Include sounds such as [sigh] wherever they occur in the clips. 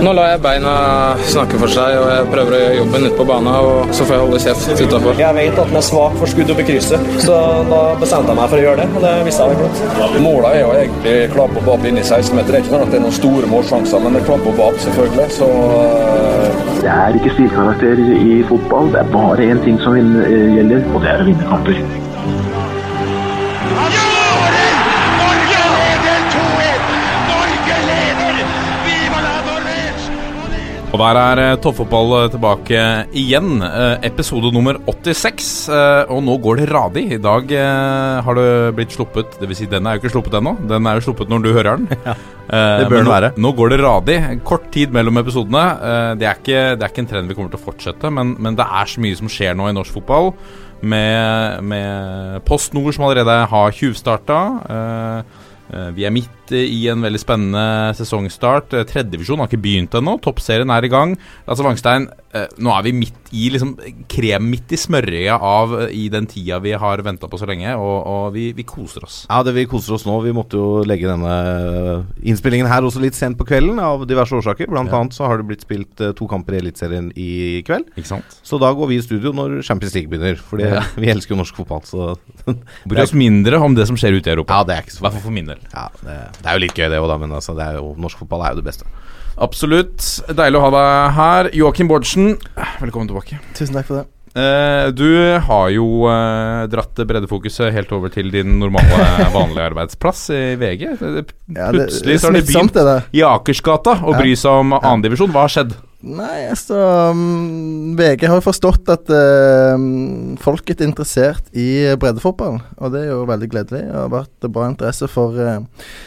Nå lar jeg beina snakke for seg, og jeg prøver å gjøre jobben ute på banen. Og så får jeg holde kjeft utafor. Jeg vet at den er svak for skudd opp i krysset, så da bestemte jeg meg for å gjøre det. Og det visste jeg vel godt. Målet er jo egentlig klapp og bap inn i 16-meter. Det er ikke sånn at det er noen store målsjanser, men det er klapp og bap, selvfølgelig. Så uh... Det er ikke stilkarakter i fotball. Det er bare én ting som gjelder, og det er å vinne kamper. Og der er uh, toppfotball uh, tilbake igjen. Uh, episode nummer 86. og nå går det radig. I dag har det blitt sluppet Dvs. Si, den er jo ikke sluppet ennå. Den er jo sluppet når du hører den. [laughs] Ja, det bør den nå, være. Nå går det radig. Kort tid mellom episodene. Det er, ikke, det, er ikke, en trend vi kommer til å fortsette, men, men, det er så mye som skjer nå i norsk fotball. Med, med Post Nord som allerede har tjuvstarta. Vi er midt i en veldig spennende sesongstart. Tredjevisjon har ikke begynt ennå. Toppserien er i gang. Altså Wangstein, nå er vi midt i liksom krem midt i smørøyet av i den tida vi har venta på så lenge, og, og vi, vi, koser oss. Ja, det vi koser oss nå. Vi måtte jo legge denne innspillingen her også litt sent på kvelden av diverse årsaker. Blant ja. annet så har det blitt spilt to kamper i Eliteserien i kveld. Ikke sant? Så da går vi i studio når Champions League begynner. For ja. [laughs] vi elsker jo norsk fotball, så Bryr oss mindre om det som skjer ute i Europa. Ja, det er ikke så I hvert fall for min del. Ja, det, det, er jo litt gøy, det òg, da, men altså, det jo, norsk fotball er jo det beste. Absolutt. Deilig å ha deg her. Joakim Bårdsen, velkommen tilbake. Tusen takk for det. Uh, du har jo uh, dratt breddefokuset helt over til din normale, [laughs] vanlige arbeidsplass i VG. Plutselig ja, så har de begynt i Akersgata å bry seg om annendivisjon. Hva har skjedd? Nei, altså um, VG har jo forstått at uh, folk er interessert i breddefotball, og det er jo veldig gledelig. Det har vært bra interesse for uh,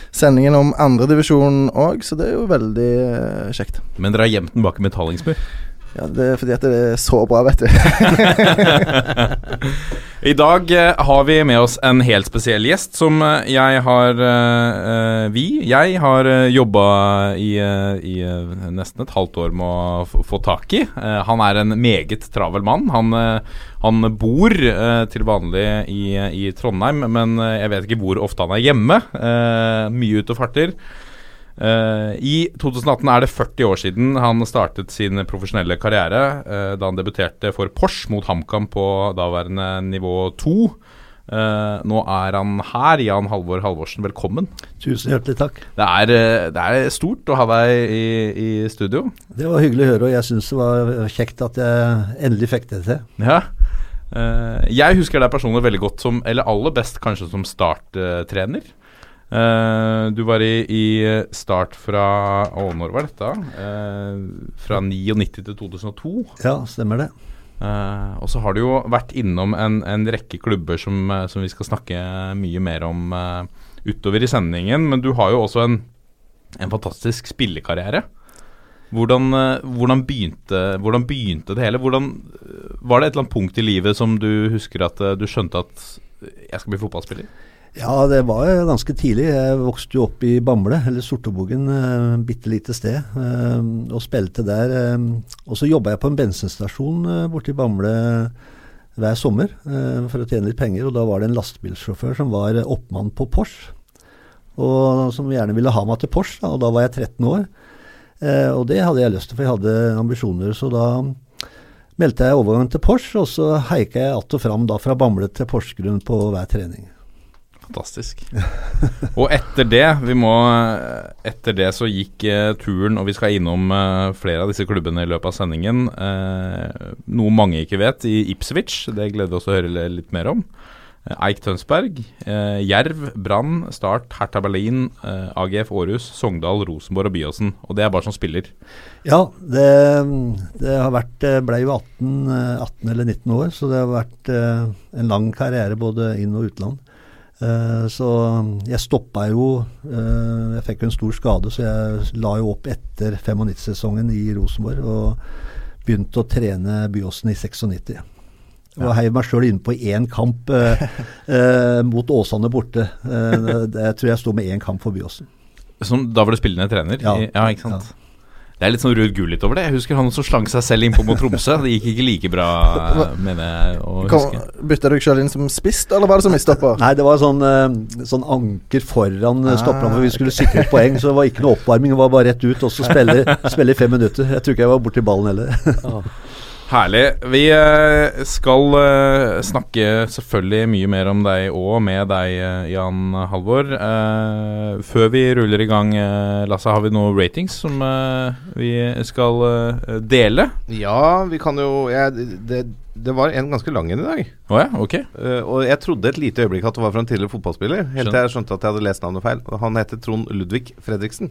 sendingen om andredivisjon òg, så det er jo veldig uh, kjekt. Men dere har gjemt den bak metallingspur? Ja, det er fordi at det er så bra, vet du. [laughs] I dag uh, har vi med oss en helt spesiell gjest som uh, jeg har uh, Vi, jeg har jobba i, i nesten et halvt år med å få tak i. han er en meget travel mann. Han, han bor til vanlig i, i, Trondheim, men jeg vet ikke hvor ofte han er hjemme. mye ute og farter. Uh, I 2018 er det 40 år siden han startet sin profesjonelle karriere. Uh, da han debuterte for Porsche mot HamKam på daværende nivå 2. Uh, eh, nå er han her. Jan Halvor Halvorsen, velkommen. Tusen hjertelig takk. Det er, det er stort å ha deg i, i, studio. Det var hyggelig å høre, og jeg syns det var kjekt at jeg endelig fikk det til. Ja. jeg husker deg personlig veldig godt som, eller aller best kanskje som starttrener. Uh, du var i, i, start fra Å, når var dette? Uh, fra 99 til 2002? Ja, stemmer det. Uh, og så har du jo vært innom en, en rekke klubber som, som, vi skal snakke mye mer om utover i sendingen. Men du har jo også en, en fantastisk spillekarriere. Hvordan, hvordan, begynte, hvordan, begynte, det hele? Hvordan, var det et eller annet punkt i livet som du husker at du skjønte at jeg skal bli fotballspiller? Ja, det var ganske tidlig. Jeg vokste jo opp i Bamble, eller Sortebogen, uh, bitte lite sted, uh, og spilte der. Uh, og så jobba jeg på en bensinstasjon borte i Bamble hver sommer for å tjene litt penger. Og da var det en lastebilsjåfør som var oppmann på Porsche, og som gjerne ville ha meg til Porsche. Og da var jeg 13 år. og det hadde jeg lyst til, for jeg hadde ambisjoner. Så da meldte jeg overgangen til Porsche, og så haika jeg att og fram da fra Bamble til Porsgrunn på hver trening. Fantastisk. og etter det, vi må Etter det så gikk uh, turen, og vi skal innom uh, flere av disse klubbene i løpet av sendingen. Uh, noe mange ikke vet, i Ipswich. Det gleder vi oss å høre litt mer om. Eik Tønsberg, Jerv, Brann, Start, Hertha Berlin, AGF Aarhus, Sogndal, Rosenborg og Byåsen. Og det er bare som spiller. Ja, det, det har vært ble jo 18, 18, eller 19 år, så det har vært en lang karriere både inn- og utland. Uh, så jeg stoppa jo uh, Jeg fikk jo en stor skade, så jeg la jo opp etter 95-sesongen i Rosenborg. Og begynte å trene Byåsen i 96. Og ja. heiv meg sjøl inn på én kamp uh, [laughs] mot Åsane borte. jeg tror jeg sto med én kamp for Byåsen. Som, da var du spillende trener? Ja. ja ikke sant. Ja. Det er litt sånn Ruud Gullit over det. Jeg husker han som slang seg selv innpå mot Tromsø. Det gikk ikke like bra, mener jeg å huske. bytta du deg selv inn som spist, eller var det som midtstopper? [laughs] Nei, det var sånn, eh, sånn anker foran uh, stopperne hvor vi skulle sikre et poeng. Så det var ikke noe oppvarming, det var bare rett ut og så spille, [laughs] spille i fem minutter. Jeg tror ikke jeg var borti ballen heller. [laughs] Herlig. Vi eh, skal eh, snakke selvfølgelig mye mer om deg og med deg, eh, Jan Halvor. Før vi ruller i gang, Lasse, har vi noen ratings som vi skal dele? Ja, vi kan jo jeg, det, det var en ganske lang en i dag. Oh ja, ok. Og jeg trodde et lite øyeblikk at det var fra en tidligere fotballspiller. Helt til jeg skjønte at jeg hadde lest navnet feil. Han heter Trond Ludvig Fredriksen.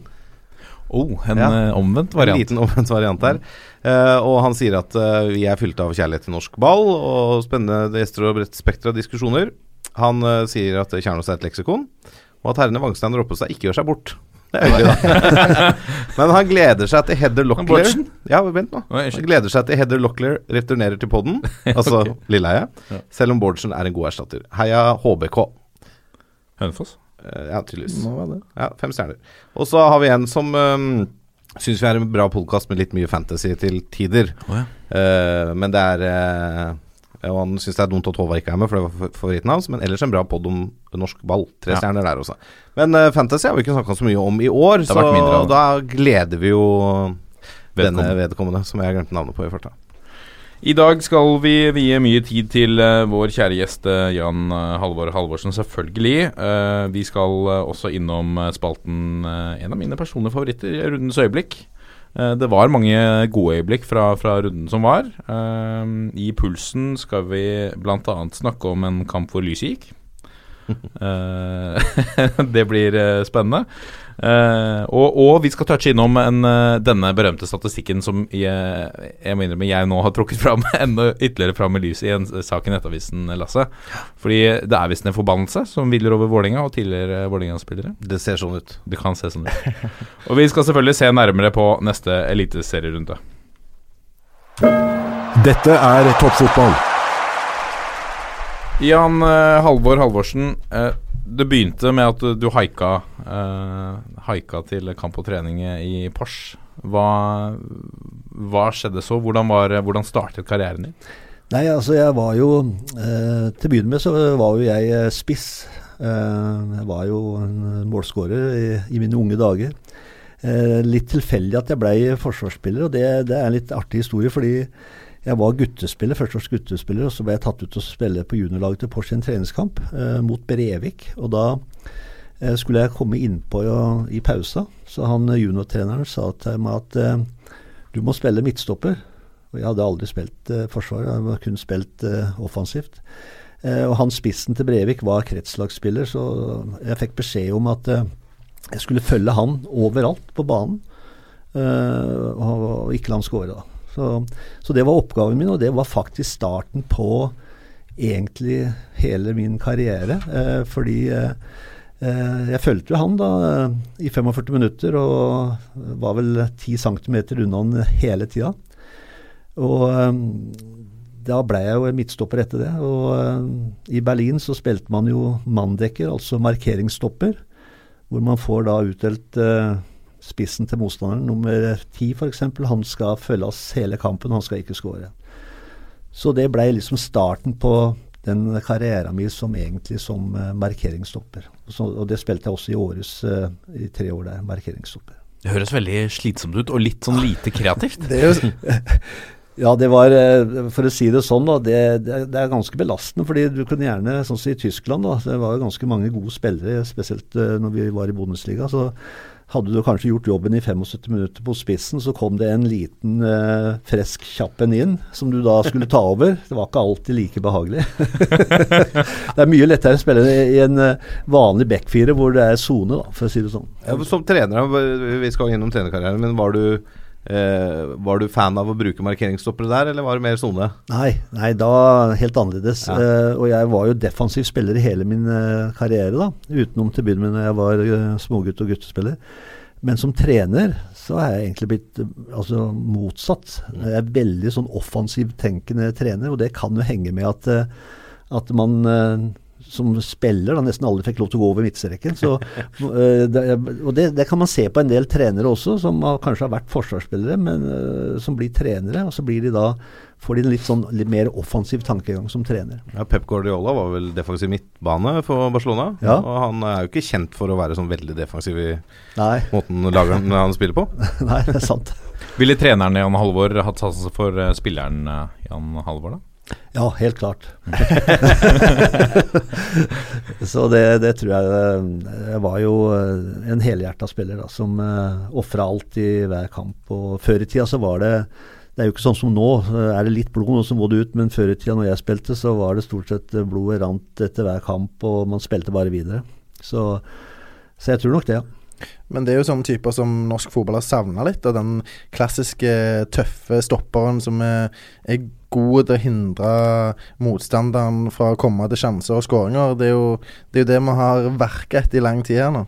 Oh, en Ja. omvendt variant. En liten omvendt variant der. Uh, og han sier at uh, vi er fylt av kjærlighet til norsk ball og spennende gjester og bredt spekter av diskusjoner. Han uh, sier at Kjernås er et leksikon, og at herrene Wangstein og Roppestad ikke gjør seg bort. Det er hyggelig, da. [laughs] Men han gleder seg til Heather Locklear? Ja, vent nå. Han gleder seg til Heather Locklear returnerer til podden, [laughs] altså Lilleheie, Ja. selv om Bårdsen er en god erstatter. Heia HBK. Hønefoss. Eh, ja, tydeligvis. Må være det. Ja, fem stjerner. Og så har vi en som um, syns vi er en bra podkast med litt mye fantasy til tider. Oh, ja. uh, men det er uh, Og han syns det er dumt at Håvard ikke er med, for det var fa- favoritten hans. Men ellers en bra pod om norsk ball. Tre Ja. stjerner der også. Men uh, fantasy har vi ikke snakka så mye om i år, så da gleder vi jo denne vedkommende, som jeg glemte navnet på i farta. I dag skal vi vie mye tid til eh, vår kjære gjest eh, Jan eh, Halvor Halvorsen, selvfølgelig. Vi skal også innom spalten En av mine personlige favoritter, Rundens øyeblikk. Det var mange gode øyeblikk fra, fra runden som var. I Pulsen skal vi bl.a. snakke om en kamp hvor lyset gikk. Eh, [laughs] det blir eh, spennende. Eh, og, og vi skal touche innom en, denne berømte statistikken som jeg, jeg må innrømme jeg nå har trukket fram [laughs] enda ytterligere fram i lyset i en sak i Nettavisen, Lasse. Fordi det er visst en forbannelse som hviler over Vålinga og tidligere Vålinga-spillere. Det ser sånn ut. Det kan se sånn ut. [laughs] og vi skal selvfølgelig se nærmere på neste eliteserierunde. Dette er toppfotball. Jan eh, Halvor Halvorsen, eh, det begynte med at du, du haika, eh, haika til kamp og trening i Pors. Hva, hva skjedde så? Hvordan, var, hvordan startet karrieren din? Nei, altså jeg var jo eh, Til å begynne med så var jo jeg spiss. Eh, jeg var jo en målskårer i, i mine unge dager. Eh, litt tilfeldig at jeg ble forsvarsspiller, og det, det er en litt artig historie. fordi jeg var guttespiller, førsteårs guttespiller, og så ble jeg tatt ut og spille på juniorlaget til Porsche i en treningskamp eh, mot Brevik. Og da eh, skulle jeg komme innpå ja, i pausa, så han eh, juniortreneren sa til meg at eh, du må spille midtstopper. Og jeg hadde aldri spilt eh, forsvar, jeg hadde kun spilt eh, offensivt. Eh, og han spissen til Brevik var kretslagsspiller, så jeg fikk beskjed om at jeg skulle følge han overalt på banen, og, og ikke la han skåre. da. Så, så det var oppgaven min, og det var faktisk starten på egentlig hele min karriere. Eh, fordi eh, eh, jeg fulgte jo han da eh, i 45 minutter, og var vel 10 cm unna han hele tida. Og eh, da ble jeg jo midtstopper etter det. Og eh, i Berlin så spilte man jo manndekker, altså markeringsstopper. Hvor man får da utdelt eh, spissen til motstanderen, nummer ti f.eks. Han skal følge oss hele kampen, han skal ikke skåre. Så det ble liksom starten på den karrieren min som egentlig som eh, markeringsstopper. Så, og det spilte jeg også i Århus eh, i tre år der, markeringsstopper. Det høres veldig slitsomt ut, og litt sånn lite kreativt. [laughs] Det er jo [laughs] Ja, det var, eh, for å si det sånn, da, det, det, er ganske belastende. fordi du kunne gjerne, sånn som i Tyskland, da, det var jo ganske mange gode spillere, spesielt når vi var i Bundesliga. så hadde du kanskje gjort jobben i 75 minutter på spissen, så kom det en liten eh, fresk kjapp en inn, som du da skulle ta over. Det var ikke alltid like behagelig. [laughs] det er mye lettere å spille i en eh, vanlig backfire hvor det er sone, for å si det sånn. Ja, som trener, vi skal innom trenerkarrieren, men var du, eh, var du fan av å bruke markeringsstoppere der, eller var det mer sone? Nei, nei, da helt annerledes. Ja. Eh, og jeg var jo defensiv spiller i hele min eh, karriere, da. Utenom til å begynne med når jeg var eh, smågutt og guttespiller. Men som trener så er jeg egentlig blitt eh, altså, motsatt. Jeg er veldig sånn offensivt tenkende trener, og det kan jo henge med at, eh, at man som spiller da nesten aldri fikk lov til å gå over midtstreken. Så, eh, det, og det, det, kan man se på en del trenere også, som har, kanskje har vært forsvarsspillere, men uh, som blir trenere. Og så blir de da får de en litt sånn litt mer offensiv tankegang som trener. Ja, Pep Guardiola var vel defensiv midtbane for Barcelona. Ja. Og han er jo ikke kjent for å være sånn veldig defensiv i Nei. måten laget han spiller på. [laughs] Nei, det er sant. Ville treneren Jan Halvor hatt sansen for uh, spilleren Jan Halvor, da? Ja, helt klart. [laughs] så det, det, tror jeg Jeg var jo en helhjerta spiller da, som uh, ofra alt i hver kamp. Og før i tida så var det det er jo ikke sånn som nå. Er det litt blod, så må det ut. Men før i tida når jeg spilte, så var det stort sett blodet rant etter hver kamp, og man spilte bare videre. Så, så jeg tror nok det, ja. Men det er jo sånne typer som norsk fotball har savna litt. Og den klassiske tøffe stopperen som er, er god til å hindre motstanderen fra å komme til sjanser og skåringer. Det det, er jo det vi har verka etter i lang tid her nå.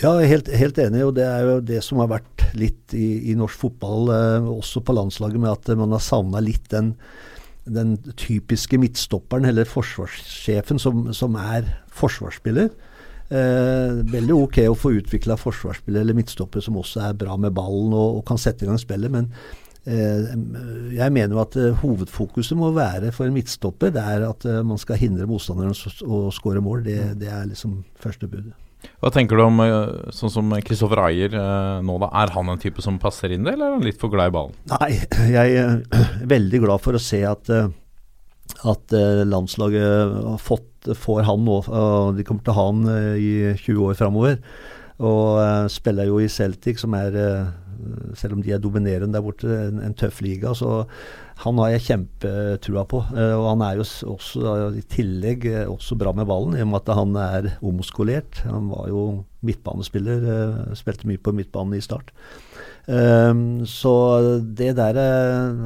Ja, helt, helt, enig. og Det er jo det som har vært litt i, i norsk fotball, eh, også på landslaget, med at man har savna litt den, den, typiske midtstopperen, eller forsvarssjefen, som, som er forsvarsspiller. Eh, veldig ok å få utvikla forsvarsspillere eller midtstoppere som også er bra med ballen og, og kan sette i gang spillet, men eh, jeg mener jo at eh, hovedfokuset må være for en midtstopper det er at eh, man skal hindre motstanderen å skåre mål. Det, det er liksom første budet. Hva tenker du om eh, sånn som Kristoffer Ayer eh, nå, da? Er han en type som passer inn det, eller er han litt for glad i ballen? Nei, [clears throat] jeg er [clears throat] veldig glad for å se at, at landslaget har fått, får han nå. De kommer til å ha han i 20 år framover. Og spiller jo i Celtic, som er selv om de er dominerende der borte, en, en tøff liga. Så han har jeg kjempetrua på. Og han er jo også i tillegg også bra med ballen, i og med at han er omskolert. Han var jo midtbanespiller, spilte mye på midtbanen i start. Så det der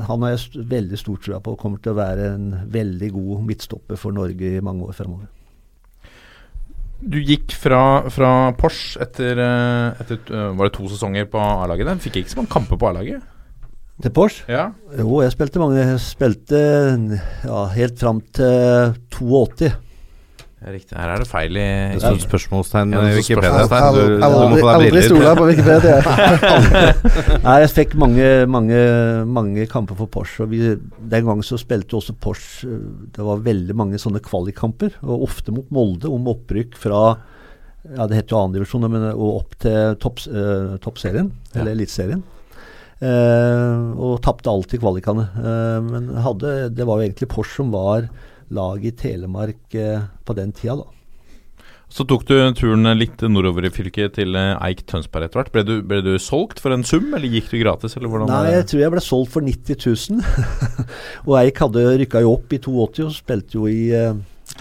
han har jeg veldig stor trua på kommer til å være en veldig god midtstopper for Norge i mange år fremover. Du gikk fra, fra Porsche etter, etter, Var det to sesonger på A-laget? Fikk ikke så mange kamper på A-laget? Til Porsche? Ja. Jo, jeg spilte mange. Jeg spilte ja, helt fram til 82. Ja, riktig. Her er det feil i Det spørsmålstegn Ja, i det Wikipedia. deg Aldri briller. på Wikipedia. [laughs] Nei, jeg fikk mange, mange, mange kamper for Porsche. Og vi, den gangen så spilte også Porsche Det var veldig mange sånne kvalikkamper, og ofte mot Molde, om opprykk fra ja, det het jo annendivisjon, men og opp til topps, eh, toppserien, eller eliteserien. Eh, og tapte alltid kvalikene. Eh, men hadde, det var jo egentlig Porsche som var laget i Telemark eh, på den tida, da. Så tok du turen litt nordover i fylket til eh, Eik Tønsberg etter hvert. Ble du, ble du solgt for en sum, eller gikk du gratis? Eller hvordan Nei, jeg tror jeg ble solgt for 90 000. [laughs] og Eik hadde rykka jo opp i 82 og spilte jo i, eh,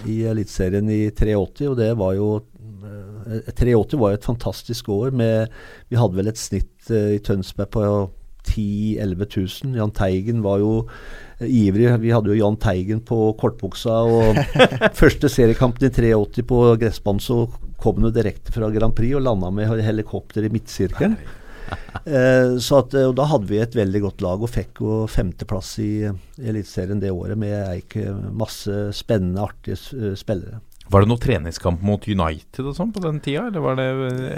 i Eliteserien i 83, og det var jo eh, 83 var jo et fantastisk år. Med, vi hadde vel et snitt i Tønsberg på 10 000-11 000. Jahn Teigen var jo ivrig. Vi hadde jo Jahn Teigen på kortbuksa. Og [laughs] første seriekampen i 83 på gressbanen så kom han direkte fra Grand Prix og landa med helikopter i midtsirkelen. [laughs] Eh, så at, og Da hadde vi et veldig godt lag og fikk jo femteplass i, Eliteserien det året med Eik. Masse spennende, artige spillere. Var det noen treningskamp mot United og sånn på den tida, eller var det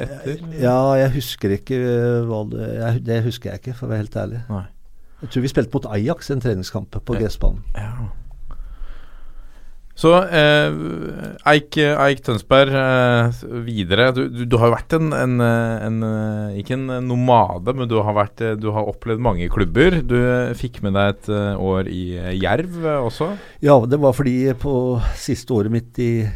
etter? Ja, jeg husker ikke det Det husker jeg ikke, for å være helt ærlig. Nei. Jeg tror vi spilte mot Ajax en treningskamp på gressbanen. Ja. Så eh, Eik, Eik Tønsberg eh, videre. Du, du, du har vært en, en, en, Ikke en nomade, men du har, vært, du har opplevd mange klubber. Du fikk med deg et eh, år i Jerv også? Ja, det var fordi på siste året mitt i,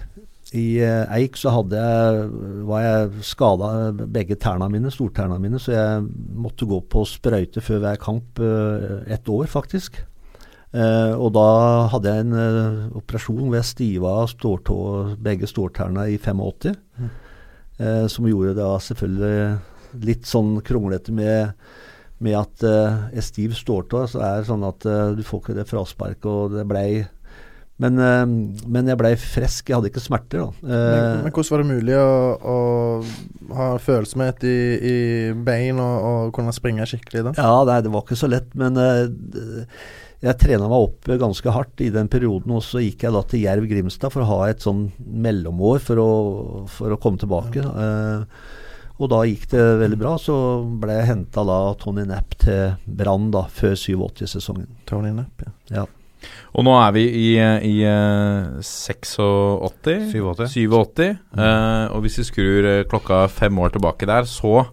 i Eik så hadde jeg, var jeg skada begge tærne mine, stortærne mine, så jeg måtte gå på sprøyte før hver kamp et år, faktisk. Uh, og da hadde jeg en uh, operasjon hvor jeg stiva stårtå, begge stårtærne i 85. Mm. Uh, som gjorde det selvfølgelig litt sånn kronglete med, med at er stiv stårtå, så er det sånn at du får ikke det frasparket, og det blei men, men, jeg blei frisk, jeg hadde ikke smerter. da. Men, men, hvordan var det mulig å, å ha følsomhet i, i bein og, og, kunne springe skikkelig da? Ja, nei, det var ikke så lett, men jeg trena meg opp eh, ganske hardt i den perioden, og så gikk jeg da til Jerv Grimstad for å ha et sånn mellomår for å, for å komme tilbake. Ja. og da gikk det veldig bra. Så ble jeg henta av Tony Napp til Brann før 87-sesongen. Tony Napp, ja. Ja. Og nå er vi i, i eh, 86 87. 87. mm. og hvis vi skrur eh, klokka fem år tilbake der, så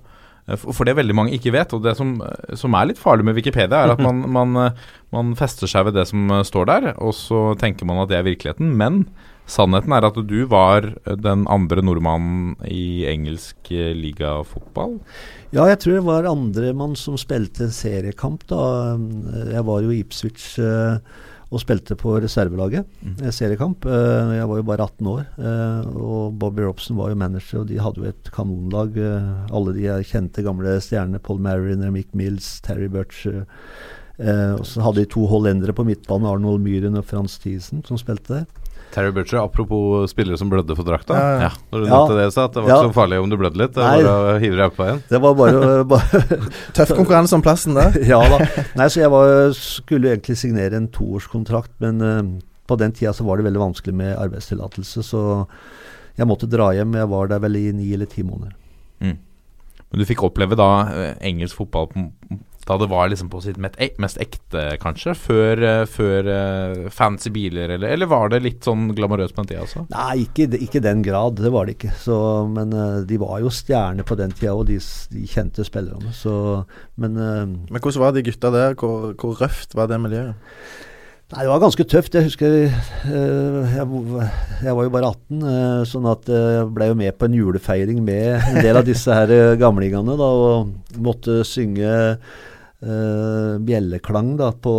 eh, For det det veldig mange ikke vet, og det som, eh, som er litt farlig med Wikipedia, er at man, [laughs] man, eh, man fester seg ved det som eh, står der, og så tenker man at det er virkeligheten. Men sannheten er at du var den andre nordmannen i engelsk eh, ligafotball. Ja, jeg tror det var andremann som spilte en seriekamp. da. Jeg var jo i Ipswich eh, og spilte på reservelaget. mm. Seriekamp. Eh, jeg var jo bare 18 år. eh, og Bobby Robson var jo manager, og de hadde jo et kanonlag. eh, alle de kjente gamle stjernene. Paul Mariner, Mick Mills, Terry Butch. eh, eh, og så hadde de to hollendere på midtbanen, Arnold Myhren og Frans Thiesen, som spilte der. Terry Butcher, apropos spillere som blødde for drakta. Ja, ja. Når du Ja. nevnte det, sa at det var Ja. ikke så farlig om du blødde litt. Det var bare å hive deg på igjen. Det var bare, [laughs] bare Tøff konkurranse om plassen det. [laughs] ja da. Nei, så jeg var, skulle egentlig signere en toårskontrakt, men uh, på den tida så var det veldig vanskelig med arbeidstillatelse, så jeg måtte dra hjem. Jeg var der vel i ni eller ti måneder. Men du fikk oppleve da eh, engelsk fotball på, da det var liksom på sitt mest, ekte, kanskje? Før, eh, før eh, fancy biler, eller, eller var det litt sånn glamorøst på den tida også? Nei, ikke, i- ikke den grad. Det var det ikke. Så, men eh, de var jo stjerner på den tida, og de, de kjente spillerne. Så, men Men hvordan var de gutta der? Hvor, hvor røft var det miljøet? Nei, det var ganske tøft. Jeg husker jeg, jeg var jo bare 18, eh, sånn at jeg ble jo med på en julefeiring med en del av disse her gamlingene. da, Og måtte synge eh, bjelleklang da, på,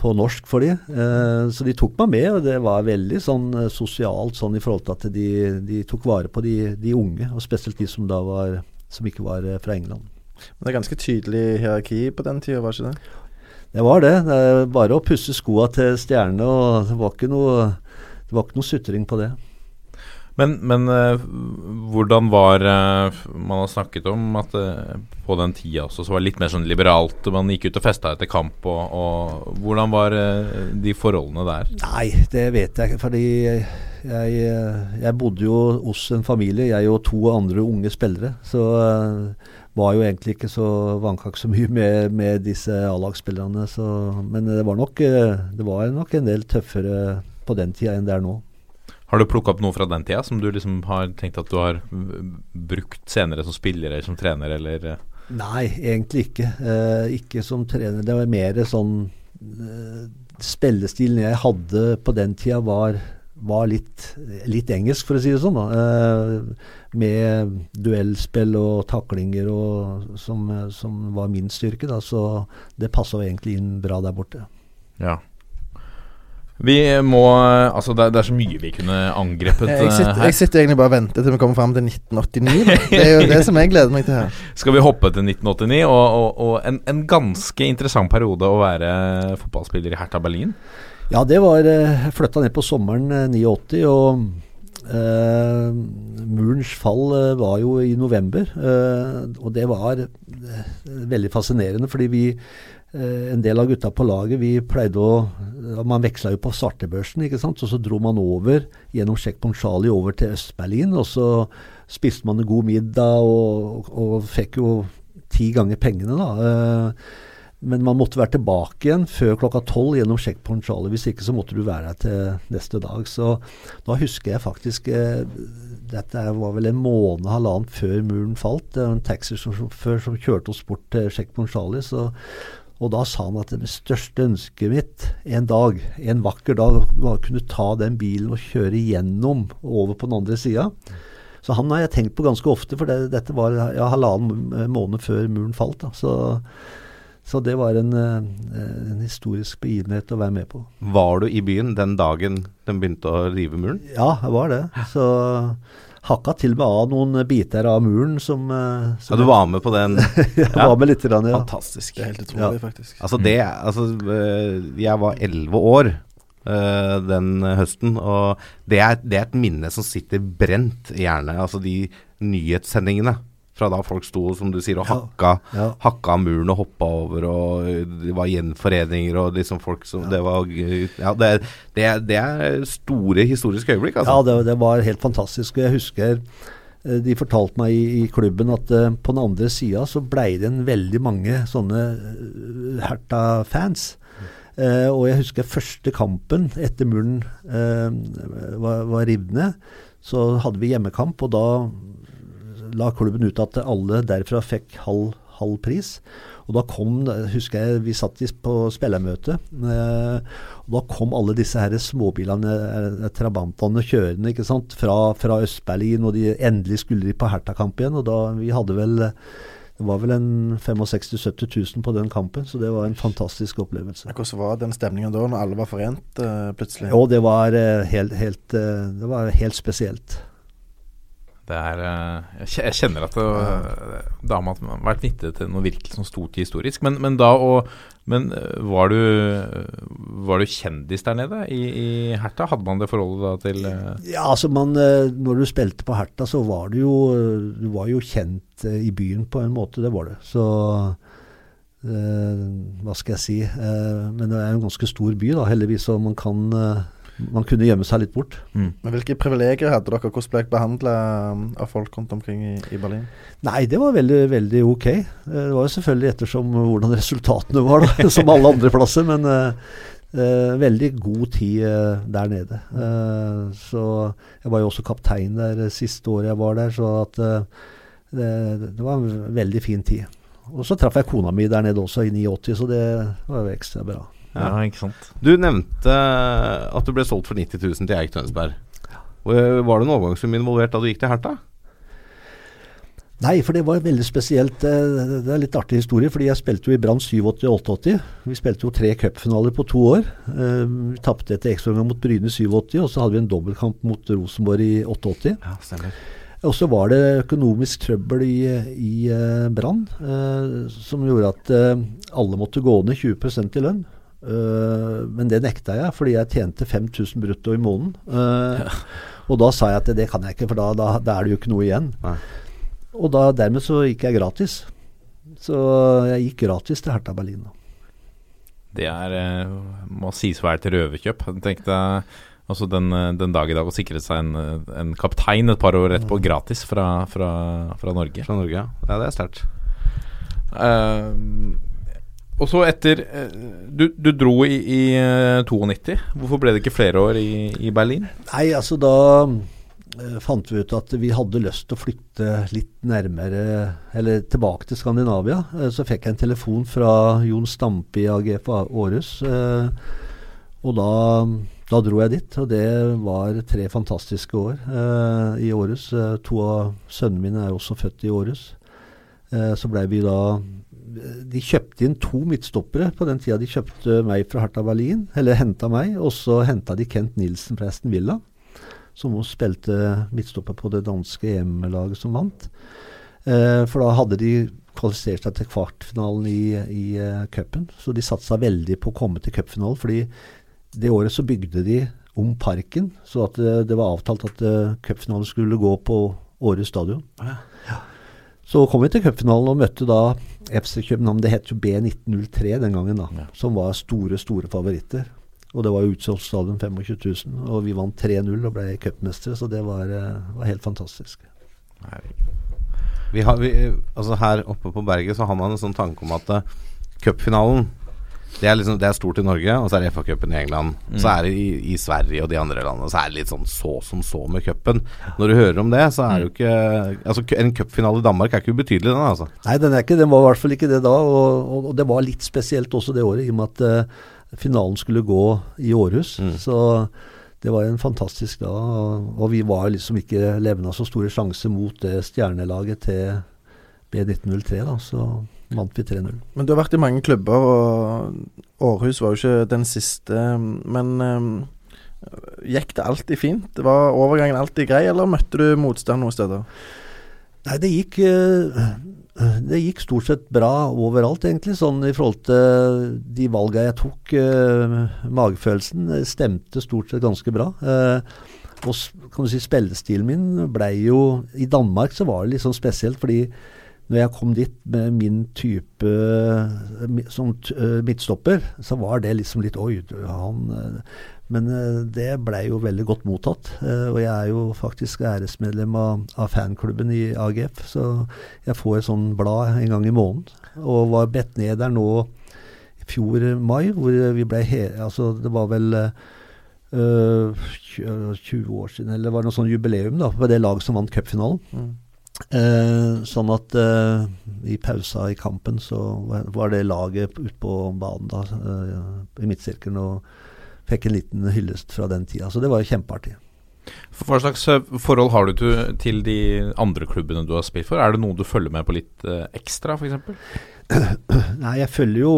på norsk for de. Uh, så de tok meg med, og det var veldig sånn eh, sosialt sånn i forhold til at de, de tok vare på de, de unge, og spesielt de som da var som ikke var fra England. Men det er ganske tydelig hierarki på den tida, var ikke det? Det var det. det var bare å pusse skoa til stjernene, og det var ikke noe, det var ikke noe sutring på det. Men, men uh, hvordan var uh, Man har snakket om at uh, på den tida også så var det litt mer sånn liberalt. Man gikk ut og festa etter kamp. Og, og hvordan var de forholdene der? Nei, det vet jeg ikke. Fordi jeg, jeg bodde jo hos en familie, jeg og to andre unge spillere. Så var jo egentlig ikke så vannkakk så mye med, med disse A-lagsspillerne. Men det var, nok, det var nok en del tøffere på den tida enn det er nå. Har du plukka opp noe fra den tida som du liksom har tenkt at du har brukt senere som spiller eller som trener, eller eh? Nei, egentlig ikke. Eh, ikke som trener. Det var mer sånn eh, Spillestilen jeg hadde på den tida, var, var litt, litt engelsk, for å si det sånn. Eh, med duellspill og taklinger og, som, som var min styrke. Da. Så det passa egentlig inn bra der borte. Ja. Vi må Altså, det, er- det er så mye vi kunne angrepet Jeg sitter, eh, her. jeg sitter egentlig bare og venter til vi kommer fram til 1989. Det er jo det som jeg gleder meg til her. [laughs] Skal vi hoppe til 1989 og, og, og en, en ganske interessant periode å være fotballspiller i Hertha Berlin? Ja, det var eh, Jeg flytta ned på sommeren eh, 89, og Uh, murens fall uh, var jo i november. uh, og det var eh, veldig fascinerende, fordi vi eh, en del av gutta på laget vi pleide å Man veksla jo på svartebørsen, ikke sant. Og så dro man over gjennom Checkpoint Charlie over til Øst-Berlin. Og så spiste man en god middag og, og fikk jo ti ganger pengene, da. Eh, men man måtte være tilbake igjen før klokka tolv gjennom Checkpoint Charlie. Hvis ikke så måtte du være her til neste dag. Så da husker jeg faktisk eh, Dette var vel en måned, halvannen før muren falt. Det var en taxisjåfør som kjørte oss bort til Checkpoint Charlie. Så, og da sa han at det største ønsket mitt en dag, en vakker dag, var å kunne ta den bilen og kjøre igjennom og over på den andre sida. Så han har jeg tenkt på ganske ofte, for det, dette var ja, halvannen måned før muren falt. Så så det var en, eh, en historisk begivenhet å være med på. Var du i byen den dagen de begynte å rive muren? Ja, jeg var det. Så hakka til og med av noen biter av muren som, som Ja, du var med på den? [laughs] Jeg var med litt, grann, ja. Fantastisk. Det er helt utrolig, Ja. faktisk. Altså det Altså, øh, jeg var elleve år uh, den høsten, og det er, det er et minne som sitter brent i hjernen. Altså de nyhetssendingene Fra da folk sto, som du sier, og Ja. hakka, Ja. hakka muren og hoppa over, og eh, det var gjenforeninger og liksom folk som Det var eh, Ja, det, det, det er store historiske øyeblikk, altså. Ja, det, det var helt fantastisk. Og jeg husker eh, de fortalte meg i, i klubben at uh, på den andre sida så blei det en veldig mange sånne uh, Herta-fans. Uh, og jeg husker første kampen etter muren uh, var, var revet ned. Så hadde vi hjemmekamp, og da la klubben ut at alle derfra fikk halv, halv pris. Og da kom, husker jeg vi satt på spillermøte, eh, og da kom alle disse her småbilene, eh, trabantene kjørende ikke sant, fra, fra Øst-Berlin, og de endelig skulle de på Herta-kamp igjen. Og da vi hadde vel det var vel en 65 000-70 000 på den kampen, så det var en fantastisk opplevelse. Hvordan var den stemningen da, når alle var forent uh, plutselig? Jo, det var uh, helt, helt, uh, det var helt spesielt. Det er eh, Jeg kjenner at det, eh, har man vært vitne til noe virkelig som stort historisk. Men, men da og Men eh, var du Var du kjendis der nede i, i Herta? Hadde man det forholdet da til Ja, altså man, Når du spilte på Herta, så var du jo, du var jo kjent i byen på en måte. Det var det. Så Hva skal jeg si. Men det er en ganske stor by, da, heldigvis, så man kan man kunne gjemme seg litt bort. Men Hvilke privilegier hadde dere? Hvordan ble dere behandla av folk rundt omkring i, i Berlin? Nei, det var veldig, veldig ok. Eh, Det var jo selvfølgelig ettersom hvordan resultatene var, da, [laughs] som alle andre plasser. Men uh, uh, veldig god tid uh, der nede. Eh, så jeg var jo også kaptein der siste året jeg var der, så at det, det var en veldig fin tid. Og så traff jeg kona mi der nede også i 89, så det var jo ekstra bra. Ja, ikke sant. Du nevnte at du ble solgt for 90 000 til Eik Tønsberg. Var det en overgangssum involvert da du gikk til Herta? Nei, for det var veldig spesielt. Det er en litt artig historie, fordi jeg spilte jo i Brann 87 og 88. Vi spilte jo tre cupfinaler på to år. Eh, Vi tapte etter ekstraomgang mot Bryne i 87, og så hadde vi en dobbeltkamp mot Rosenborg i 88. Ja, stemmer. Og så var det økonomisk trøbbel i, i eh, Brann, eh, som gjorde at alle måtte gå ned 20% i lønn. Eh, men det nekta jeg, fordi jeg tjente 5000 brutto i måneden. Eh, Og da sa jeg at det kan jeg ikke, for da, da, da er det jo ikke noe igjen. Nei. Og da, dermed så gikk jeg gratis. Så jeg gikk gratis til Hertha Berlin. Det er eh, må sies å være et røverkjøp. Tenk deg altså den, den dag i dag å sikre seg en, en kaptein et par år etterpå gratis fra, fra, fra Norge. Fra Norge, ja. ja det er sterkt. Eh, og så etter eh, du, du dro i, i eh, 92. Hvorfor ble det ikke flere år i, i Berlin? Nei, altså da eh, fant vi ut at vi hadde lyst til å flytte litt nærmere, eller tilbake til Skandinavia. Eh, så fikk jeg en telefon fra Jon Stampe i AG på Århus. Eh, og da, da dro jeg dit, og det var tre fantastiske år eh, i Århus. Eh, to av sønnene mine er også født i Århus. Eh, så blei vi da De kjøpte inn to midtstoppere på den tida de kjøpte meg fra Harta Berlin, eller henta meg, og så henta de Kent Nilsen fra Aston Villa som også spilte midtstopper på det danske EM-laget som vant. Eh, for da hadde de kvalifisert seg til kvartfinalen i, i uh, cupen. Så de satsa veldig på å komme til cupfinalen. fordi det året så bygde de om parken, så at det, det var avtalt at uh, cupfinalen skulle gå på Åre stadion. Ja. Så kom vi til cupfinalen og møtte da FC København. Det het jo B1903 den gangen, da. Som var store, store favoritter. Og det var jo utsolgt stadion 25 000, og vi vant 3-0 og ble cupmestere, så det var, eh, var helt fantastisk. Vi har, vi, altså her oppe på berget så har man en sånn tanke om at uh, cupfinalen det er, liksom, det er stort i Norge, og så er det FA-cupen i England. Mm. Så er det i, i Sverige og de andre landene Så er det litt sånn så som så med cupen. Når du hører om det, så er det jo ikke Altså En cupfinale i Danmark er ikke ubetydelig, den altså. Nei, den er ikke, den var i hvert fall ikke det da, og, og, og det var litt spesielt også det året, i og med at uh, finalen skulle gå i Århus. Så det var en fantastisk dag, og, og vi var liksom ikke levna så store sjanser mot det stjernelaget til B1903, da, så vant vi 3-0. Men du har vært i mange klubber, og Århus var jo ikke den siste. Men um, gikk det alltid fint? Var overgangen alltid grei, eller møtte du motstand noen steder? Nei, det gikk eh, Det gikk stort sett bra overalt, egentlig. Sånn i forhold til de valga jeg tok. eh, magefølelsen stemte stort sett ganske bra. Eh, og kan du si spillestilen min blei jo I Danmark så var det litt sånn spesielt, fordi når jeg kom dit med min type som midtstopper, så var det liksom litt Oi, han Men det blei jo veldig godt mottatt. Og jeg er jo faktisk æresmedlem av, av fanklubben i AGF, så jeg får et sånn blad en gang i måneden. Og var bedt ned der nå i fjor mai, hvor vi ble he... Altså, det var vel eh, øh, 20 år siden, eller det var noe sånn jubileum da, på det laget som vant cupfinalen. Eh, sånn at eh, i pausa i kampen så var- det laget ute på banen da, eh, i midtsirkelen og fikk en liten hyllest fra den tida. Så det var jo kjempeartig. Hva slags eh, forhold har du til, de andre klubbene du har spilt for? Er det noe du følger med på litt eh, ekstra, f.eks.? [clears throat] Nei, jeg følger jo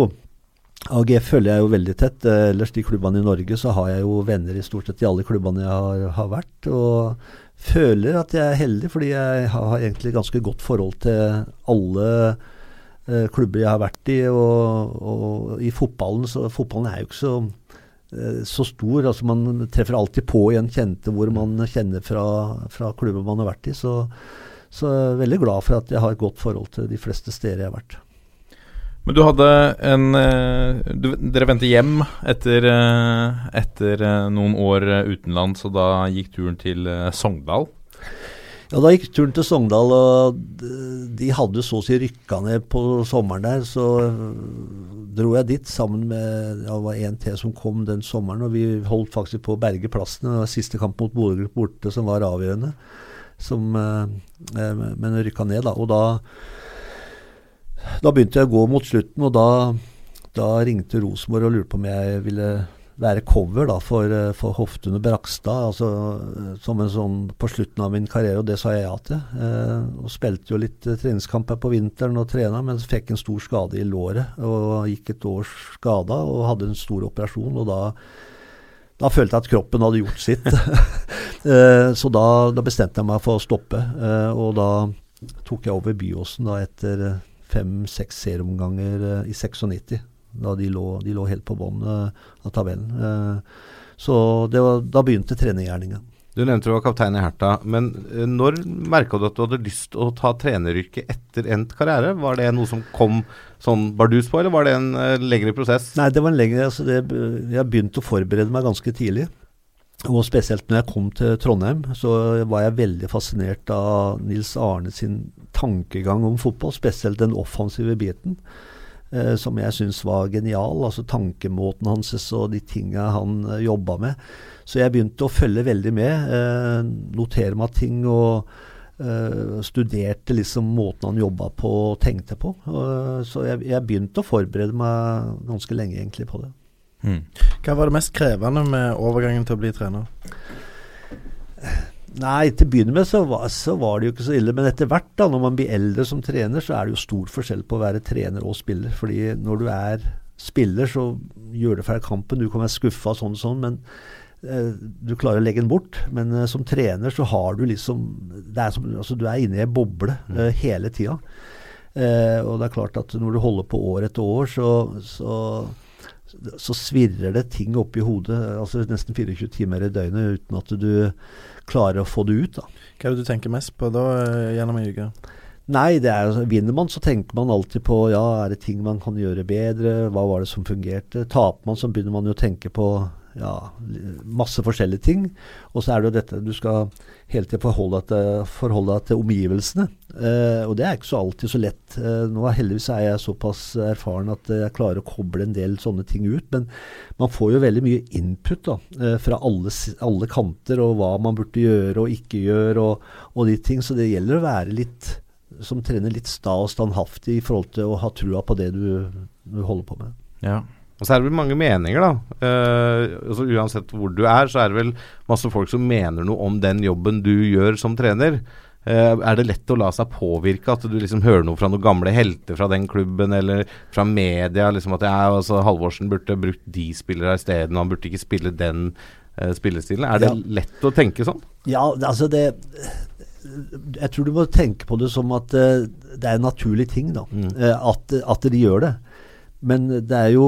AGF følger jeg jo veldig tett. Eh, ellers de klubbene i Norge så har jeg jo venner i stort sett i alle klubbene jeg har, har vært. Og føler at jeg er heldig, fordi jeg har, egentlig ganske godt forhold til alle eh, klubber jeg har vært i. Og, og i fotballen så Fotballen er jo ikke så eh, så stor. altså Man treffer alltid på igjen kjente hvor man kjenner fra, fra klubber man har vært i. Så, så jeg er veldig glad for at jeg har et godt forhold til de fleste steder jeg har vært. Men du hadde en eh, du, Dere vendte hjem etter, eh, etter eh, noen år utenlands, og da gikk turen til Sogndal. Ja, Da gikk turen til Sogndal, og de hadde så å si rykka ned på sommeren der. Så dro jeg dit sammen med ja, det var en til som kom den sommeren. Og vi holdt faktisk på å berge plassen. Det var siste kamp mot Bodø borte som var avgjørende. Som, men rykka ned, da. Og da, da begynte jeg å gå mot slutten, og da, da ringte Rosenborg og lurte på om jeg ville være cover da, for, eh, for Hoftun og Brakstad, altså, eh, som en sånn på slutten av min karriere, og det sa jeg ja til. Eh, og spilte jo litt eh, treningskamper på vinteren og trena, men fikk en stor skade i låret. Og gikk et år skada og hadde en stor operasjon, og da, da følte jeg at kroppen hadde gjort sitt. [laughs] eh, så da, da bestemte jeg meg for å stoppe, eh, og da tok jeg over Byåsen da etter eh, fem-seks serieomganger eh, i 96 da de lå, de lå helt på bånn eh, av tabellen. Eh, så det var, da begynte trenergjerninga. Du nevnte du var kaptein i Herta, men når merka du at du hadde lyst til å ta treneryrket etter endt karriere? Var det noe som kom sånn bardus på, eller var det en lengre prosess? Nei, det var en lengre altså det, Jeg begynte å forberede meg ganske tidlig. Og spesielt når jeg kom til Trondheim, så var jeg veldig fascinert av Nils Arne sin tankegang om fotball, spesielt den offensive biten. Eh, som jeg syns var genial. Altså tankemåten hans og de tinga han eh, jobba med. Så jeg begynte å følge veldig med. Eh, notere meg ting og eh, studerte liksom måten han jobba på og tenkte på. Eh, så jeg, jeg begynte å forberede meg ganske lenge egentlig på det. Hva var det mest krevende med overgangen til å bli trener? Nei, til å begynne med så var, så var det jo ikke så ille. Men etter hvert, da, når man blir eldre som trener, så er det jo stor forskjell på å være trener og spiller. Fordi når du er spiller, så gjør det feil kampen. Du kan være skuffa sånn og sånn, men eh, du klarer å legge den bort. Men eh, som trener så har du liksom det er som, altså, Du er inne i ei boble eh, hele tida. Eh, og det er klart at når du holder på år etter år, så, så så svirrer det ting oppi hodet altså nesten 24 timer i døgnet uten at du klarer å få det ut. da. Hva er det du tenker mest på da eh, gjennom ei uke? Nei, det er, vinner man så tenker man alltid på ja, er det ting man kan gjøre bedre, hva var det som fungerte. Taper man så begynner man jo å tenke på ja, masse forskjellige ting. Og så er det jo dette du skal hele tiden forholde deg til, forholde deg til omgivelsene. Eh, og det er ikke så alltid så lett. Eh, nå heldigvis er jeg såpass erfaren at jeg klarer å koble en del sånne ting ut. Men man får jo veldig mye input da, eh, fra alle, alle kanter, og hva man burde gjøre og ikke gjøre, og, og de ting. Så det gjelder å være litt som trener litt sta og standhaftig i forhold til å ha trua på det du, du holder på med. Ja. Og så er det vel mange meninger, da. Uh, altså Uansett hvor du er, så er det vel masse folk som mener noe om den jobben du gjør som trener. Uh, er det lett å la seg påvirke? At du liksom hører noe fra noen gamle helter fra den klubben, eller fra media? liksom At ja, altså, Halvorsen burde brukt de spillerne isteden, han burde ikke spille den uh, spillestilen. Er det Ja. lett å tenke sånn? Ja, altså det Jeg tror du må tenke på det som at det er en naturlig ting, da. Eh, at, at de gjør det. Men det er jo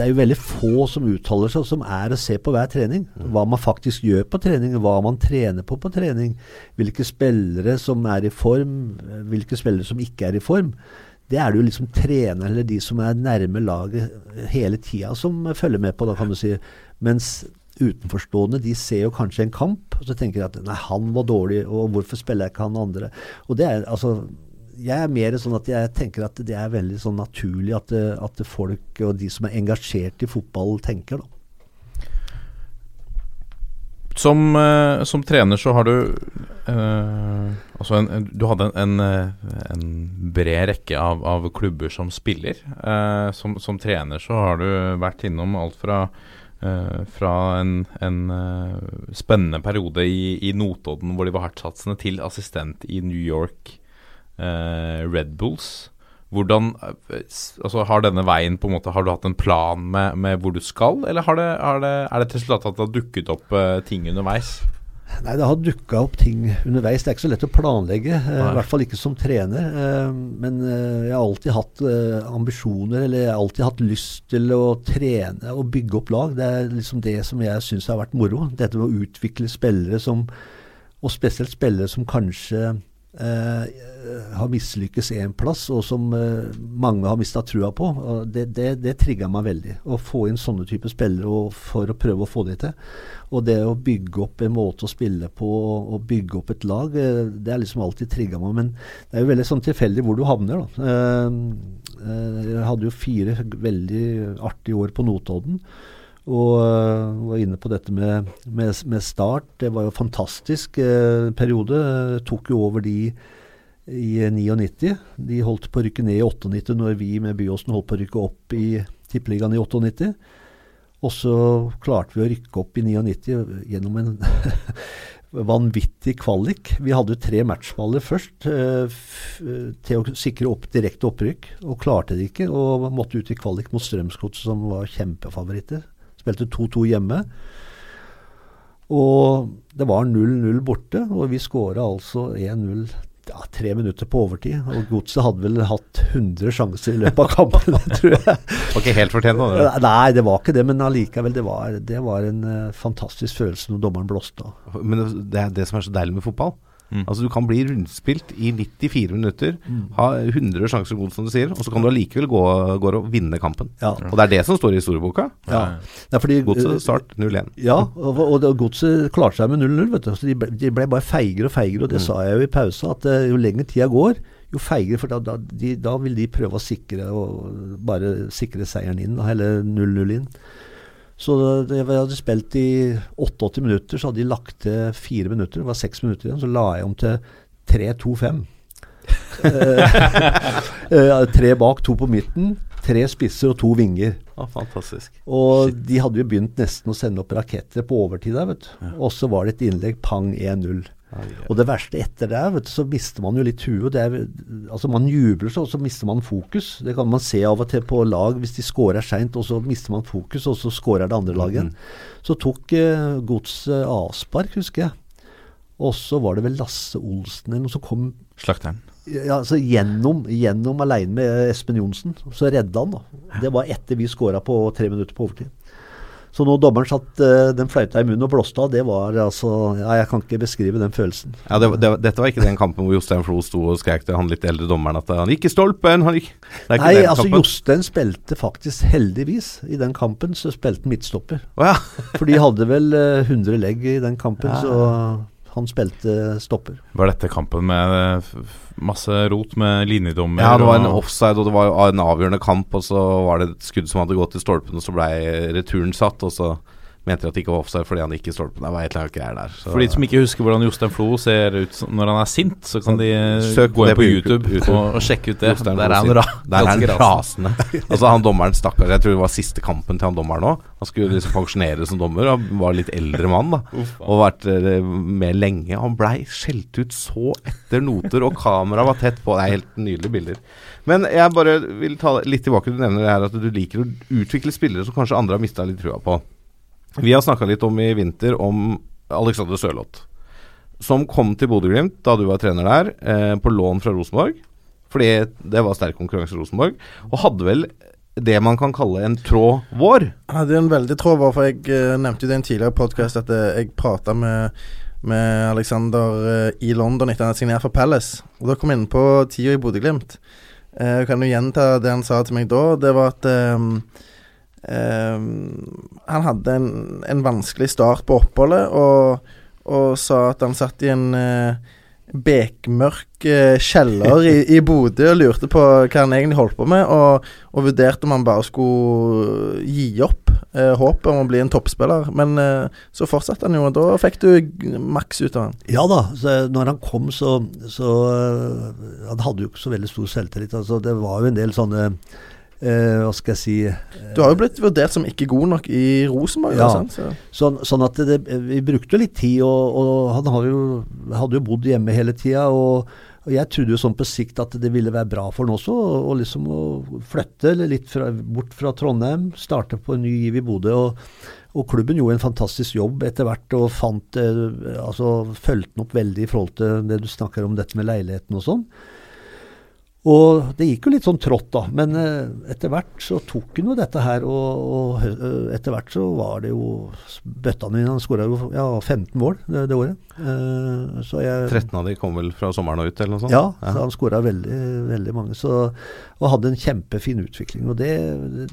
det er jo veldig få som uttaler seg, som er å se på hver trening. Hva man faktisk gjør på trening, hva man trener på på trening. Hvilke spillere som er i form, hvilke spillere som ikke er i form. Det er det jo liksom treneren eller de som er nærme laget hele tida som følger med på, da kan du si. Mens utenforstående de ser jo kanskje en kamp, og så tenker de at nei, han var dårlig, og hvorfor spiller jeg ikke han andre? Og det er altså jeg er mer sånn at jeg tenker at det er veldig sånn naturlig at, at folk og de som er engasjert i fotball, tenker. da. Som, eh, som trener så har du eh, Altså en, Du hadde en, en, eh, en bred rekke av, av klubber som spiller. Eh, som, som trener så har du vært innom alt fra eh, fra en, en spennende periode i, i Notodden hvor de var hardtsatsende, til assistent i New York Red Bulls. Hvordan eh, altså Har denne veien på en måte Har du hatt en plan med, med hvor du skal, eller har det, har det, er det et resultat at det har dukket opp eh, ting underveis? Nei, det har dukka opp ting underveis. Det er ikke så lett å planlegge. Eh, Nei. I hvert fall ikke som trener. Eh, men eh, jeg har alltid hatt eh, ambisjoner, eller jeg har alltid hatt lyst til å trene og bygge opp lag. Det er liksom det som jeg syns har vært moro. Dette med å utvikle spillere som Og spesielt spillere som kanskje eh, har mislykkes én plass, og som eh, mange har mista trua på. Det det, det trigga meg veldig. Å få inn sånne typer spillere for å prøve å få de til. Og det å bygge opp en måte å spille på og bygge opp et lag, eh, det har liksom alltid trigga meg. Men det er jo veldig sånn tilfeldig hvor du havner, da. Eh, eh, Jeg hadde jo fire veldig artige år på Notodden. Og uh, var inne på dette med, med, med start. Det var jo fantastisk uh, periode. Tok jo over de i eh, 99. De holdt på å rykke ned i 98 når vi med Byåsen holdt på å rykke opp i Tippeligaen i 98. Og så klarte vi å rykke opp i 99 gjennom en [laughs] vanvittig kvalik. Vi hadde tre matchballer først eh, til å sikre opp direkte opprykk, og klarte det ikke. Og måtte ut i kvalik mot Strømsgodset, som var kjempefavoritter. Spilte 2-2 hjemme. Og det var 0-0 borte, og vi skåra altså 1-0 ja, tre minutter på overtid. Og Godset hadde vel hatt 100 sjanser i løpet av kampen, [laughs] tror jeg. Var ikke helt fortjent, da. Nei, det var ikke det, men allikevel. Det var, det var en uh, fantastisk følelse når dommeren blåste av. Men det er det som er så deilig med fotball. Mm. Altså Du kan bli rundspilt i 94 minutter, ha 100 sjanser god, som du sier, og så kan du allikevel gå, gå og vinne kampen. Ja. Og det er det som står i historieboka. Ja. Ja, er fordi, Godset start 0-1. Ja, og, og Godset klarte seg med 0-0. vet du. Så de, ble, de ble bare feigere og feigere. Og det sa jeg jo i pausa, at eh, jo lenger tida går, jo feigere. For da, da, de, da vil de prøve å sikre og bare sikre seieren inn, eller 0-0 inn. Så jeg hadde spilt i 88 minutter, så hadde de lagt til fire minutter. Det var seks minutter igjen. Så la jeg om til 3-2-5. [laughs] Eh, [laughs] eh, tre bak, to på midten. Tre spisser og to vinger. Ja, fantastisk. Og de hadde jo begynt nesten å sende opp raketter på overtid der, vet du. Og så var det et innlegg, pang 1-0. Og det verste etter det, vet du, så mister man jo litt huet. Altså Man jubler så, og så mister man fokus. Det kan man se av og til på lag hvis de scorer seint, og så mister man fokus, og så scorer det andre laget Mm. Så tok eh, Godset avspark, husker jeg. Og så var det vel Lasse Olsen eller noe som kom Slakteren. ja, altså gjennom, gjennom aleine med Espen Johnsen. Så redda han, da. Det var etter vi scora på tre minutter på overtid. Så når dommeren satt eh, den fløyta i munnen og blåste av, det var altså Ja, jeg kan ikke beskrive den følelsen. Ja, det, det, Dette var ikke den kampen hvor Jostein Flo sto og skrek til han litt eldre dommeren at han gikk i stolpen! Han gikk Nei, altså kampen. Jostein spilte faktisk heldigvis i den kampen, så spilte han midtstopper. Oh, ja. For de hadde vel eh, 100 legg i den kampen, Ja. så han spilte stopper. Var dette kampen med eh, masse rot med linjedommer? Ja, det var en offside, og det var en avgjørende kamp, og så var det et skudd som hadde gått i stolpen, og så blei returen satt, og så mente at det ikke var offside fordi han ikke stolpen. Det var et eller annet greier der. Så. For de som ikke husker hvordan Jostein Flo ser ut når han er sint, så kan de Søk gå inn på YouTube, YouTube. Og, og sjekke ut det. Jostein Der er han ra Der er han rasende. altså Han dommeren, stakkars, jeg tror det var siste kampen til han dommeren òg. Han skulle liksom pensjonere som dommer, og var litt eldre mann, da. Og vært eh, med lenge. Han blei skjelt ut så etter noter, og kameraet var tett på. Det er helt nydelige bilder. Men jeg bare vil ta litt tilbake. Du nevner det her at du liker å utvikle spillere som kanskje andre har mista litt trua på. Vi har snakka litt om i vinter om Alexander Sørloth, som kom til Bodø-Glimt da du var trener der, eh, på lån fra Rosenborg. Fordi det var sterk konkurranse i Rosenborg. Og hadde vel det man kan kalle en tråd vår. Jeg hadde en veldig tråd vår, for jeg eh, nevnte jo det i en tidligere podkast at eh, jeg prata med, med Alexander eh, i London etter han hadde signert for Palace. Og da kom jeg inn på tida i Bodø-Glimt. Eh, jeg kan jo gjenta det han sa til meg da. Det var at han hadde en, en vanskelig start på oppholdet, og, og sa at han satt i en eh, bekmørk eh, kjeller i, i Bodø og lurte på hva han egentlig holdt på med, og, og vurderte om han bare skulle gi opp eh, håpet om å bli en toppspiller. Men eh, så fortsatte han jo, og da fikk du maks ut av han. Ja da, så når han kom så, så øh, Han hadde jo ikke så veldig stor selvtillit. Altså, det var jo en del sånne eh, Hva skal jeg si Du har jo blitt vurdert som ikke god nok i Rosenborg. Ja. Så. Sånn, sånn at det, vi brukte litt tid, og, og han har jo, hadde jo bodd hjemme hele tida. Og, og jeg trodde jo sånn på sikt at det ville være bra for han også, og liksom å flytte litt fra, bort fra Trondheim, starte på en ny giv i Bodø. Og, og klubben gjorde en fantastisk jobb etter hvert og fant eh, altså fulgte den opp veldig i forhold til det du snakker om dette med leiligheten og sånn. Og det gikk jo litt sånn trått, da. Men eh, etter hvert så tok han jo dette her, og, og eh, etter hvert så var det jo bøtta mi. Han skåra jo ja, 15 mål det, det året. Eh, så jeg 13 av de kom vel fra sommeren og ut, eller noe sånt? Ja, så han skåra veldig, veldig mange. Så, og hadde en kjempefin utvikling. Og det,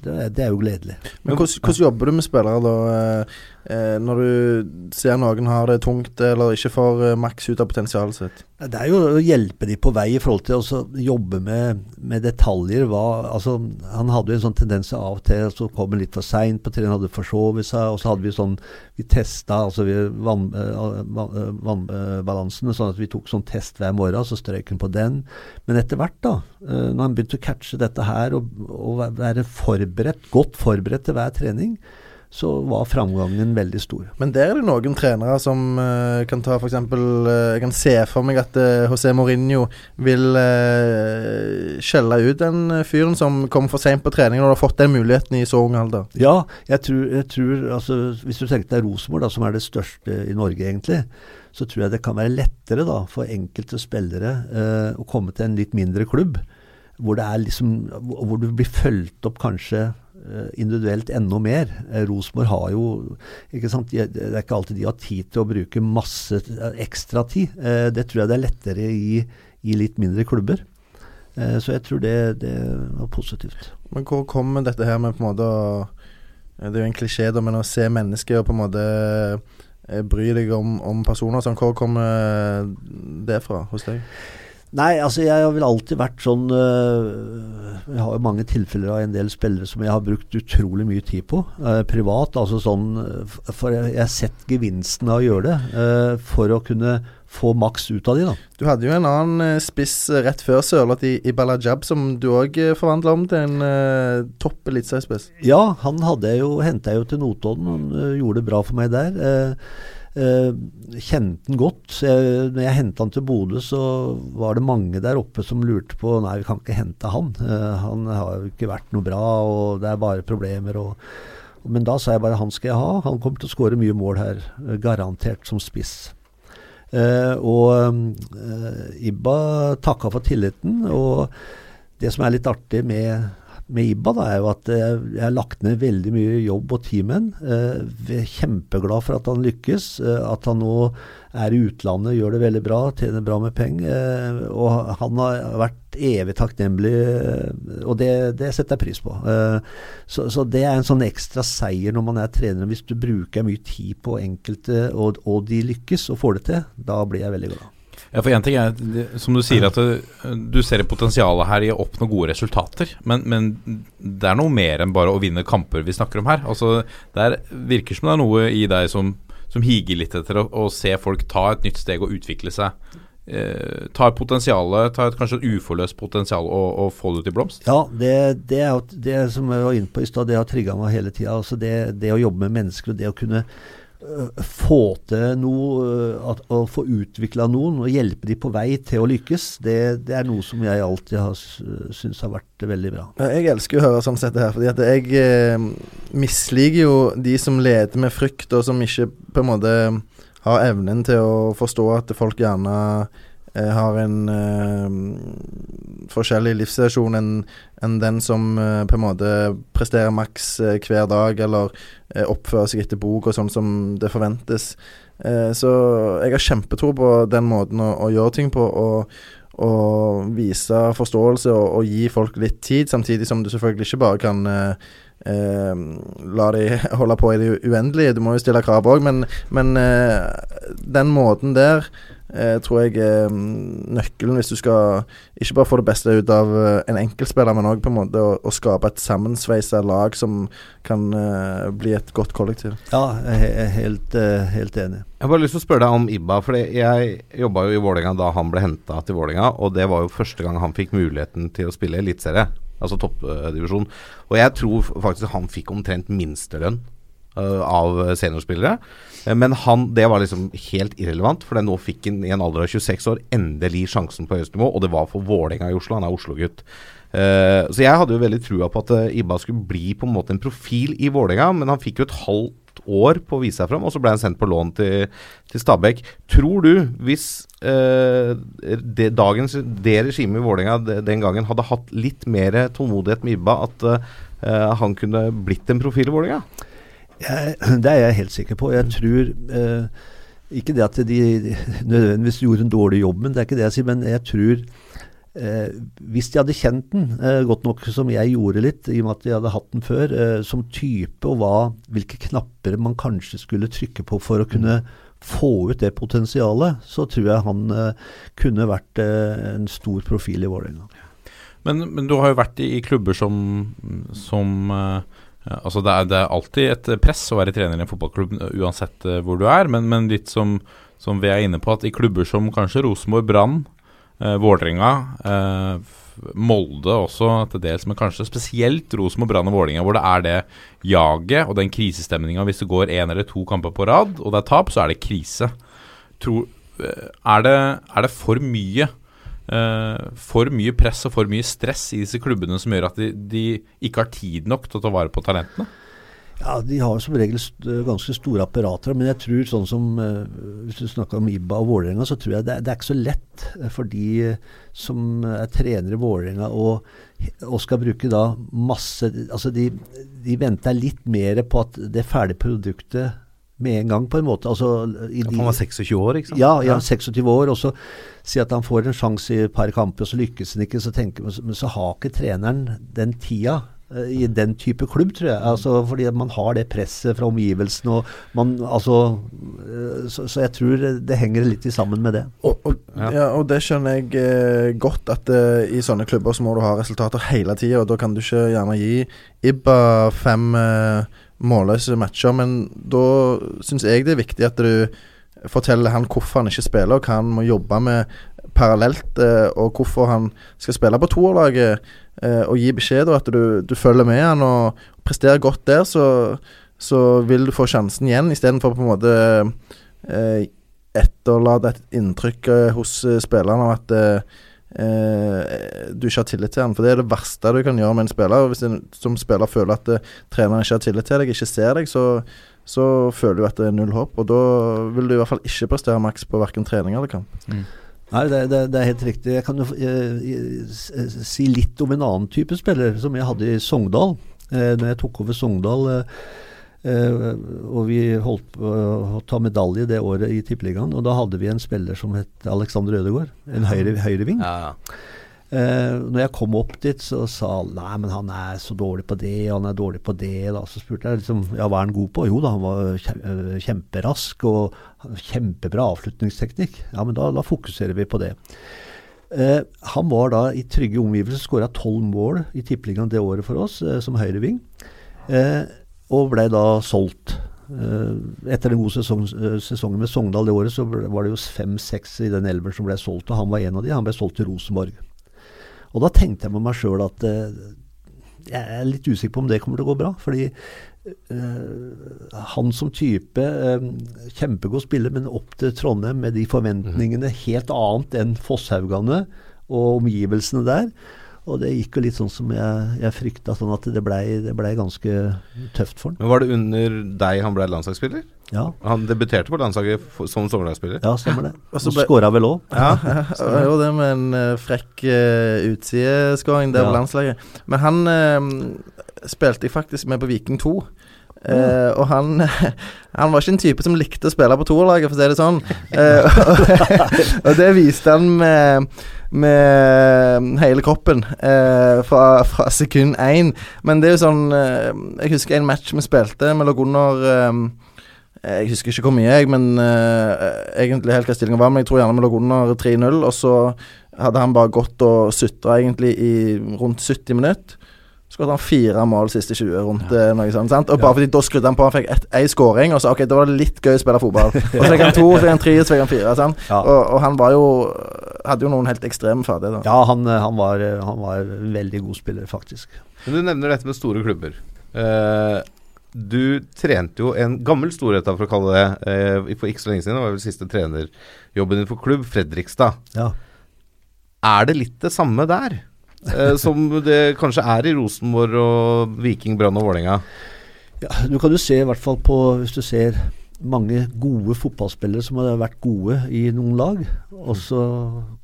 det, er- det er jo gledelig. Men hvordan, hvordan jobber du med spillere da? eh, eh, når du ser noen har det tungt eller ikke får maks ut av potensialet sitt? Det er jo å hjelpe de på vei i forhold til å jobbe med, med detaljer. Hva, altså, han hadde jo en sånn tendens av og til så kom han litt for seint på trening, hadde forsovet seg. Og så hadde vi sånn Vi testa altså vi vann, eh, vann, eh, sånn at vi tok sånn test hver morgen, så strøyk hun på den. Men etter hvert, da, eh, når han begynte å catche dette her og, og være forberedt, godt forberedt til hver trening, så var framgangen veldig stor. Men der er det noen trenere som uh, kan ta f.eks. Uh, jeg kan se for meg at uh, José Mourinho vil uh, skjelle ut den eh, fyren som kom for seint på trening når du har fått den muligheten i så ung alder. Ja, jeg tror, jeg tror altså, Hvis du tenker deg Rosenborg, som er det største i Norge, egentlig, så tror jeg det kan være lettere da, for enkelte spillere eh, å komme til en litt mindre klubb. Hvor, liksom, hvor du blir fulgt opp kanskje eh, individuelt enda mer. Eh, Rosenborg har jo ikke sant, Det er ikke alltid de har tid til å bruke masse eh, ekstra tid. Det tror jeg det er lettere i, i litt mindre klubber. Så jeg tror det, det var positivt. Men hvor kommer dette her med på en måte Det er jo en klisjé, da, men å se mennesker og på en måte bry deg om, om personer sånn. Hvor kommer det fra hos deg? Nei, altså jeg har vel alltid vært sånn øh, Jeg har jo mange tilfeller av en del spillere som jeg har brukt utrolig mye tid på. øh, privat, altså sånn For jeg jeg har sett gevinsten av å gjøre det. øh, for å kunne få maks ut av de, da. Du hadde jo en annen eh, spiss eh, rett før Sørloth i, i Balajab, som du òg uh, forvandla om til en uh, topp eliteseriespiss. Ja, han hadde jeg jo henta jeg jo til Notodden. Han uh, gjorde det bra for meg der. Uh, Uh, kjente han godt. Jeg, når jeg henta han til Bodø, så var det mange der oppe som lurte på Nei, vi kan ikke hente han. Uh, han har jo ikke vært noe bra, og det er bare problemer. Og, men da sa jeg bare han skal jeg ha. Han kommer til å skåre mye mål her, eh, garantert som spiss. Eh, og eh, Ibba takka for tilliten. Og det som er litt artig med, med Ibba, da, er jo at eh, jeg har lagt ned veldig mye jobb og timen. Eh, kjempeglad for at han lykkes. at han nå er i utlandet, gjør det veldig bra, tjener bra med penger. Eh, og han har vært evig takknemlig, eh, og det, det setter jeg pris på. Eh, så, så det er en sånn ekstra seier når man er trener. Hvis du bruker mye tid på enkelte, og, og de lykkes og får det til, da blir jeg veldig glad. Ja, for en ting er, som du sier, at du ser et potensial her i å oppnå gode resultater. Men, men det er noe mer enn bare å vinne kamper vi snakker om her. Altså, Det er, virker som det er noe i deg som, som higer litt etter å, å se folk ta et nytt steg og utvikle seg. Eh, ta et potensial, ta et kanskje et uforløst potensial og, og få det i blomst. Ja, det, det er det som jeg var inne på i stad, det har trigga meg hele tida. Altså det, det å jobbe med mennesker og det å kunne få til noe, øh, at, å få utvikla noen og hjelpe de på vei til å lykkes, det, det er noe som jeg alltid har syntes har vært veldig bra. Jeg elsker å høre sånn sett her, fordi at jeg eh, misliker jo de som leder med frykt, og som ikke på en måte har evnen til å forstå at folk gjerne eh, har en eh, forskjellig livssituasjon enn en den som eh, på en måte presterer maks eh, hver dag, eller eh, oppfører seg etter bok og sånn som det forventes. Eh, så jeg har kjempetro på den måten å, å gjøre ting på. og og vise forståelse og, og gi folk litt tid, samtidig som du selvfølgelig ikke bare kan eh, eh, la de [laughs] holde på i det uendelige. Du må jo stille krav òg, men, men eh, den måten der eh, tror jeg er mm, nøkkelen hvis du skal ikke bare få det beste ut av eh, en enkeltspiller, men òg på en måte å, å skape et sammensveisa lag som kan eh, bli et godt kollektiv. Ja, jeg er helt, eh, helt enig. Jeg har bare lyst til å spørre deg om Ibba. For jeg jobba jo i Vålerenga da han ble henta til Vålerenga, og det var jo første gang han fikk muligheten til å spille eliteserie, altså toppdivisjon. Og jeg tror faktisk han fikk omtrent minstelønn uh, av seniorspillere. Eh, Men han, det var liksom helt irrelevant, for nå fikk han i en alder av 26 år endelig sjansen på høyeste nivå, og det var for Vålerenga i Oslo. Han er Oslo-gutt. Uh, så jeg hadde jo veldig trua på at uh, Ibba skulle bli på en måte en profil i Vålerenga, men han fikk jo et halvt år på å vise seg fram, og så ble han sendt på lån til, til Stabæk. Tror du, hvis uh, det, dagens, det regimet i Vålerenga den gangen hadde hatt litt mer tålmodighet med Ibba, at han kunne blitt en profil i Vålerenga? Jeg, [clears throat] det er jeg helt sikker på. Jeg tror eh, ikke det at de nødvendigvis gjorde en dårlig jobb, men det er ikke det jeg sier. Men jeg tror eh, hvis de hadde kjent den eh, godt nok som jeg gjorde litt, i og med at de hadde hatt den før, eh, som type og hva, hvilke knapper man kanskje skulle trykke på for å kunne få ut det potensialet, så tror jeg han eh, kunne vært eh, en stor profil i Vålerenga. Men, men du har jo vært i, i klubber som, som eh, altså det, er, det er alltid et press å være trener i en fotballklubb uh, uansett eh, hvor du er, men, men litt som, som vi er inne på, at i klubber som kanskje Rosenborg, Brann, eh, Vålerenga, eh, Molde også til dels, men kanskje spesielt Rosenborg, Brann og Vålerenga, hvor det er det jaget og den krisestemninga hvis det går én eller to kamper på rad, og det er tap, så er det krise. Tror, eh, er, det, er det for mye eh, for mye press og for mye stress i disse klubbene som gjør at de, de ikke har tid nok til å ta vare på talentene? Ja, De har som regel st ganske store apparater, men jeg tror sånn som uh, Hvis du snakker om Ibba og Vålerenga, så tror jeg det, det er ikke så lett for de eh, som er trenere i Vålerenga og, og skal bruke da masse Altså de, de venter litt mer på at det ferdige produktet med en gang, på en måte. Altså, i Han var 26 år, ikke sant? ja, ja, 26 år, og så si at han får en sjanse i et par kamper, og så lykkes han ikke. Så tenker men så har ikke treneren den tida eh, i den type klubb, tror jeg. Altså, fordi man har det presset fra omgivelsene. og man, altså, eh, så, så jeg tror det henger litt i sammen med det. Og, og, ja. og det skjønner jeg eh, godt, at eh, i sånne klubber så må du ha resultater hele tida, og da kan du ikke gjerne gi Ibba fem eh, målløse matcher, men da syns jeg det er viktig at du forteller han hvorfor han ikke spiller, og hva han må jobbe med parallelt, eh, og hvorfor han skal spille på toerlaget, eh, og gi beskjed, og at du, du følger med han og presterer godt der, så, så vil du få sjansen igjen, istedenfor på en måte eh, etterlate et inntrykk eh, hos spillerne av at eh, eh, du ikke har tillit til han. For det er det verste du kan gjøre med en spiller. Hvis en som spiller føler at det, treneren ikke har tillit til deg, ikke ser deg, så, så føler du at det er null håp. Og da vil du i hvert fall ikke prestere maks på verken trening eller kamp. Nei, det, det, det er helt riktig. Jeg kan jo eh, si litt om en annen type spiller som jeg hadde i Sogndal. Eh, når jeg tok over Sogndal, eh, eh, og vi holdt på å ta medalje det året i Tippeligaen, og da hadde vi en spiller som het Alexander Ødegaard. En høyre, høyreving. Ja, Eh, når jeg kom opp dit, så sa alle nei, men han er så dårlig på det, han er dårlig på det. Da. Så spurte jeg liksom, ja, hva er han god på? Jo da, han var øh, kjemperask og kjempebra avslutningsteknikk. Ja, men da, da fokuserer vi på det. Eh, han var da i trygge omgivelser, skåra tolv mål i Tippeligaen det året for oss, eh, som høyreving. Eh, og ble da solgt. Eh, etter den gode sesong, eh, sesongen med Sogndal det året, så var det jo fem-seks i den elveren som ble solgt, og han var en av de. Han ble solgt til Rosenborg. Og da tenkte jeg med meg sjøl at eh, jeg er litt usikker på om det kommer til å gå bra. Fordi Uh, han som type uh, kjempegod spiller, men opp til Trondheim med de forventningene helt annet enn Fosshaugane og omgivelsene der. Og det gikk jo litt sånn som jeg, jeg frykta, sånn at det blei ble ganske tøft for han. Men Var det under deg han ble landslagsspiller? Ja. Han debuterte på landslaget som sommerlagsspiller? Ja, stemmer det. [laughs] Og så skåra vel òg. Ja, [laughs] det var jo det med en eh, frekk uh, utsideskåring der Ja. på landslaget. Men han eh, spilte jeg faktisk med på Viking 2. Uh, og han, [laughs] han var ikke en type som likte å spille på toerlaget, for å si det sånn. Uh, og, og det viste han med, med hele kroppen eh, fra, fra sekund én. Men det er jo sånn eh, Jeg husker en match vi spilte. Vi lå under eh, jeg husker ikke hvor mye, jeg, men eh, egentlig helt hva stillingen var. Men jeg tror gjerne vi lå under 3-0, og så hadde han bare gått og sutra egentlig i rundt 70 minutter. Skåret han fire mål siste 20 rundt ja. noe sånt. sant? Og bare fordi da skrudde han på, han fikk ett- ei scoring, og så ok, da var det litt gøy å spille fotball. [laughs] Og så fikk han to, så fikk han tre, så fikk han fire. sant? Ja. Og, og han var jo Hadde jo noen helt ekstreme ferdigheter. Ja, han, han, var, han var veldig god spiller, faktisk. Men du nevner dette med store klubber. Uh, du trente jo en gammel storhet, for å kalle det eh, for ikke så lenge siden. Det var vel siste trenerjobben din for klubb, Fredrikstad. Ja. Er det litt det samme der? Eh, som det kanskje er i Rosenborg og Viking, Brann og Vålerenga? Ja, du kan jo se i hvert fall på Hvis du ser mange gode fotballspillere som har vært gode i noen lag, og så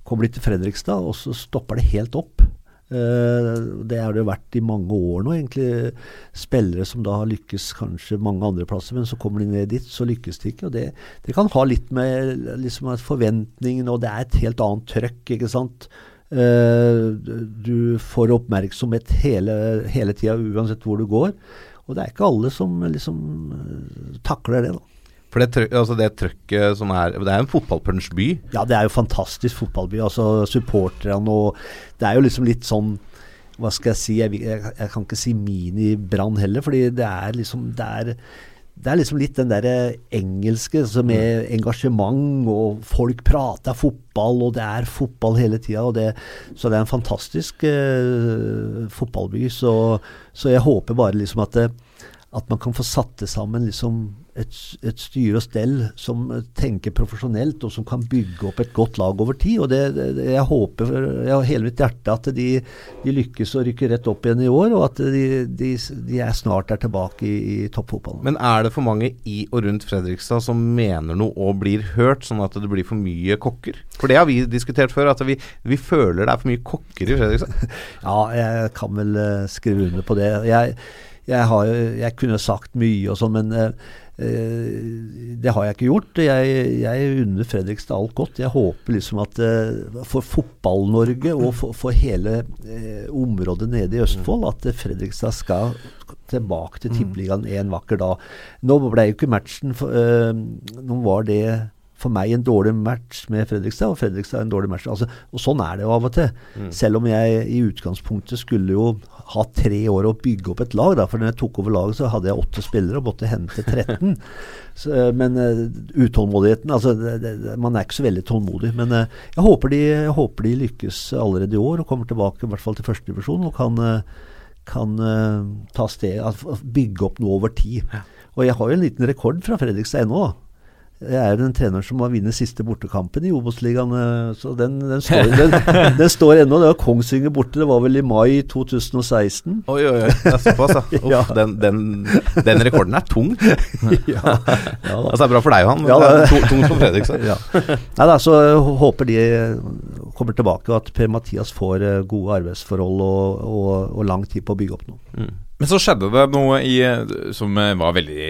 kommer de til Fredrikstad, og så stopper det helt opp. Eh, det har det vært i mange år nå, egentlig. Spillere som da har lykkes kanskje mange andre plasser, men så kommer de ned dit, så lykkes de ikke. og Det, det kan ha litt med liksom forventningene, og det er et helt annet trøkk, ikke sant. Eh, du får oppmerksomhet hele, hele tida, uansett hvor du går. Og det er ikke alle som liksom eh, takler det, da. For det, altså det trøkket som er Det er en fotballpunch-by. Ja, det er jo fantastisk fotballby. Altså supporterne og Det er jo liksom litt sånn Hva skal jeg si? Jeg, jeg, jeg kan ikke si mini-Brann heller, fordi det er liksom Det er, det er liksom litt den derre engelske altså med engasjement, og folk prater fotball, og det er fotball hele tida. Så det er en fantastisk eh, fotballby. Så, så jeg håper bare liksom at det, at man kan få satt det sammen liksom et, et styre og stell som tenker profesjonelt, og som kan bygge opp et godt lag over tid. og det, det, Jeg håper jeg har hele mitt hjerte at de, de lykkes å rykke rett opp igjen i år, og at de, de, de er snart er tilbake i, i toppfotballen. Men er det for mange i og rundt Fredrikstad som mener noe og blir hørt, sånn at det blir for mye kokker? For det har vi diskutert før, at vi, vi føler det er for mye kokker i Fredrikstad. [laughs] Ja, jeg kan vel eh, skrive under på det. Jeg, jeg, har, jeg kunne sagt mye og sånn, men eh, eh, det har jeg ikke gjort. Jeg, jeg unner Fredrikstad alt godt. Jeg håper liksom at eh, for Fotball-Norge og for, for hele eh, området nede i Østfold, at eh, Fredrikstad skal tilbake til Tippeligaen en vakker dag. Nå ble jo ikke matchen for, eh, Nå var det for meg en dårlig match med Fredrikstad, og Fredrikstad en dårlig match. Altså, og sånn er det jo av og til. Selv om jeg i utgangspunktet skulle jo ha tre år å bygge opp et lag. Da. For når jeg tok over laget, så hadde jeg åtte spillere og måtte hente 13. [laughs] så, eh, men uh, utålmodigheten altså, det, det, Man er ikke så veldig tålmodig. Men uh, jeg, håper de, jeg håper de lykkes allerede i år og kommer tilbake i hvert fall til førstedivisjon og kan, uh, kan ta sted, altså, bygge opp noe over tid. Og jeg har jo en liten rekord fra Fredrikstad ennå. Jeg er jo den treneren som har vunnet siste bortekampen i Obos-ligaen, eh, så den, den, står, den, [laughs] den står ennå. Det var Kongsvinger borte, det var vel i mai 2016. Oi, oi, oi. Det er såpass, ja. Uff, Ja. den, den, den rekorden er tung. [laughs] ja, ja. Altså, det er bra for deg, Johan, Ja, det er tung- for Fredrikstad. ja. Nei da, så håper de kommer tilbake, og at Per-Mathias får eh, gode arbeidsforhold og, og, og lang tid på å bygge opp noe. Men så skjedde det noe i, som eh, var veldig,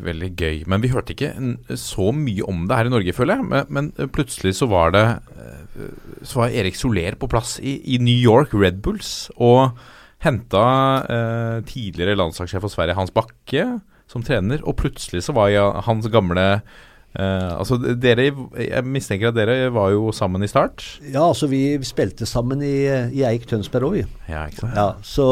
veldig gøy. Men vi hørte ikke så mye om det her i Norge, føler jeg. Men, men plutselig så var det eh, Så var Erik Soler på plass i, i New York Red Bulls og henta eh, tidligere landslagssjef for Sverige, Hans Bakke, som trener. Og plutselig så var jeg, hans gamle eh, Altså dere Jeg mistenker at dere var jo sammen i start. Ja, altså vi spilte sammen i, i Eik Tønsberg òg, vi. Ja? Ja, så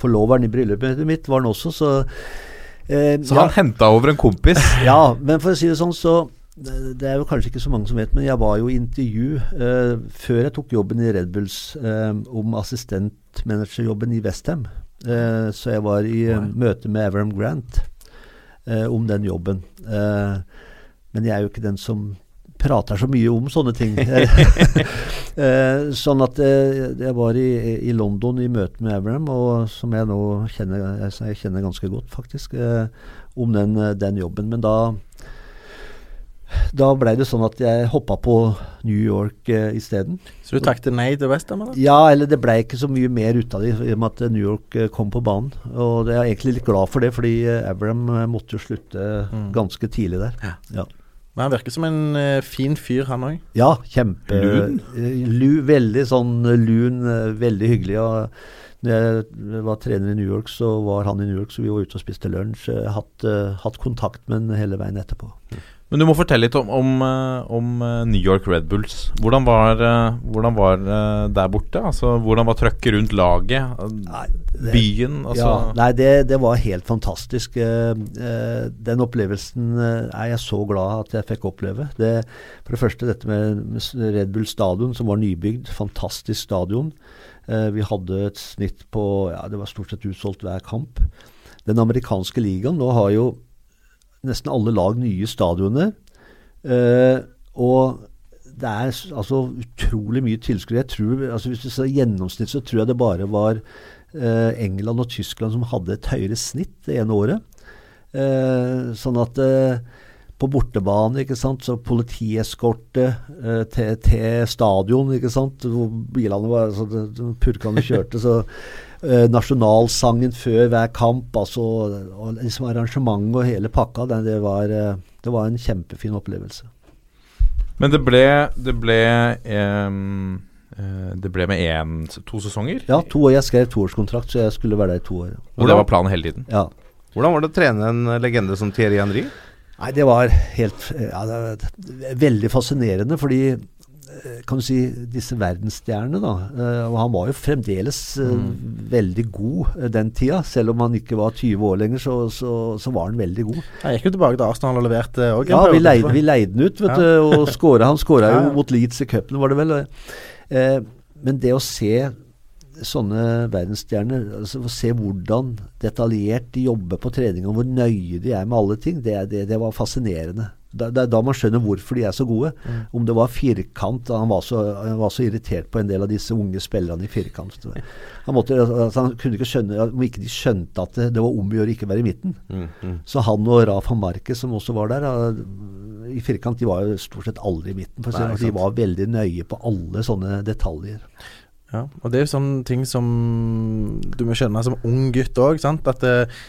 forloveren i bryllupet mitt var han også, så uh, Så ja, han henta over en kompis. [laughs] ja, men for å si det sånn, så det er jo kanskje ikke så mange som vet, men jeg var jo i intervju eh, før jeg tok jobben i Red Bulls eh, om assistentmanagerjobben i Westham. Eh, så jeg var i eh, møte med Avram Grant om den jobben. Eh, men jeg er jo ikke den som prater så mye om sånne ting. [laughs] [laughs] Eh, sånn at eh, jeg var i, i London i møte med Abraham, og som jeg nå kjenner, jeg kjenner ganske godt, faktisk, eh, om den, den jobben. Men da da blei det sånn at jeg hoppa på New York eh, isteden. Så du takket nei til Westham? Ja, eller det blei ikke så mye mer ut av det i og med at New York eh, kom på banen. Og jeg er egentlig litt glad for det, fordi eh, Abraham eh, måtte jo slutte Mm. ganske tidlig der. Ja. Men han virker som en eh, fin fyr, han òg. Ja, kjempe Lun? eh, lu, Veldig sånn eh, lun, eh, veldig hyggelig. Og når jeg var trener i New York, så var han i New York, så vi var ute og spiste lunsj. Eh, Hatt, eh, hatt kontakt med han hele veien etterpå. Men du må fortelle litt om, om, eh, om eh, New York Red Bulls. Hvordan var, eh, hvordan var der borte? Altså, hvordan var trøkket rundt laget? det- Byen? Altså, ja, nei, det, det var helt fantastisk. Den opplevelsen er jeg så glad at jeg fikk oppleve. Det, for det første dette med, Red Bull stadion, som var nybygd. Fantastisk stadion. Vi hadde et snitt på ja, Det var stort sett utsolgt hver kamp. Den amerikanske ligaen nå har jo nesten alle lag nye stadioner. Eh, og det er altså utrolig mye tilskuere. Jeg tror, altså Hvis du ser gjennomsnitt, så tror jeg det bare var eh, England og Tyskland som hadde et høyere snitt det ene året. Eh, sånn at eh, på bortebane, ikke sant, så politieskorte eh, til, til stadion, ikke sant, hvor bilene var så det- Purkene kjørte, så nasjonalsangen før hver kamp, altså og liksom arrangementet og hele pakka, det, det, var, eh, det var en kjempefin opplevelse. Men det ble Det ble ehm, eh, Det ble med én To sesonger? Ja, to år. Jeg skrev toårskontrakt, så jeg skulle være der i to år. Og det var planen hele tiden? Ja. Hvordan var det å trene en legende som Thierry Henry? Nei, det var helt ja, det var Veldig fascinerende, fordi eh, kan du si disse verdensstjernene, da. eh, Og han var jo fremdeles mm. veldig god eh, den tida. Selv om han ikke var 20 år lenger, så, så, så var han veldig god. Jeg gikk jo tilbake til Arsenal og leverte òg. Ja, vi leide, vi leide den ut, vet Ja. du. Og skåra, han skåra jo [laughs] mot Leeds i cupen, var det vel. Eh, men det å se sånne verdensstjerner, altså å se hvordan detaljert de jobber på trening, og hvor nøye de er med alle ting, det, det, det var fascinerende. Da- Det er da man skjønner hvorfor de er så gode. Mm. Om det var firkant Han var så, han var så irritert på en del av disse unge spillerne i firkant. Han, måtte, altså, han kunne ikke skjønne Om ikke de skjønte at det, det var om å gjøre ikke være i midten. Så han og Rafa Marquez, som også var der, eh, i firkant, de var jo stort sett aldri i midten. For Nei, de var veldig nøye på alle sånne detaljer. Ja, og det er jo sånne ting som du må skjønne som ung gutt òg. At eh,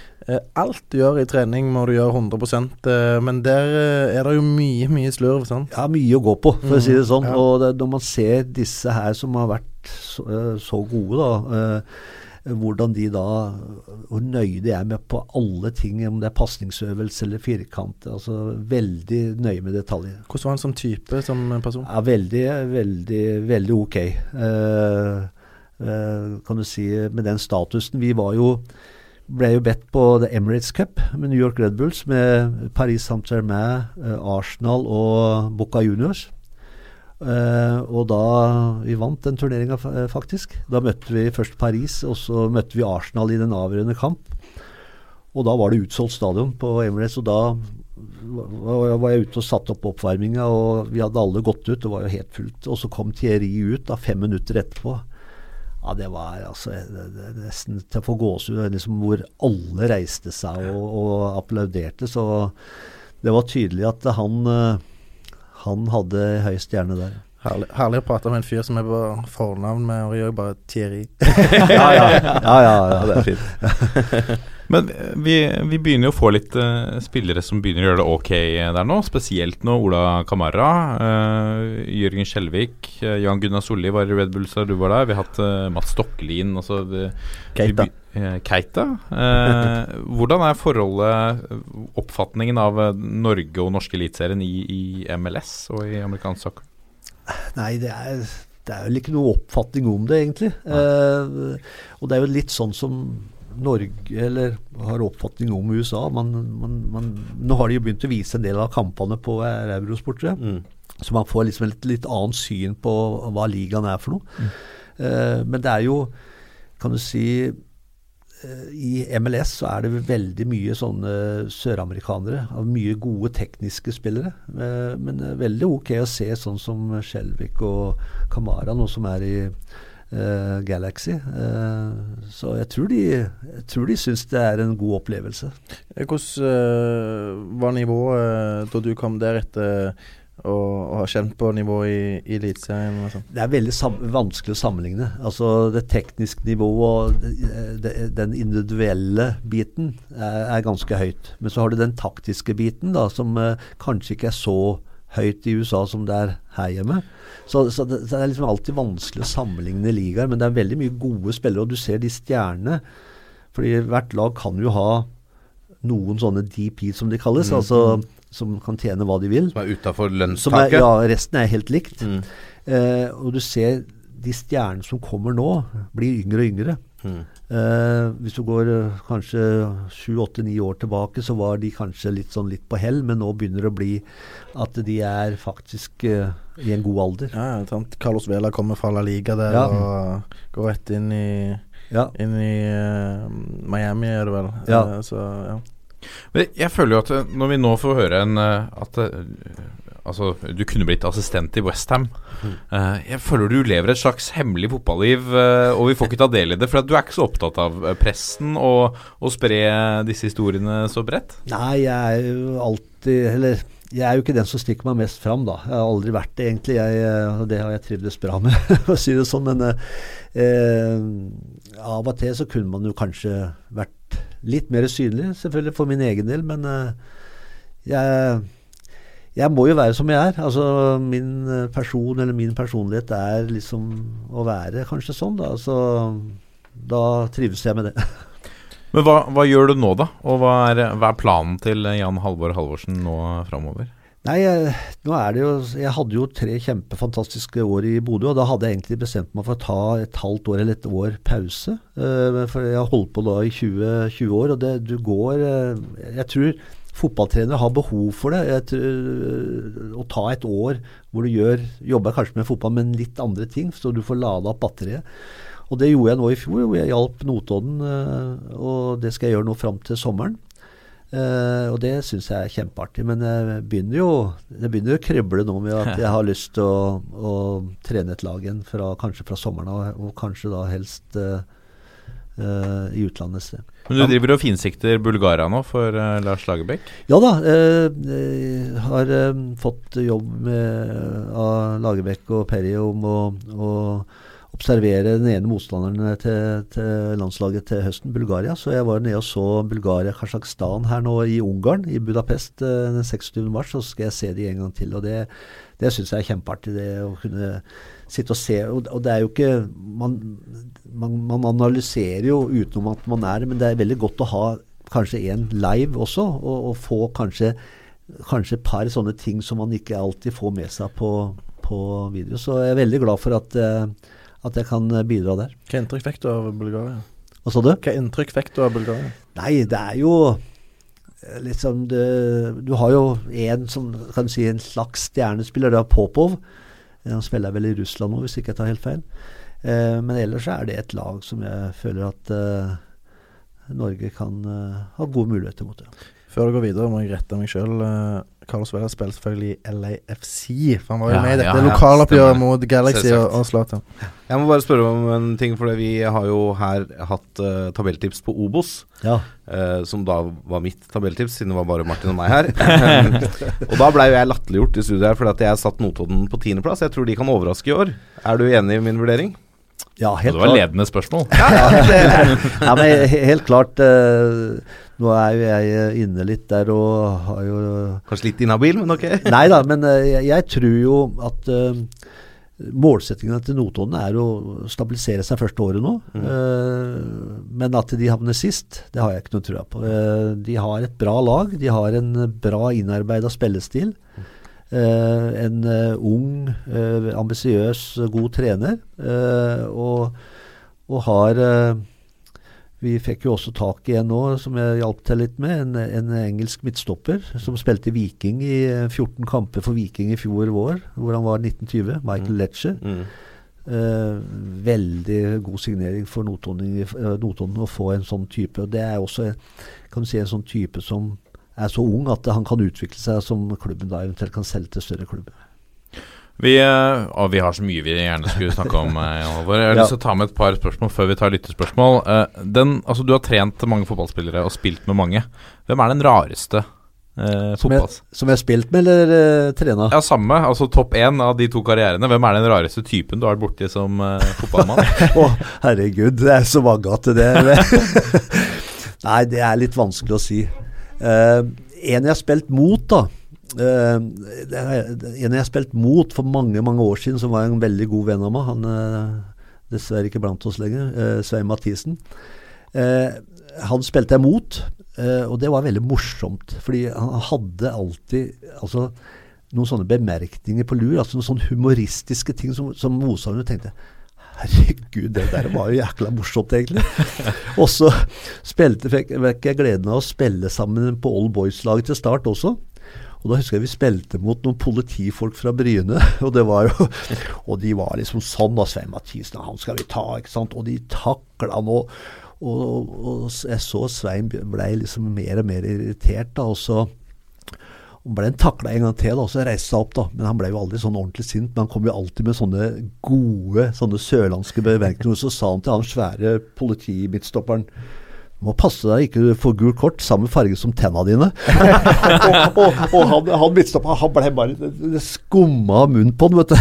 alt du gjør i trening må du gjøre 100 eh, men der eh, er det jo mye, mye slurv. sant? Ja, mye å gå på, for å si det sånn. Mm, ja. Og det, når man ser disse her som har vært så, eh, så gode, da. Hvordan de da Hvor nøye de er med på alle ting, om det er pasningsøvelse eller firkant. Altså veldig nøye med detaljer. Hvordan var han som type, som person? Ja, veldig, veldig, veldig ok. Eh, eh, kan du si, med den statusen. Vi var jo ble jo bedt på The Emirates Cup med New York Red Bulls med Paris Saint-Germain, eh, Arsenal og Boca Juniors. Eh, og da Vi vant den turneringa, faktisk. Da møtte vi først Paris, og så møtte vi Arsenal i den avgjørende kamp. Og da var det utsolgt stadion på Emirates, og da var jeg ute og satte opp oppvarminga, og vi hadde alle gått ut. Det var jo helt fullt. Og så kom Thierry ut da fem minutter etterpå. Ja, det var altså det, det nesten til å få gåsehud. Liksom, hvor alle reiste seg og, og applauderte. Så det var tydelig at han, eh, han hadde høy stjerne der. Herlig, herlig å prate med en fyr som er på fornavn med og gjør bare Thierry. [laughs] Ja, ja. Ja, ja, ja. det er fint. [laughs] Men eh, vi, vi begynner jo å få litt uh, spillere som begynner å gjøre det ok der nå. Spesielt nå Ola Kamara, uh, Jørgen Skjelvik, uh, Jan Gunnar Solli var i Red Bulls da du var der. Vi har hatt eh, Mats Stokkelien altså, vi, Keita. vi eh, Keita. Eh, [laughs] hvordan er forholdet, oppfatningen av eh, Norge og norske eliteserien i, i MLS og i amerikansk soccer? Nei, det er, det er vel ikke noe oppfatning om det, egentlig. Eh, og det er jo litt sånn som Norge eller har oppfatning om USA. Man, man, man, nå har de jo begynt å vise en del av kampene på eurosportere. Mm. Så man får liksom et litt annet syn på hva ligaen er for noe. Eh, men det er jo, kan du si eh, i MLS så er det veldig mye sånne søramerikanere. Mye gode tekniske spillere. Eh, men veldig ok å se sånn som Skjelvik og Kamara, nå som er i uh, Galaxy. Uh, så jeg tror de, jeg tror de syns det er en god opplevelse. Hvordan uh, var nivået da du kom der etter å og har kjent på nivået i, i Eliteserien? sånn? Det er veldig sam vanskelig å sammenligne. Altså Det tekniske nivået og det, den individuelle biten er, er ganske høyt. Men så har du den taktiske biten, da, som eh, kanskje ikke er så høyt i USA som det er her hjemme. Så, så, det, så det er liksom alltid vanskelig å sammenligne ligaer. Men det er veldig mye gode spillere, og du ser de stjernene. Fordi hvert lag kan jo ha noen sånne DP, som de kalles. Mm. altså som kan tjene hva de vil. Som er utafor er, lønnstaket. ja, resten er helt likt. Mm. Eh, og du ser de stjernene som kommer nå, blir yngre og yngre. Mm. Eh, hvis du går eh, kanskje sju, åtte, ni år tilbake, så var de kanskje litt sånn litt på hell, men nå begynner det å bli at de er faktisk eh, i en god alder. Ja, ja, sant. Carlos Vela kommer fra La Liga der Ja. og går rett inn i Ja. Inn i uh, Miami, er det vel. Ja. Eh, så ja. Men jeg føler jo at eh, når vi nå får høre en eh, At eh, Altså, du kunne blitt assistent i Westham. Uh, jeg føler du lever et slags hemmelig fotballiv, uh, og vi får ikke ta del i det. For at du er ikke så opptatt av pressen og å spre disse historiene så bredt. Nei, jeg er jo alltid Eller jeg er jo ikke den som stikker meg mest fram, da. Jeg har aldri vært det, egentlig. Jeg, det har jeg trivdes bra med, [laughs] å si det sånn. Men eh, av og til så kunne man jo kanskje vært litt mer synlig, selvfølgelig for min egen del. Men eh, jeg jeg må jo være som jeg er. Altså Min eh, person eller min personlighet er liksom å være kanskje sånn, da. Så da trives jeg med det. Men hva, hva gjør du nå, da? Og hva er, hva er planen til Jan Halvor Halvorsen nå framover? Nei, nå er det jo Jeg hadde jo tre kjempefantastiske år i Bodø, og da hadde jeg egentlig bestemt meg for å ta et halvt år eller et år pause. Eh, for jeg har holdt på da i 20, 20 år, og det, du går eh, Jeg tror fotballtrenere har behov for det. Jeg tror, å ta et år hvor du gjør, jobber kanskje med fotball, men litt andre ting, så du får lada opp batteriet. Og det gjorde jeg nå i fjor, hvor jeg hjalp Notodden, eh, og det skal jeg gjøre nå fram til sommeren. Eh, og det syns jeg er kjempeartig. Men jeg begynner jo det begynner å krible nå med at [laughs] jeg har lyst til å, å trene et lag igjen, fra, kanskje fra sommeren av, og kanskje da helst uh, uh, i utlandet et sted. Men du driver og finsikter Bulgaria nå for Lars Lagerbäck? Ja da. Jeg har fått jobb med, av Lagerbäck og Perry om å observere den ene motstanderen til, til landslaget til høsten, Bulgaria. Så jeg var nede og så Bulgaria-Kasjokstan her nå i Ungarn, i Budapest eh, den 26. mars. Så skal jeg se de en gang til. og det det syns jeg er kjempeartig, det å kunne sitte og se. Og det er jo ikke man, man, man analyserer jo utenom at man er men det er veldig godt å ha kanskje en live også, og, og få kanskje, kanskje et par sånne ting som man ikke alltid får med seg på, på video. Så jeg er veldig glad for at, eh, at jeg kan bidra der. Hva inntrykk fikk du av Bulgaria? Hva sa du? Hva inntrykk fikk du av Bulgaria? Nei, det er jo liksom det, Du har jo en som kan du si en slags stjernespiller, det er Popov. Han spiller vel i Russland nå, hvis ikke jeg tar helt feil. Eh, men ellers er det et lag som jeg føler at eh, Norge kan eh, ha gode muligheter mot. det. Før du går videre, må jeg rette meg sjøl. Carlos Vela spiller selvfølgelig i LAFC. For han var jo Ja, med i dette ja, lokaloppgjøret mot Galaxy og, og Zlatan. Jeg må bare spørre om en ting, for vi har jo her hatt uh, tabelltips på Obos. Ja. Uh, som da var mitt tabelltips, siden det var bare Martin og meg her. [laughs] og da blei jo jeg latterliggjort i studiet her fordi at jeg satt Notodden på tiendeplass. Jeg tror de kan overraske i år. Er du enig i min vurdering? Ja, helt Det var klart. ledende spørsmål. ja, [laughs] men helt klart eh, Nå er jo jeg eh, inne litt der og har jo Kanskje litt inhabil, men ok. [laughs] Nei da, men eh, jeg, jeg tror jo at uh, målsettingene til Notodden er å stabilisere seg første året nå. Eh, men at de havner sist, det har jeg ikke noe trua på. Uh, de har et bra lag. De har en bra innarbeida spillestil. Eh, en eh, ung, eh, ambisiøs, god trener. eh, og, og har eh, vi fikk jo også tak i en nå, som jeg hjalp til litt med. En, en engelsk midtstopper som spilte Viking i eh, 14 kamper for Viking i fjor vår, hvor han var 1920. Michael Letcher. Mm. Eh, veldig god signering for Notodden eh, Notodden å få en sånn type. og Det er også kan du si, en sånn type som er så ung at han kan utvikle seg som klubben da eventuelt kan selge til større klubber. Vi, eh, og vi har så mye vi gjerne skulle snakke om. eh, Halvor. Jeg har [laughs] Ja. lyst til å ta med et par spørsmål før vi tar lyttespørsmål. Eh, Den, altså, du har trent mange fotballspillere og spilt med mange. Hvem er den rareste eh, Som jeg, som jeg har spilt med, eller uh, trena? Ja, samme. Altså topp én av de to karrierene. Hvem er den rareste typen du har vært borti som eh, fotballmann? [laughs] Å, herregud, det er så mange at det [laughs] Nei, det er litt vanskelig å si. Eh, en jeg har spilt mot, da. Uh, en jeg har spilt mot for mange mange år siden, som var en veldig god venn av meg. Han er dessverre ikke blant oss lenger. Uh, Svein Mathisen. Han spilte jeg mot, og det var veldig morsomt. Fordi han hadde alltid altså, noen sånne bemerkninger på lur. altså Noen sånne humoristiske ting som, som motstanderne tenkte Herregud, det der var jo jækla morsomt, egentlig. og så spilte, fikk, jeg gleden av å spille sammen på Old Boys-laget til start også. Og da husker jeg vi spilte mot noen politifolk fra Bryne. [laughs] Og det var jo Og de var liksom sånn da, Svein Mathisen, han skal vi ta, ikke sant. Og de takla og, og, og, og jeg så Svein blei liksom mer og mer irritert, da. Og så og ble han takla en gang til, da, og så reiste seg opp. da, Men han ble jo aldri sånn ordentlig sint. Men han kom jo alltid med sånne gode sånne sørlandske bemerkninger. Så sa han til han svære politimidtstopperen må passe deg ikke du får gult kort, samme farge som tenna dine. [laughs] og og, og han, han midtstopperen han ble bare Det skumma av munnen på han, vet du.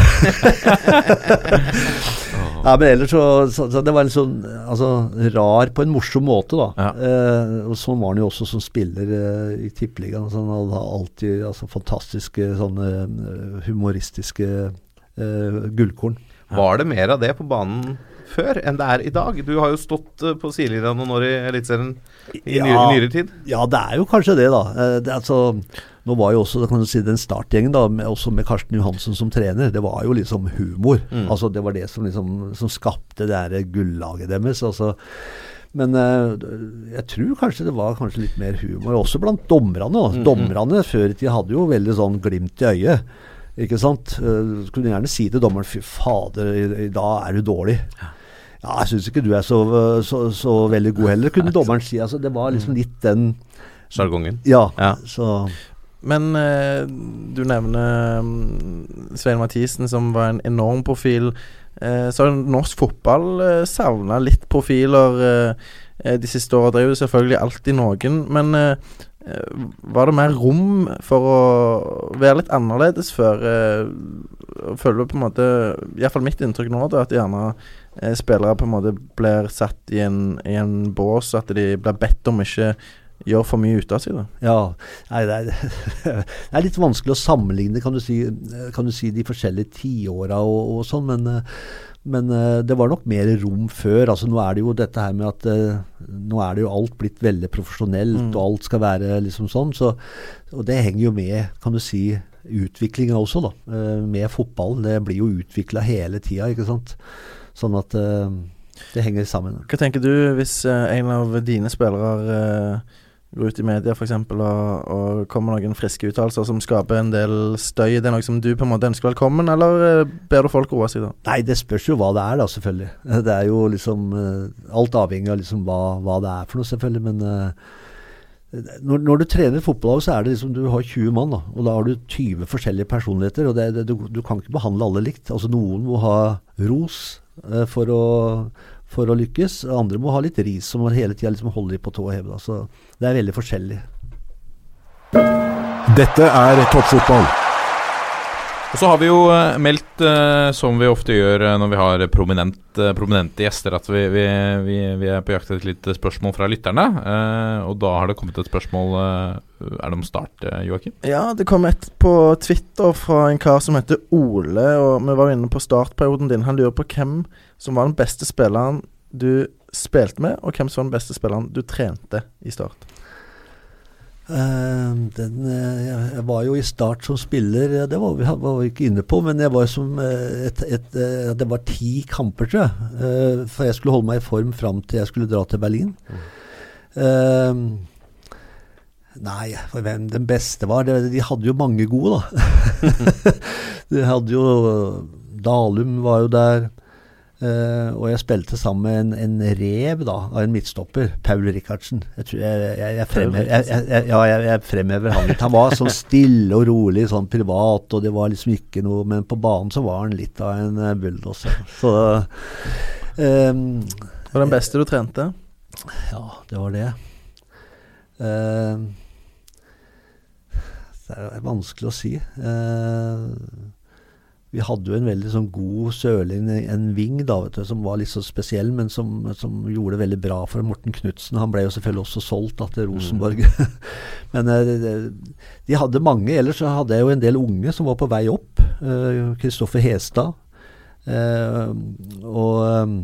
[laughs] Ja, men ellers så, så, så Det var en sånn altså, rar på en morsom måte, da. Ja. Eh, og Sånn var han jo også som spiller eh, i Tippeligaen. Så han hadde alltid altså, fantastiske sånne eh, humoristiske eh, gullkorn. Var det mer av det på banen før enn det er i dag? Du har jo stått eh, på sidelinja noen år i Eliteserien i Ja. nyere, tid. Ja, det er jo kanskje det, da. Eh, Det, er altså, nå var jo også kan du si, den startgjengen, da, med, også med Karsten Johansen som trener, det var jo liksom humor. Altså Det var det som liksom som skapte det der gullaget deres. Altså. Men eh, jeg tror kanskje det var kanskje litt mer humor, også blant dommerne. da. Dommerne før i tida hadde jo veldig sånn glimt i øyet. Ikke sant? Uh, kunne gjerne si til dommeren 'fy fader, i, i dag er du dårlig'. Ja, jeg syns ikke du er så, så, så veldig god heller, kunne dommeren si. Altså, det var liksom litt den Sjargongen. Ja. Ja. Så Men eh, du nevner mm, Svein Mathisen, som var en enorm profil. Eh, så har norsk fotball eh, savna litt profiler eh, eh, de siste åra. Det er jo selvfølgelig alltid noen, men eh, eh, var det mer rom for å være litt annerledes før? Føler du på en måte Iallfall mitt inntrykk nå, da, at gjerne spillere på en måte blir satt i en, i en bås, at de blir bedt om ikke gjøre for mye ut av seg. da ja. Nei, det, er, [laughs] det er litt vanskelig å sammenligne, kan du si, kan du si de forskjellige tiåra og, og sånn, men men det var nok mer rom før. altså Nå er det jo dette her med at nå er det jo alt blitt veldig profesjonelt, og alt skal være liksom sånn. Så, og det henger jo med, kan du si, utviklinga også, da. eh, med fotballen. Det blir jo utvikla hele tida, ikke sant. Sånn at eh, det henger sammen. Hva tenker du hvis eh, en av dine spillere går ut i media f.eks. Og, og kommer noen friske uttalelser som skaper en del støy? Det er noe som du på en måte ønsker velkommen, eller eh, ber du folk roe seg da? Nei, det spørs jo hva det er, da, selvfølgelig. [laughs] Det er jo liksom eh, Alt avhengig av liksom hva, hva det er for noe, selvfølgelig. Men eh, når, når du trener fotballag, så er det liksom du har 20 mann, da. Og da har du 20 forskjellige personligheter. Og det, det, du, du kan ikke behandle alle likt. Altså Noen må ha ros for å for å lykkes. Andre må ha litt ris, som hele tida liksom holder de på tå heve. Så det er veldig forskjellig. Dette er toppfotball. Og så har vi jo eh, meldt, eh, som vi ofte gjør eh, når vi har prominent, prominente gjester, at vi, vi, vi, er på jakt etter et lite spørsmål fra lytterne. Og da har det kommet et spørsmål Er det om start, Joakim? Ja, det kom et på Twitter fra en kar som heter Ole, og vi var inne på startperioden din. Han lurer på hvem som var den beste spilleren du spilte med, og hvem som var den beste spilleren du trente i Start. Eh, den, eh, jeg, var jo i start som spiller, det var vi, var vi ikke inne på, men jeg var som eh, et, et, eh, Det var ti kamper, tror jeg. Eh, for jeg skulle holde meg i form fram til jeg skulle dra til Berlin. Eh, nei, for hvem den beste var det, De hadde jo mange gode, da. [laughs] de hadde jo Dalum var jo der. Eh, og jeg spilte sammen med en, en rev da, av en midtstopper, Paul Rikardsen. Jeg, jeg, jeg, jeg, fremhever, ja, fremhever han litt. Han var sånn stille og rolig sånn privat, og det var liksom ikke noe Men på banen så var han litt av en uh, bulldoser. Så um, var den beste du trente? Ja, det var det. Uh, det er vanskelig å si. Uh, vi hadde jo en veldig sånn god sørling, en ving da, vet du, som var litt så spesiell, men som, som gjorde det veldig bra for Morten Knutsen. Han ble jo selvfølgelig også solgt da, til Rosenborg. Mm. [laughs] men uh, de hadde mange. Ellers så hadde jeg jo en del unge som var på vei opp. Kristoffer Hestad. og um,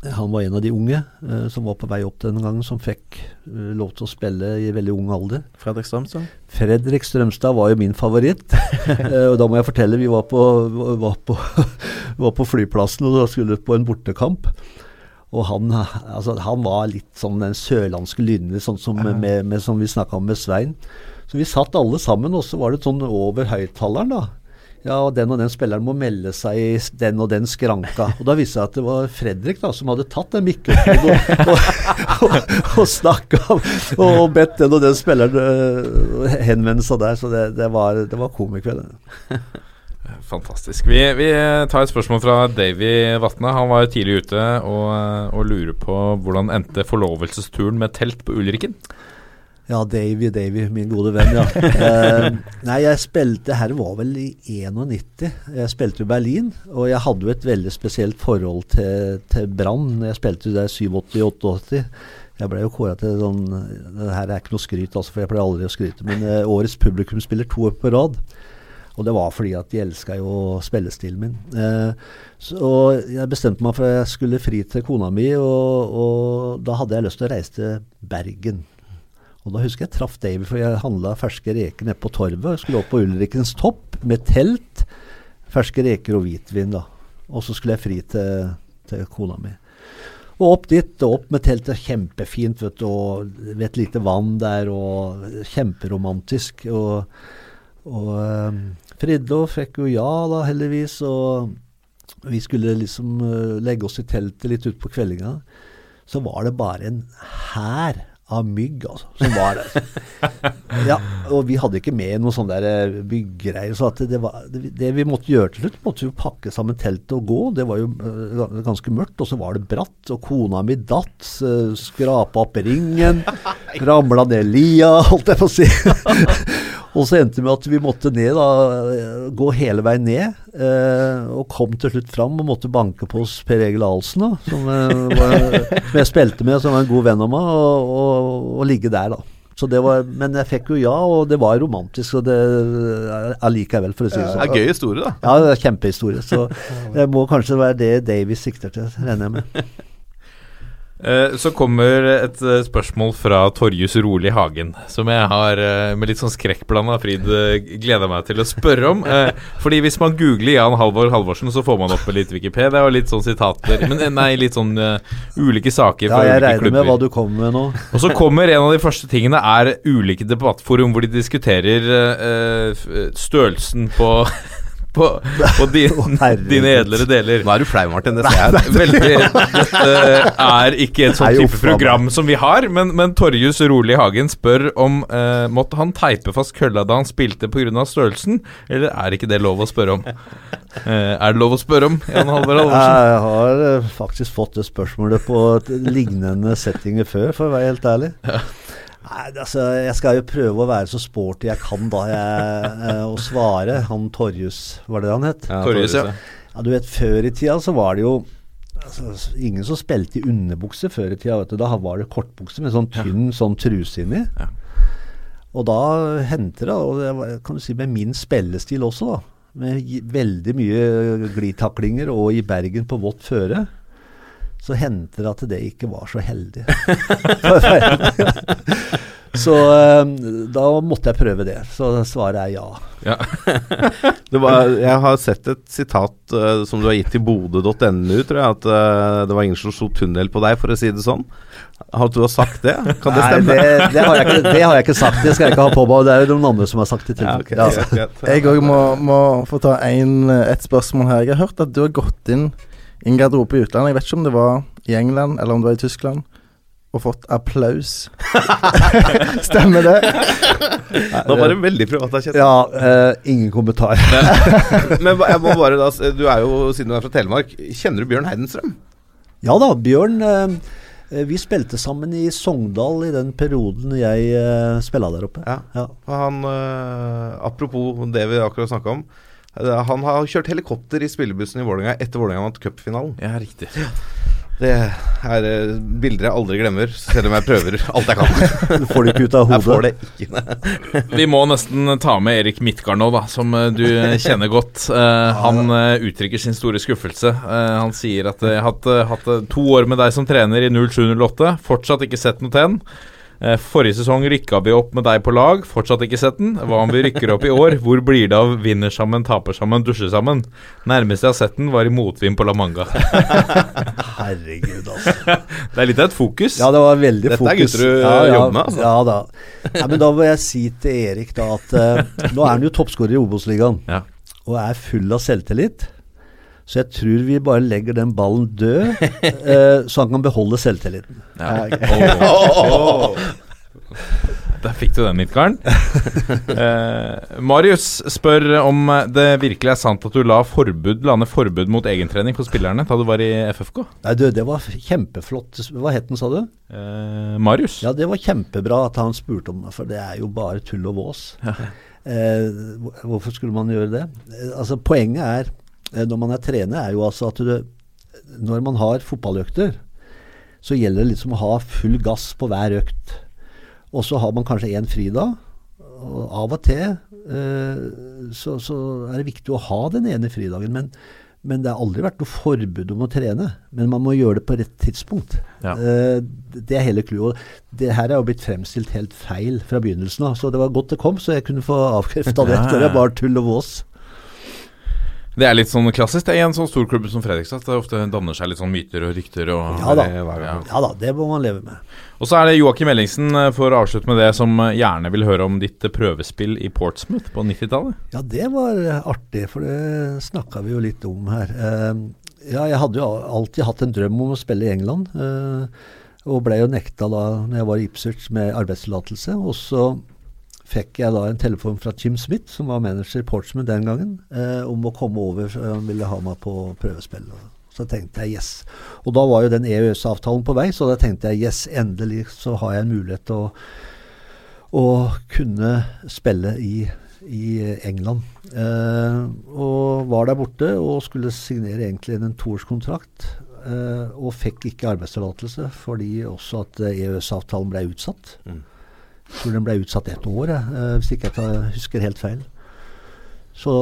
han var en av de unge uh, som var på vei opp denne gangen, som fikk uh, lov til å spille i veldig ung alder. Fredrik Strømstad? Fredrik Strømstad var jo min favoritt. uh, [laughs] og da må jeg fortelle, vi var på, var på, [laughs] var på flyplassen og skulle på en bortekamp. Og han, altså, han var litt sånn den sørlandske lynne, sånn som, med, med, som vi snakka om med Svein. Så vi satt alle sammen, og så var det sånn over høyttaleren, da. Ja, og den og den spilleren må melde seg i den og den skranka. Og da viste det seg at det var Fredrik da, som hadde tatt den mikrofonen og, og, og, og snakka og bedt den og den spilleren uh, henvende seg der. Så det, det var, det var komikveld. Fantastisk. Vi, vi, tar et spørsmål fra Davy Vatne. Han var tidlig ute og, og lurer på hvordan endte forlovelsesturen med telt på Ulriken? Ja, Davy, Davy, min gode venn, ja. [laughs] eh, nei, jeg spilte Her var vel i 91. Jeg spilte i Berlin, og jeg hadde jo et veldig spesielt forhold til, til Brann. Jeg spilte jo der 87-88. Jeg ble jo kåra til sånn Det her er ikke noe skryt, altså, for jeg pleier aldri å skryte, men uh, årets publikumsspiller to år på rad. Og det var fordi at de elska jo spillestilen min. Eh, så jeg bestemte meg for at jeg skulle fri til kona mi, og, og da hadde jeg lyst til å reise til Bergen. Og da husker jeg traff Davy, for jeg handla ferske reker nede på torvet. Jeg skulle opp på Ulrikens topp med telt, ferske reker og hvitvin. da. Og så skulle jeg fri til, til kona mi. Og opp dit, og opp med teltet. Kjempefint, vet du. Og ved et lite vann der, og kjemperomantisk. Og, og um, Fridtjof fikk jo ja, da, heldigvis. Og vi skulle liksom uh, legge oss i teltet litt utpå kveldinga. Så var det bare en hær av mygg, altså, som var der. [laughs] ja, og vi hadde ikke med noe sånn der byggreier. Så det, var, det, vi måtte gjøre til slutt, måtte jo pakke sammen teltet og gå. Det var jo uh, ganske mørkt, og så var det bratt. Og kona mi datt, uh, skrapa opp ringen, [laughs] ramla ned lia, holdt jeg på å si. [laughs] Og så endte det med at vi måtte ned da, gå hele veien ned. Eh, og kom til slutt fram og måtte banke på hos Per Egil Ahlsen, da, som, eh, var, som, jeg spilte med, som var en god venn av meg, og, og, og ligge der, da. Var, men jeg fikk jo ja, og det var romantisk. Og det allikevel, for å si det sånn. Det er gøy historie, da. Ja, det er kjempehistorie. Så [laughs] det må kanskje være det Davies sikter til, regner jeg med. Eh, så kommer et eh, spørsmål fra Torjus Rolig Hagen, som jeg har eh, med litt sånn skrekkblanda fryd gleda meg til å spørre om. Fordi hvis man googler Jan Halvor Halvorsen, så får man opp med litt Wikipedia og litt sånn sitater. Men nei, litt sånn ulike saker fra ja, jeg regner med hva du kommer med nå. [laughs] Og så kommer en av de første tingene er ulike debattforum hvor de diskuterer størrelsen på [laughs] på, på din, dine edlere deler. Nå er du flau, Martin. Det ser jeg. Veldig, dette er ikke et sånt type program som vi har, men, men Torjus Rolig Hagen spør om eh, måtte han teipe fast kølla da han spilte pga. størrelsen, eller er ikke det lov å spørre om? Eh, er det lov å spørre om, Jan Halvor Halvorsen? Jeg har eh, faktisk fått det spørsmålet på lignende settinger før, for å være helt ærlig. Ja. Nei, altså, Jeg skal jo prøve å være så sporty jeg kan da, jeg, eh, og svare. Han Torjus, var det han het? Ja, Torjus, ja. ja. Du vet, Før i tida så var det jo altså, ingen som spilte i underbukse før i tida. vet du. Da var det kortbukse med sånn tynn sånn truse inni. Ja. Og da hendte det, og det kan du si med min spillestil også, da. Med veldig mye glitaklinger og i Bergen på vått føre så hendte det at det ikke var så heldig. [laughs] så um, da måtte jeg prøve det. Så svaret er ja. ja. [laughs] var, jeg har sett et sitat uh, som du har gitt til bodø.nu, tror jeg. At uh, det var ingen som slo tunnel på deg, for å si det sånn. Har du sagt det? Kan det stemme? Nei, det, det, har ikke, det, har jeg ikke, sagt. Det skal jeg ikke ha på meg. Det er jo noen andre som har sagt det til ja, okay, ja. Jeg òg må, må, få ta en, et spørsmål her. Jeg har hørt at du har gått inn i en garderobe i utlandet. Jeg vet ikke om det var i England eller om det var i Tyskland. Og fått applaus. [laughs] Stemmer det? Nå var det veldig privat Kjent. Ja, uh, ingen kommentar. [laughs] Men men, jeg må bare da Du er jo, siden du er fra Telemark, kjenner du Bjørn Heidenstrøm? Ja da, Bjørn. Eh, eh, vi spilte sammen i Sogndal i den perioden jeg uh, spilla der oppe. Ja. Ja. Han, uh, apropos det vi akkurat snakka om. Han har kjørt helikopter i spillebussen i Vålerenga etter Vålerenga vant cupfinalen. Ja, riktig. Det er eh, bilder jeg aldri glemmer, selv om jeg prøver [laughs] alt jeg kan. Du får det ikke ut av Jeg får hodet. det ikke. [laughs] Vi må nesten ta med Erik Midtgard nå, da, som eh, du kjenner godt. Eh, han uttrykker sin store skuffelse. Han sier at jeg har hatt, to år med deg som trener i 0708, fortsatt ikke sett noe til den. Forrige sesong rykka vi opp med deg på lag, fortsatt ikke sett den. Hva om vi rykker opp i år? Hvor blir det av vinner sammen, taper sammen, dusjer sammen? Nærmeste jeg har sett den, var i motvind på La Manga. [laughs] Herregud, altså. [laughs] Det er litt av et fokus. Ja, det var veldig Dette er gutter du ja, ja, jobber med, altså. Ja da. Ja, men da må jeg si til Erik da at uh, nå er han jo toppskårer i Obos-ligaen Ja. og er full av selvtillit. Så jeg tror vi bare legger den ballen død, [laughs] eh, så han kan beholde selvtilliten. Ja. Oh. [laughs] Der fikk du den, Midtgarden. [laughs] Eh, Marius spør om det virkelig er sant at du la, forbud, lande forbud mot egentrening for spillerne da du var i FFK. Nei, du, det var kjempeflott. Hva het den, sa du? Eh, Marius? Ja, det var kjempebra at han spurte om det, for det er jo bare tull og vås. Eh, hvorfor skulle man gjøre det? Eh, altså, poenget er, når man er trener, er jo altså at du, når man har fotballøkter, så gjelder det liksom å ha full gass på hver økt. Og så har man kanskje én fridag. Og av og til eh, så, så er det viktig å ha den ene fridagen. Men, men det har aldri vært noe forbud om å trene. Men man må gjøre det på rett tidspunkt. Ja. Eh, det er hele clouet. Det her er jo blitt fremstilt helt feil fra begynnelsen av. Så det var godt det kom, så jeg kunne få avkrefta det. Det er bare tull og vås. Det er litt sånn klassisk det er i en sånn stor klubb som Fredrikstad. Det ofte danner seg litt sånn myter og rykter. Og, Ja da. Ja. Ja da, det må man leve med. Og så er det Joakim Ellingsen, eh, for å avslutte med det, som eh, gjerne vil høre om ditt eh, prøvespill i Portsmouth på 90-tallet. Ja, det var artig, for det snakka vi jo litt om her. Ja, jeg hadde jo alltid hatt en drøm om å spille i England, og ble jo nekta da når jeg var i Ipswich med arbeidstillatelse. Og så fikk jeg da en telefon fra Jim Smith, som var manager i Portsmouth den gangen, eh, om å komme over, han ville ha meg på prøvespill. Så tenkte jeg yes. Og da var jo den EØS-avtalen på vei, så da tenkte jeg yes, endelig så har jeg en mulighet til å å kunne spille i, i England. Eh, og var der borte og skulle signere egentlig en toårskontrakt. Eh, og fikk ikke arbeidstillatelse fordi også at EØS-avtalen ble utsatt. Jeg tror den ble utsatt ett år, jeg, eh, hvis ikke jeg husker helt feil. Så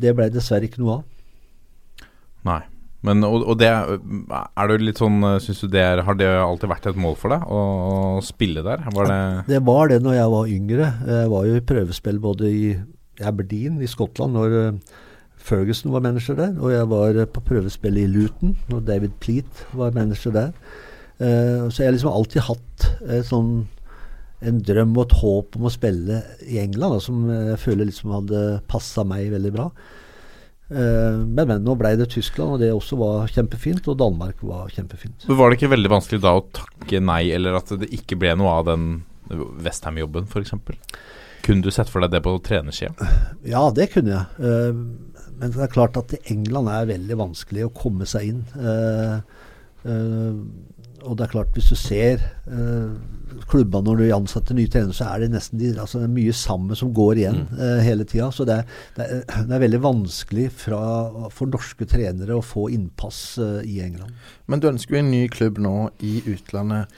det ble dessverre ikke noe av. Nei. Men, og, og det er du litt sånn Syns du det er Har det alltid vært et mål for deg å, å spille der? Var det Det var det når jeg var yngre. Jeg var jo i prøvespill både i Aberdeen i Skottland når eh, Ferguson var manager der, og jeg var eh, på prøvespill i Luton når David Pleat var manager der. Eh, så jeg har liksom alltid hatt eh, sånn en drøm og et håp om å spille i England, da, som jeg føler liksom hadde passa meg veldig bra. Eh, men, men nå ble det Tyskland, og det også var kjempefint, og Danmark var kjempefint. Men Var det ikke veldig vanskelig da å takke nei, eller at det ikke ble noe av den Westham-jobben, f.eks.? Kunne du sett for deg det på trenersida? Ja, det kunne jeg. Eh, men det er klart at i England er veldig vanskelig å komme seg inn. Eh, eh, og det er klart, hvis du ser uh, klubba når du ansetter nye trenere, så er det nesten de, altså, det er mye samme som går igjen eh, hele tida. Så det er, det, er, det er veldig vanskelig fra, for norske trenere å få innpass uh, i England. Men du ønsker jo en ny klubb nå i utlandet.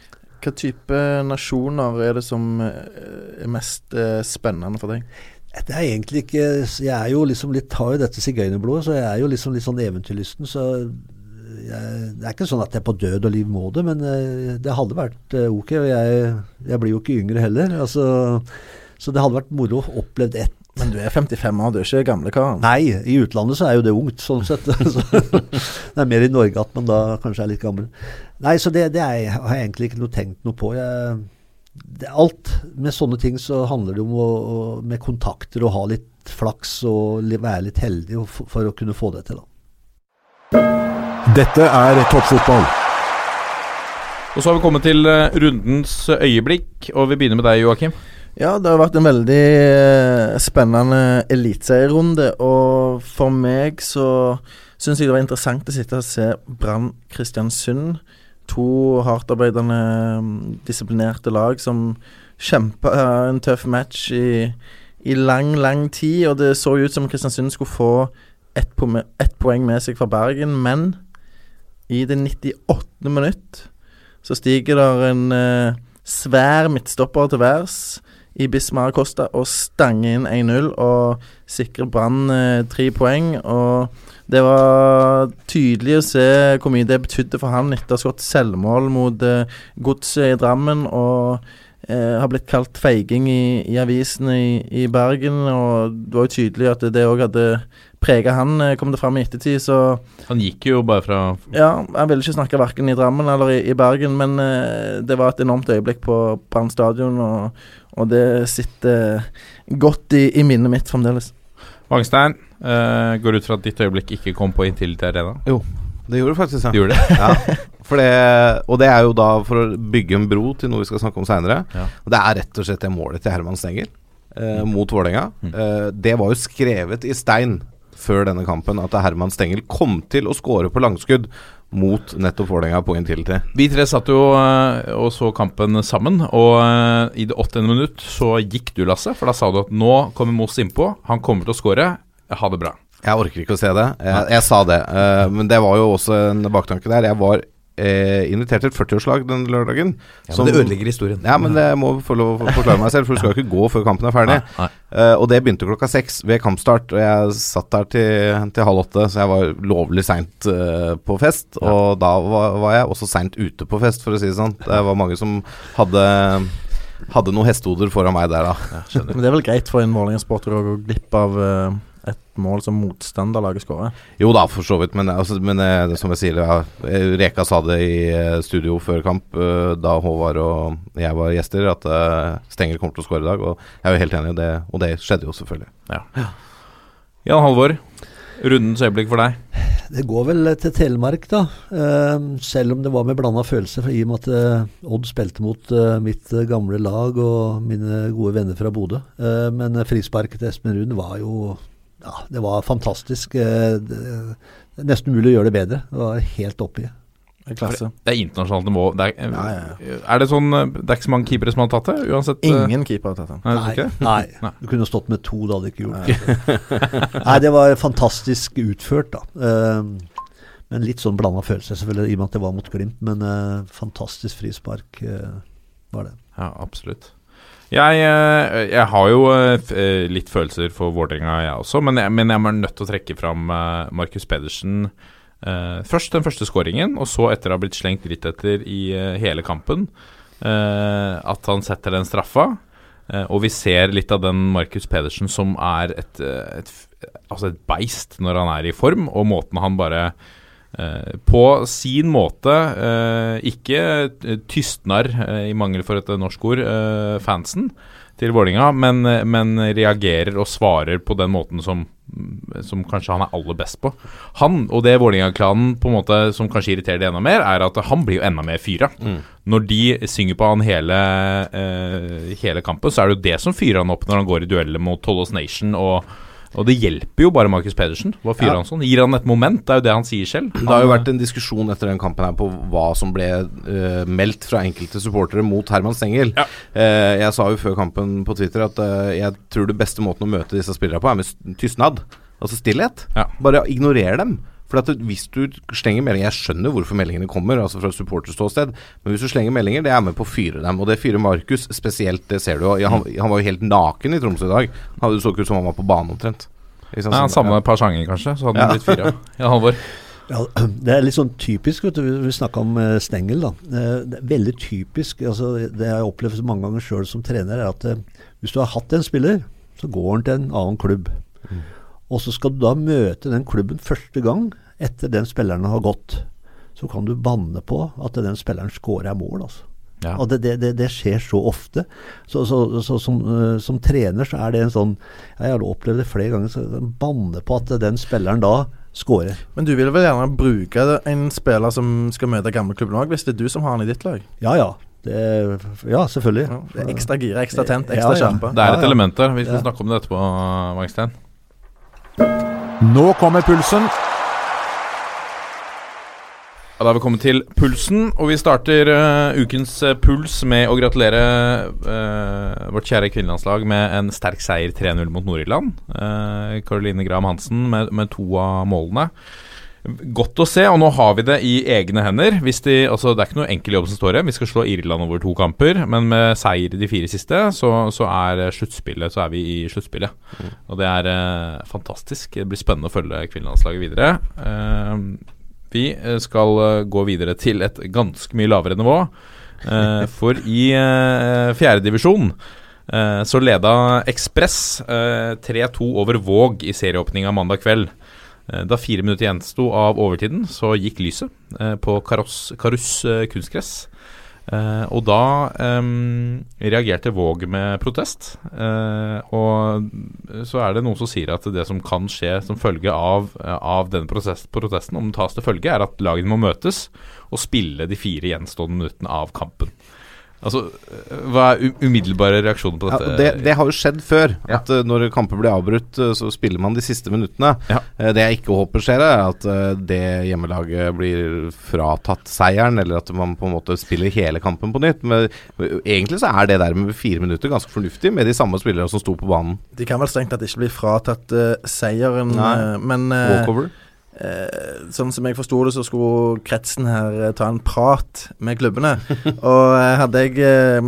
Hva type nasjoner er det som eh, er mest eh, spennende for deg? Det er egentlig ikke Jeg er jo liksom litt, har jo dette sigøynerblodet, så jeg er jo liksom litt sånn eventyrlysten. Så jeg, det er ikke sånn at jeg er på død og liv må det, men eh, det hadde vært eh, ok. Og jeg, jeg blir jo ikke yngre heller. Altså, så det hadde vært moro å oppleve ett. Men du er 55 år, du er ikke gamle karen? Nei, i utlandet så er jo det ungt, sånn sett. [laughs] Det er mer i Norge at man da kanskje er litt gammel. Nei, så det, det er, har jeg egentlig ikke noe tenkt noe på. Jeg, det, alt med sånne ting så handler det om å, å, med kontakter og ha litt flaks og være litt heldig for, for å kunne få det til. da. Dette er toppfotball. Og så har vi kommet til eh, rundens øyeblikk, og vi begynner med deg, Joakim. Ja, det har vært en veldig eh, spennende eliteserierunde. Og for meg så syns jeg det var interessant å sitte og se Brann Kristiansund. To hardtarbeidende, mm, disiplinerte lag som kjempa en tøff match i, i lang, lang tid. Og det så ut som Kristiansund skulle få ett po ett poeng med seg fra Bergen, men i det 98. minutt så stiger der en eh, svær midtstopper til værs i Bismar Costa og stanger inn 1-0 og sikrer Brann eh, tre poeng. Og det var tydelig å se hvor mye det betydde for han etter å ha skåret selvmål mot eh, Godset i Drammen. og eh, har blitt kalt feiging i, i avisene i, i Bergen, og det var jo tydelig at det òg hadde prega han, eh, kom det fram i ettertid, så Han gikk jo bare fra Ja, jeg ville ikke snakke verken i Drammen eller i, i Bergen, men uh, det var et enormt øyeblikk på Brann stadion, og, og det sitter godt i, i minnet mitt fremdeles. Wangstein. uh, går ut fra at ditt øyeblikk ikke kom på Intility Arena. Jo, det gjorde faktisk Det gjorde det? ja. For det, og det er jo da for å bygge en bro til noe vi skal snakke om seinere. Ja. Det er rett og slett det målet til Herman Stengel eh, mot Vålerenga. Eh, det var jo skrevet i stein før denne kampen at Herman Stengel kom til å score på langskudd mot nettopp Vålerenga på Intility. Vi tre satt jo eh, og så kampen sammen, og eh, i det 80. minutt så gikk du, Lasse. For da sa du at nå kommer Moss innpå, han kommer til å score. Ha det bra. Jeg orker ikke å se det. Jeg, jeg sa det. eh, men det var jo også en baktanke der. Jeg var eh, invitert til et 40-årslag den lørdagen. Ja, men det ødelegger historien. Ja, men det må få lov å forklare meg selv, for du skal jo ikke gå før kampen er ferdig. Nei, Eh, og det begynte klokka seks ved kampstart, og jeg satt der til, til halv åtte, så jeg var lovlig seint eh, på fest. Og da var, var jeg også seint ute på fest, for å si det sånn. Det var mange som hadde hadde noen hestehoder foran meg der, da. Men det er vel greit for en Vålerenga-sporter å gå glipp av eh, et mål som motstanderlaget skårer? Jo da, for så vidt, men, altså, men eh, det, som jeg sier, ja, eh, Reka sa det i eh, studio før kamp, da Håvard og jeg var gjester, at Stenger kommer til å skåre i dag. Og jeg er jo helt enig i det, og det skjedde jo selvfølgelig. Ja. Jan Halvor, rundens øyeblikk for deg. Det går vel til Telemark, da. Eh, selv om det var med blanda følelser, for i og med at Odd spilte mot mitt gamle lag og mine gode venner fra Bodø. Eh, men frisparket til Espen Ruud var jo Ja, det var fantastisk. Eh, det, nesten mulig å gjøre det bedre. Det var helt oppi. Klasse. Det er internasjonalt nivå. Det er, Ja, ja, er det sånn eh, Det er ikke så mange keepere som har tatt det? Uansett eh, Ingen keeper har tatt den. Nei, det det? Nei. Nei. Du kunne stått med to, det hadde ikke gjort det. Nei, det var fantastisk utført, da. Eh, men litt sånn blanda følelser, selvfølgelig, i og med at det var mot Glimt. Men eh, fantastisk frispark eh, var det. Ja, absolutt. Jeg, eh, jeg har jo eh, eh, litt følelser for Vålerenga, jeg også. Men jeg, men jeg er nødt til å trekke fram Markus Pedersen. først den første skåringen, og så etter å ha blitt slengt dritt etter i hele kampen. at han setter den straffa. Og vi ser litt av den Markus Pedersen som er et, et, altså et beist når han er i form, og måten han bare på sin måte eh, ikke tystner tystnar, eh, i mangel for et eh, norsk ord, eh, fansen til Vålinga, men, eh, men reagerer og svarer på den måten som, som kanskje han er aller best på. Han og det Vålinga-klanen på en måte som kanskje irriterer det enda mer, er at han blir jo enda mer fyra. Når de synger på han hele, eh, hele kampen, så er det jo det som fyrer han opp når han går i dueller mot Tollos Nation og og det hjelper jo bare Markus Pedersen. Hva fyrer Ja. han sånn? Gir han et moment? Det er jo det han sier selv. Det har jo vært en diskusjon etter den kampen her på hva som ble uh, meldt fra enkelte supportere mot Herman Stengel. Ja. Uh, jeg sa jo før kampen på Twitter at uh, jeg tror det beste måten å møte disse spillerne på, er med tystnad. Altså stillhet. Ja. Bare ignorer dem. For at hvis du slenger meldinger Jeg skjønner hvorfor meldingene kommer, altså fra supporterståsted, men hvis du slenger meldinger, det er med på å fyre dem. Og det fyrer Markus spesielt, det ser du jo. Han, han var jo helt naken i Tromsø i dag. Han så ikke ut som han var på banen omtrent. Ikke? Nei, han samme ja. par sanger, kanskje, så hadde han Ja. blitt [laughs] fyra. Ja, Halvor. Ja, Det er litt sånn typisk, vet du. Vi snakka om eh, Stengel. da. Eh, Det er veldig typisk. altså Det jeg har opplevd mange ganger sjøl som trener, er at eh, hvis du har hatt en spiller, så går han til en annen klubb. Og så skal du da møte den klubben første gang etter den spilleren har gått. Så kan du banne på at den spilleren scorer mål, altså. Ja. Og det, det, det, det skjer så ofte. Så, så, så som, eh, som trener så er det en sånn Jeg har opplevd det flere ganger. Så banne på at den spilleren da scorer. Men du vil vel gjerne bruke en spiller som skal møte gamleklubben òg, hvis det er du som har han i ditt lag? Ja ja. Det, ja, selvfølgelig. Ja, det er ekstra gira, ekstra tent, ekstra ja. skjerpa. Det er et element der. Vi skal Ja. snakke om det etterpå, Wangstein. Nå kommer pulsen. Ja, da har vi kommet til pulsen, og vi starter uh, ukens uh, puls med å gratulere uh, vårt kjære kvinnelandslag med en sterk seier 3-0 mot Nord-Irland. Caroline Graham Hansen med, med to av målene. Godt å se, og nå har vi det i egne hender. De, altså Det er ikke noe enkel jobb som står igjen. Vi skal slå Irland over to kamper, men med seier i de fire siste, så, så er sluttspillet Så er vi i sluttspillet. Og det er eh, fantastisk. Det blir spennende å følge kvinnelandslaget videre. Eh, vi eh, skal eh, gå videre til et ganske mye lavere nivå. Eh, [laughs] for i eh, fjerdedivisjon uh, så leda Ekspress eh, 3-2 over Våg i serieåpninga mandag kveld. Eh, Da fire minutter gjensto av overtiden, så gikk lyset eh, på Karos, Karus eh, kunstgress. Og da um, reagerte Våg med protest. Og så er det noen som sier at det som kan skje som følge av, av denne protest, protesten, om den tas til følge, er at lagene må møtes og spille de fire gjenstående minuttene av kampen. Altså, Hva er umiddelbare reaksjoner på dette? Ja, det, det har jo skjedd før. Ja. At eh, når kamper blir avbrutt, eh, så spiller man de siste minuttene. Ja. Eh, det jeg ikke håper skjer, er at det hjemmelaget blir fratatt seieren, eller at man på en måte spiller hele kampen på nytt. Men egentlig så er det der med fire minutter ganske fornuftig, med de samme spillerne som sto på banen. De kan vel strengt tatt ikke bli fratatt uh, seieren, Nei. men uh, Walkover. Eh, sånn som jeg forsto det, så skulle kretsen her eh, ta en prat med klubbene. [laughs] og eh, hadde jeg eh,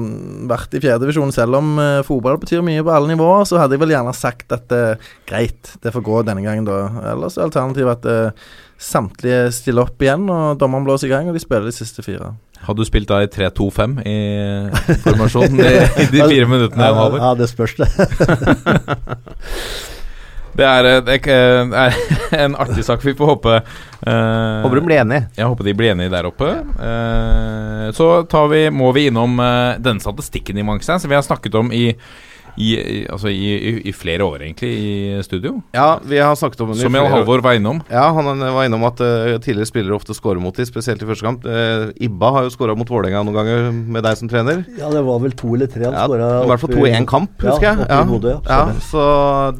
vært i fjerdedivisjon, selv om eh, fotball betyr mye på alle nivåer, så hadde jeg vel gjerne sagt at eh, greit, det får gå denne gangen, da. Ellers er alternativet at eh, samtlige stiller opp igjen, og dommeren blåser i gang, og de spiller de siste fire. Hadde du spilt da i 3-2-5 i formasjonen i, i de [laughs] fire minuttene? Ja, ja, det spørs, det. [laughs] Det er, eh, det er er [laughs] en artig sak. Vi får håpe uh, Håper de blir enige. Jeg håper de blir enige der oppe. Uh, så tar vi, må vi innom uh, denne statistikken i Mangstein, som vi har snakket om i, i, altså i, i, i flere år, egentlig, i studio. Ja, vi har snakket om Som Jan Halvor var innom. Ja, han var innom at uh, tidligere spillere ofte skårer mot dem, spesielt i første kamp. Uh, Ibba har jo skåra mot Vålerenga noen ganger med deg som trener. Ja, det var vel to eller tre han Ja, skåra. I hvert fall to i én kamp, husker jeg. Ja, Bodø, ja. ja, så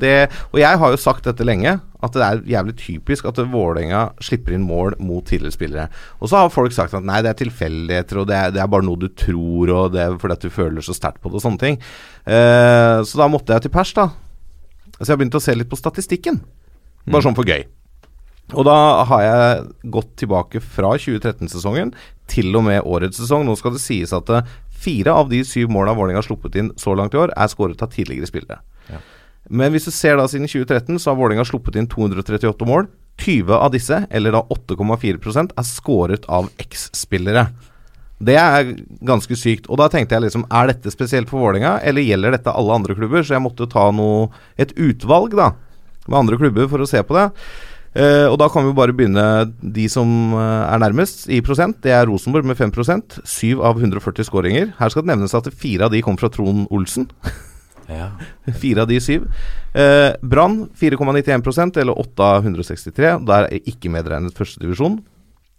det, og jeg har jo sagt dette lenge, at det er jævlig typisk at Vålerenga slipper inn mål mot tidligere spillere. Og så har folk sagt at nei, det er tilfeldigheter, og det er, det er bare noe du tror, og det er fordi at du føler så sterkt på det, og sånne ting. Eh, så da måtte jeg til pers, da. Så jeg har begynt å se litt på statistikken. Bare sånn for gøy. Og da har jeg gått tilbake fra 2013-sesongen til og med årets sesong. Nå skal det sies at eh, fire av de syv målene Vålerenga har sluppet inn så langt i år, er skåret av tidligere spillere. Men hvis du ser da siden 2013, så har Vålerenga sluppet inn 238 mål. 20 av disse, eller da 8,4% er skåret av X-spillere. Det er ganske sykt. Og da tenkte jeg liksom Er dette spesielt for Vålerenga, eller gjelder dette alle andre klubber? Så jeg måtte ta noe, et utvalg da med andre klubber for å se på det. Uh, og da kan vi bare begynne de som eh, er nærmest i prosent. Det er Rosenborg med 5% 7 av 140 skåringer. Her skal det nevnes at fire av de kom fra Trond Olsen. [laughs] [laughs] Fire av de syv. Eh, Brann 4,91% eller 8 av 163. Der er ikke medregnet førstedivisjon.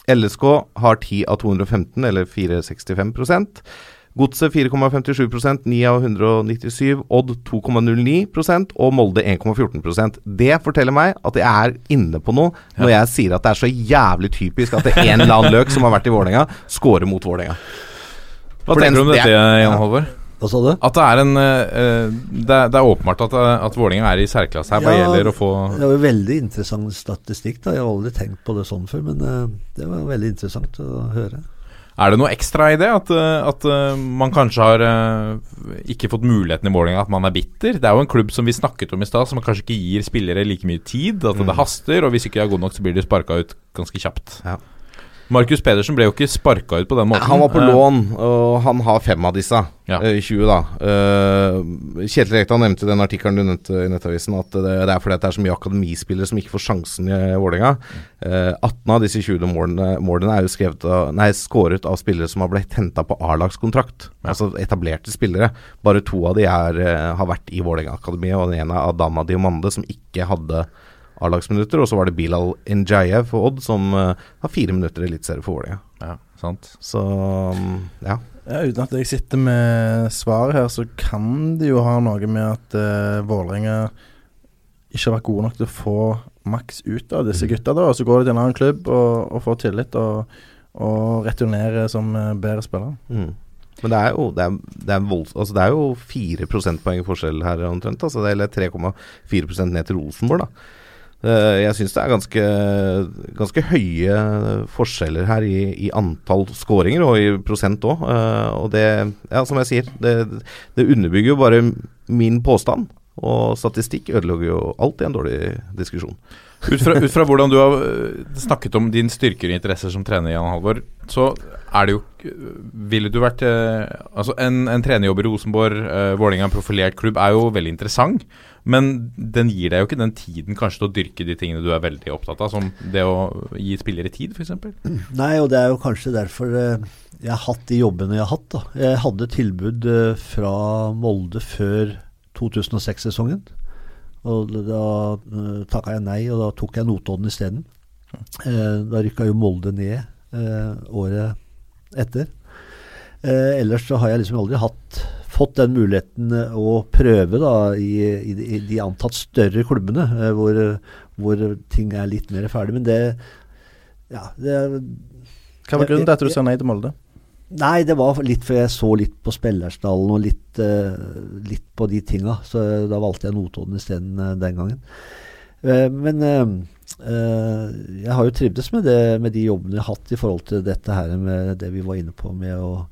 LSK har 10 av 215, eller 4,65% Godset 4,57 9 av 197. Odd 2,09% og Molde 1,14% Det forteller meg at jeg er inne på noe når jeg sier at det er så jævlig typisk at det er en eller annen løk som har vært i Vålerenga, scorer mot Vålerenga. Hva For den- tenker du om dette, Jan Halvor? Hva sa du? At det er en eh, det, er, det er åpenbart at, eh, at Vålinga er i særklasse her hva Ja, gjelder å få Det var jo veldig interessant statistikk. da Jeg har aldri tenkt på det sånn før, men eh, det var veldig interessant å høre. Er det noe ekstra i det? At, eh, at eh, man kanskje har eh, ikke fått muligheten i Vålerenga, at man er bitter? Det er jo en klubb som vi snakket om i stad, som kanskje ikke gir spillere like mye tid. At det haster, og hvis ikke de er gode nok, så blir de sparka ut ganske kjapt. Ja. Markus Pedersen ble jo ikke sparka ut på den måten. Han var på Eh, lån, og han har fem av disse. Ja. eh, 20, da. Eh, Kjetil Rekdal nevnte den artikkelen du nevnte i Nettavisen, at det, er fordi det er så mye akademispillere som ikke får sjansen i Vålerenga. Eh, 18 av disse 20 målene, målene er jo skrevet av, nei, skåret av spillere som har blitt henta på A-lagskontrakt. Altså etablerte spillere. Bare to av de er, eh, har vært i Vålerenga-akademiet, og den ene er Adama Diomande, som ikke hadde A-lagsminutter. Og så var det Bilal Njaye for Odd som eh, har fire minutter eliteserie for Vålerenga. Ja, sant. Så mm, ja. Ja, uten at jeg sitter med svaret her, så kan det jo ha noe med at uh, Vålerenga ikke har vært gode nok til å få maks ut av disse gutta. da, og Så går de til en annen klubb og, og får tillit og, og returnerer som eh, bedre spillere. Mm. Men det er jo det er, det er, volds, altså det er jo 4 prosentpoeng forskjell her omtrent. Altså det er 3,4% ned til Rosenborg, da. Eh, Jeg syns det er ganske, ganske høye forskjeller her i, i antall skåringer, og i prosent òg. Og det, ja, som jeg sier, det, det underbygger jo bare min påstand. Og statistikk ødelegger jo alltid en dårlig diskusjon. Ut fra, ut fra hvordan du har øh, snakket om din styrker og interesser som trener, Jan Halvor, så er det jo Ville du vært Altså, en, en trenerjobb i Rosenborg, Vålerenga, en profilert klubb, er jo veldig interessant. Men den gir deg jo ikke den tiden kanskje til å dyrke de tingene du er veldig opptatt av, som det å gi spillere tid, f.eks. Nei, og det er jo kanskje derfor eh, jeg har hatt de jobbene jeg har hatt. da. Jeg hadde tilbud eh, fra Molde før 2006-sesongen. Og da uh, takka jeg nei, og da tok jeg Notodden isteden. Uh, da rykka jo Molde ned året etter. Ellers så har jeg liksom aldri hatt fått den muligheten å prøve da i, i, de, antatt større klubbene, hvor, hvor, ting er litt mer ferdig. Men det Ja, det Hva var grunnen til at du sa nei til Molde? Nei, det var litt for jeg så litt på spillerstallen og litt, uh, litt på de tinga. Så da valgte jeg Notodden isteden den gangen. Men jeg har jo trivdes med, det, med de jobbene jeg har hatt i forhold til dette her med det vi var inne på med å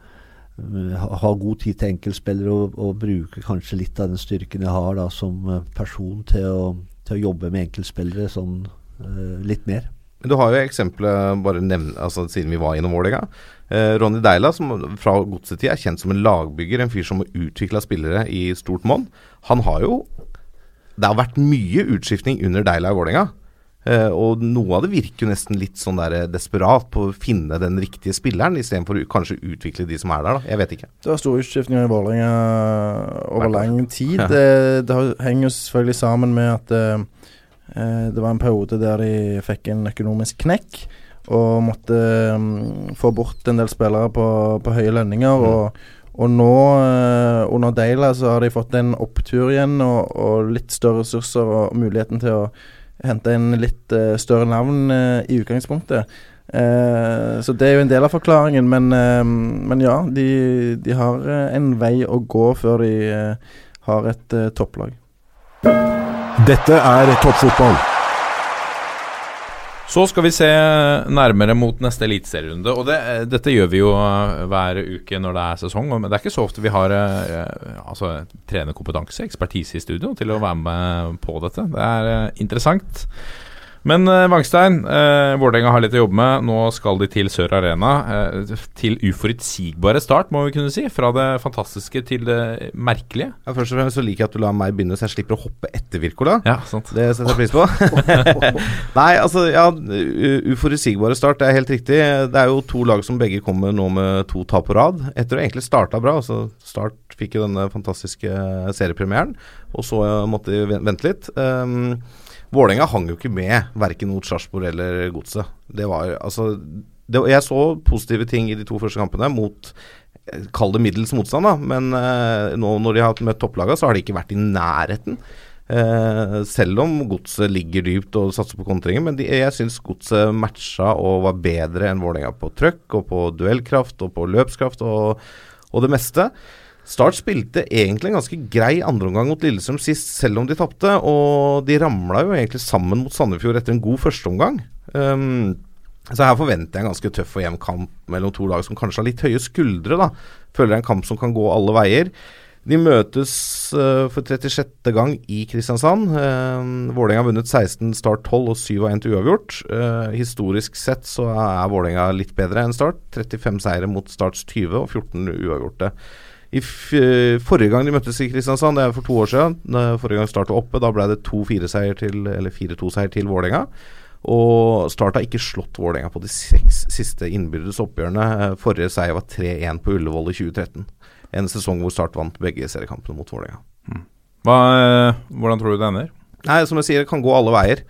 ha god tid til enkeltspillere og, og, bruke kanskje litt av den styrken jeg har da som person til å, til å jobbe med enkeltspillere sånn litt mer. Men du har jo eksempelet, bare nevne, altså, siden vi var innom Vålerenga. Eh, Ronny Deila, som fra godsetid er kjent som en lagbygger, en fyr som har utvikla spillere i stort monn. Han har jo Det har vært mye utskiftning under Deila i Vålerenga. Eh, og noe av det virker jo nesten litt sånn der desperat på å finne den riktige spilleren, istedenfor å kanskje utvikle de som er der, da. Jeg vet ikke. Det var store utskiftninger i Vålerenga over lang tid. [laughs] Det, det henger jo selvfølgelig sammen med at uh, det var en periode der de fikk en økonomisk knekk og måtte um, få bort en del spillere på, på høye lønninger. Mm. Og, og, nå, uh, under Deila, så har de fått en opptur igjen og, og, litt større ressurser og muligheten til å hente inn litt uh, større navn uh, i utgangspunktet. så det er jo en del av forklaringen, men, men ja, de, de, har en vei å gå før de har et topplag. Dette er toppfotball. Så skal vi se nærmere mot neste eliteserierunde. Og det, dette gjør vi jo hver uke når det er sesong. Men det er ikke så ofte vi har eh, altså, trenerkompetanse, ekspertise i studio, til å være med på dette. Det er eh, interessant. Men uh, Vangstein, uh, Vålerenga har litt å jobbe med. Nå skal de til Sør Arena. Eh, til uforutsigbare start, må vi kunne si. Fra det fantastiske til det merkelige. Ja, først og fremst så liker jeg at du lar meg begynne, så jeg slipper å hoppe etter Wirkola. Ja, sant. Det setter jeg pris på. [laughs] Nei, altså, ja, uforutsigbare start, det er helt riktig. Det er jo to lag som begge kommer nå med to tap på rad. Etter å egentlig starta bra. Altså, start fikk jo denne fantastiske seriepremieren, og så måtte de vente litt. Um, Vålerenga hang jo ikke med verken mot Sarpsborg eller Godset. Altså Jeg så positive ting i de to første kampene mot eh, Kall det middels motstand, da. Men eh, nå når de har møtt topplagene, så har de ikke vært i nærheten. Eh, selv om Godset ligger dypt og satser på kontringer. Men de, jeg syns Godset matcha og var bedre enn Vålerenga på trøkk og på duellkraft og på løpskraft og, og det meste. Start spilte egentlig en ganske grei andreomgang mot Lillestrøm sist, selv om de tapte. Og de ramla jo egentlig sammen mot Sandefjord etter en god førsteomgang. Um, så her forventer jeg en ganske tøff og jevn kamp mellom to lag som kanskje har litt høye skuldre. da Føler er en kamp som kan gå alle veier. De møtes uh, for 36. gang i Kristiansand. Uh, Vålerenga har vunnet 16, Start 12 og 7 av 1 til uavgjort. Uh, historisk sett så er Vålerenga litt bedre enn Start. 35 seire mot Starts 20 og 14 uavgjorte. I forrige gang de møttes i Kristiansand, det er for to år siden, forrige gang Start var oppe, da ble det 2-4-seier til Eller 4-2-seier til Vålerenga. Og Start har ikke slått Vålerenga på de seks siste innbyrdes oppgjørene. Forrige seier var 3-1 på Ullevål i 2013. En sesong hvor Start vant begge seriekampene mot Vålerenga. Mm. Hva, hvordan tror du det ender? Nei, Som jeg sier, det kan gå alle veier.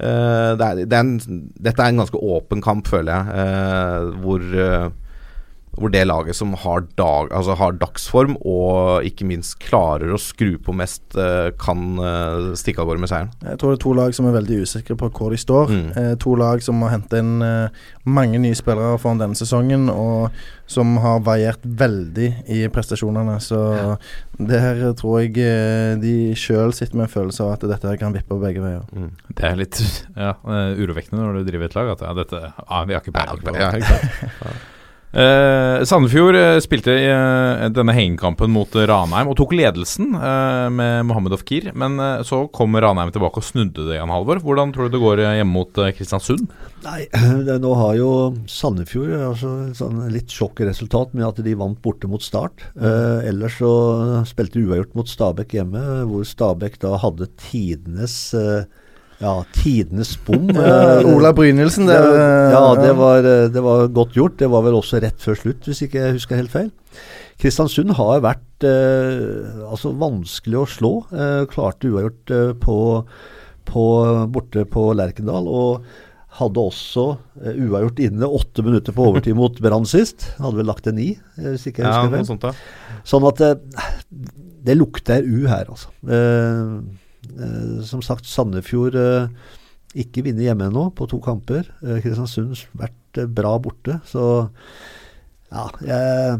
Eh, det er, det er en, dette er en ganske åpen kamp, føler jeg, eh, hvor, eh, hvor det laget som har, dag, altså har dagsform og ikke minst klarer å skru på mest, eh, kan eh, stikke av gårde med seieren. Jeg tror det er to lag som er veldig usikre på hvor de står. Mm. Eh, to lag som har hentet inn eh, mange nye spillere foran denne sesongen, og som har variert veldig i prestasjonene. Så det her tror jeg de sjøl sitter med en følelse av at dette her kan vippe begge veier. Det er litt [laughs] ja, urovekkende når du driver et lag. At ja, dette, ja, vi har ikke peiling på det. [laughs] Eh, Sandefjord eh, spilte i eh, denne hengekampen mot eh, Ranheim og tok ledelsen eh, med Mohammed Ofkir. Men eh, så kom Ranheim tilbake og snudde det, igjen, Halvor. Hvordan tror du det går hjemme mot Kristiansund? Nei, [clears throat] det, nå har jo Sandefjord altså, sånn litt sjokkresultat med at de vant borte mot Start. Ellers så spilte uavgjort mot Stabæk hjemme, hvor Stabæk da hadde tidenes eh, ja, tidenes bom. [laughs] Eh, Ola Brynildsen, det det, Ja, det var, eh, det var godt gjort. Det var vel også rett før slutt, hvis ikke jeg husker helt feil. Kristiansund har vært eh, altså vanskelig å slå. Eh, klarte uavgjort eh, på, på, borte på Lerkendal. Og hadde også eh, uavgjort inne åtte minutter på overtid mot Brann sist. Hadde vel lagt til ni, eh, hvis ikke jeg Ja, husker noe feil. Sånn at eh, det lukter U her, altså. Eh, eh, som sagt, Sandefjord eh, ikke vinner hjemme ennå på to kamper. Eh, Kristiansund vært eh, bra borte. Så ja, jeg,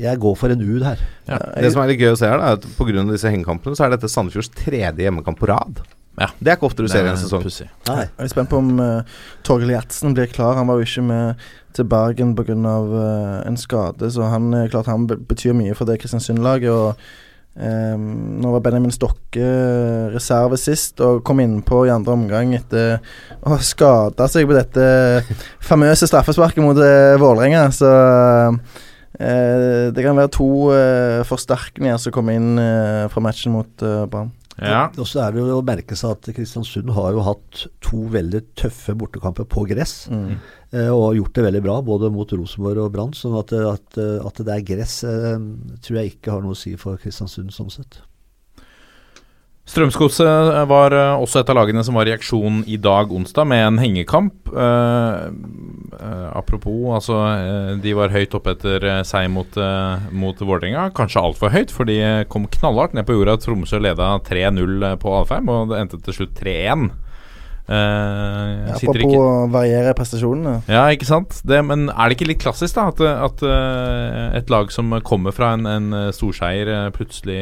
jeg går for en U her. Det som er litt gøy å se her, da, er at pga. disse hengekampene, så er dette Sandefjords tredje hjemmekamp på rad. Ja. Det er ikke ofte du ser i en sesong. Pussy. Nei. Jeg er spent på om uh, Torgeir Gjertsen blir klar. Han var jo ikke med til Bergen pga. Uh, en skade, så han klart han betyr mye for det Kristiansund-laget. og ehm, Nå var Benjamin Stokke eh, reserve sist og kom innpå i andre omgang etter å ha skada seg på dette famøse straffesparket mot uh, Vålerenga. Så uh, det kan være to uh, forsterkninger som kommer inn fra matchen mot Brann. Ja. Og så er det jo å merke seg at Kristiansund har jo hatt to veldig tøffe bortekamper på gress. Mm. Eh, og gjort det veldig bra, både mot Rosenborg og Brann. Sånn at, at, at det er gress, eh, tror jeg ikke har noe å si for Kristiansund sånn sett. Strømsgodset var eh, også et av lagene som var i aksjon i dag, onsdag, med en hengekamp. Uh, eh, apropos, altså eh, De var høyt oppe etter seg mot, mot Vålerenga. Kanskje altfor høyt, for de kom knallhardt ned på jorda. Tromsø leda 3-0 på Alfheim, og det endte til slutt 3-1. Eh, ja, Apropos ikke å variere prestasjonene. ja, ikke sant? Det, men er det ikke litt klassisk, da? At, at uh, et lag som kommer fra en, en eh, storseier, eh, plutselig,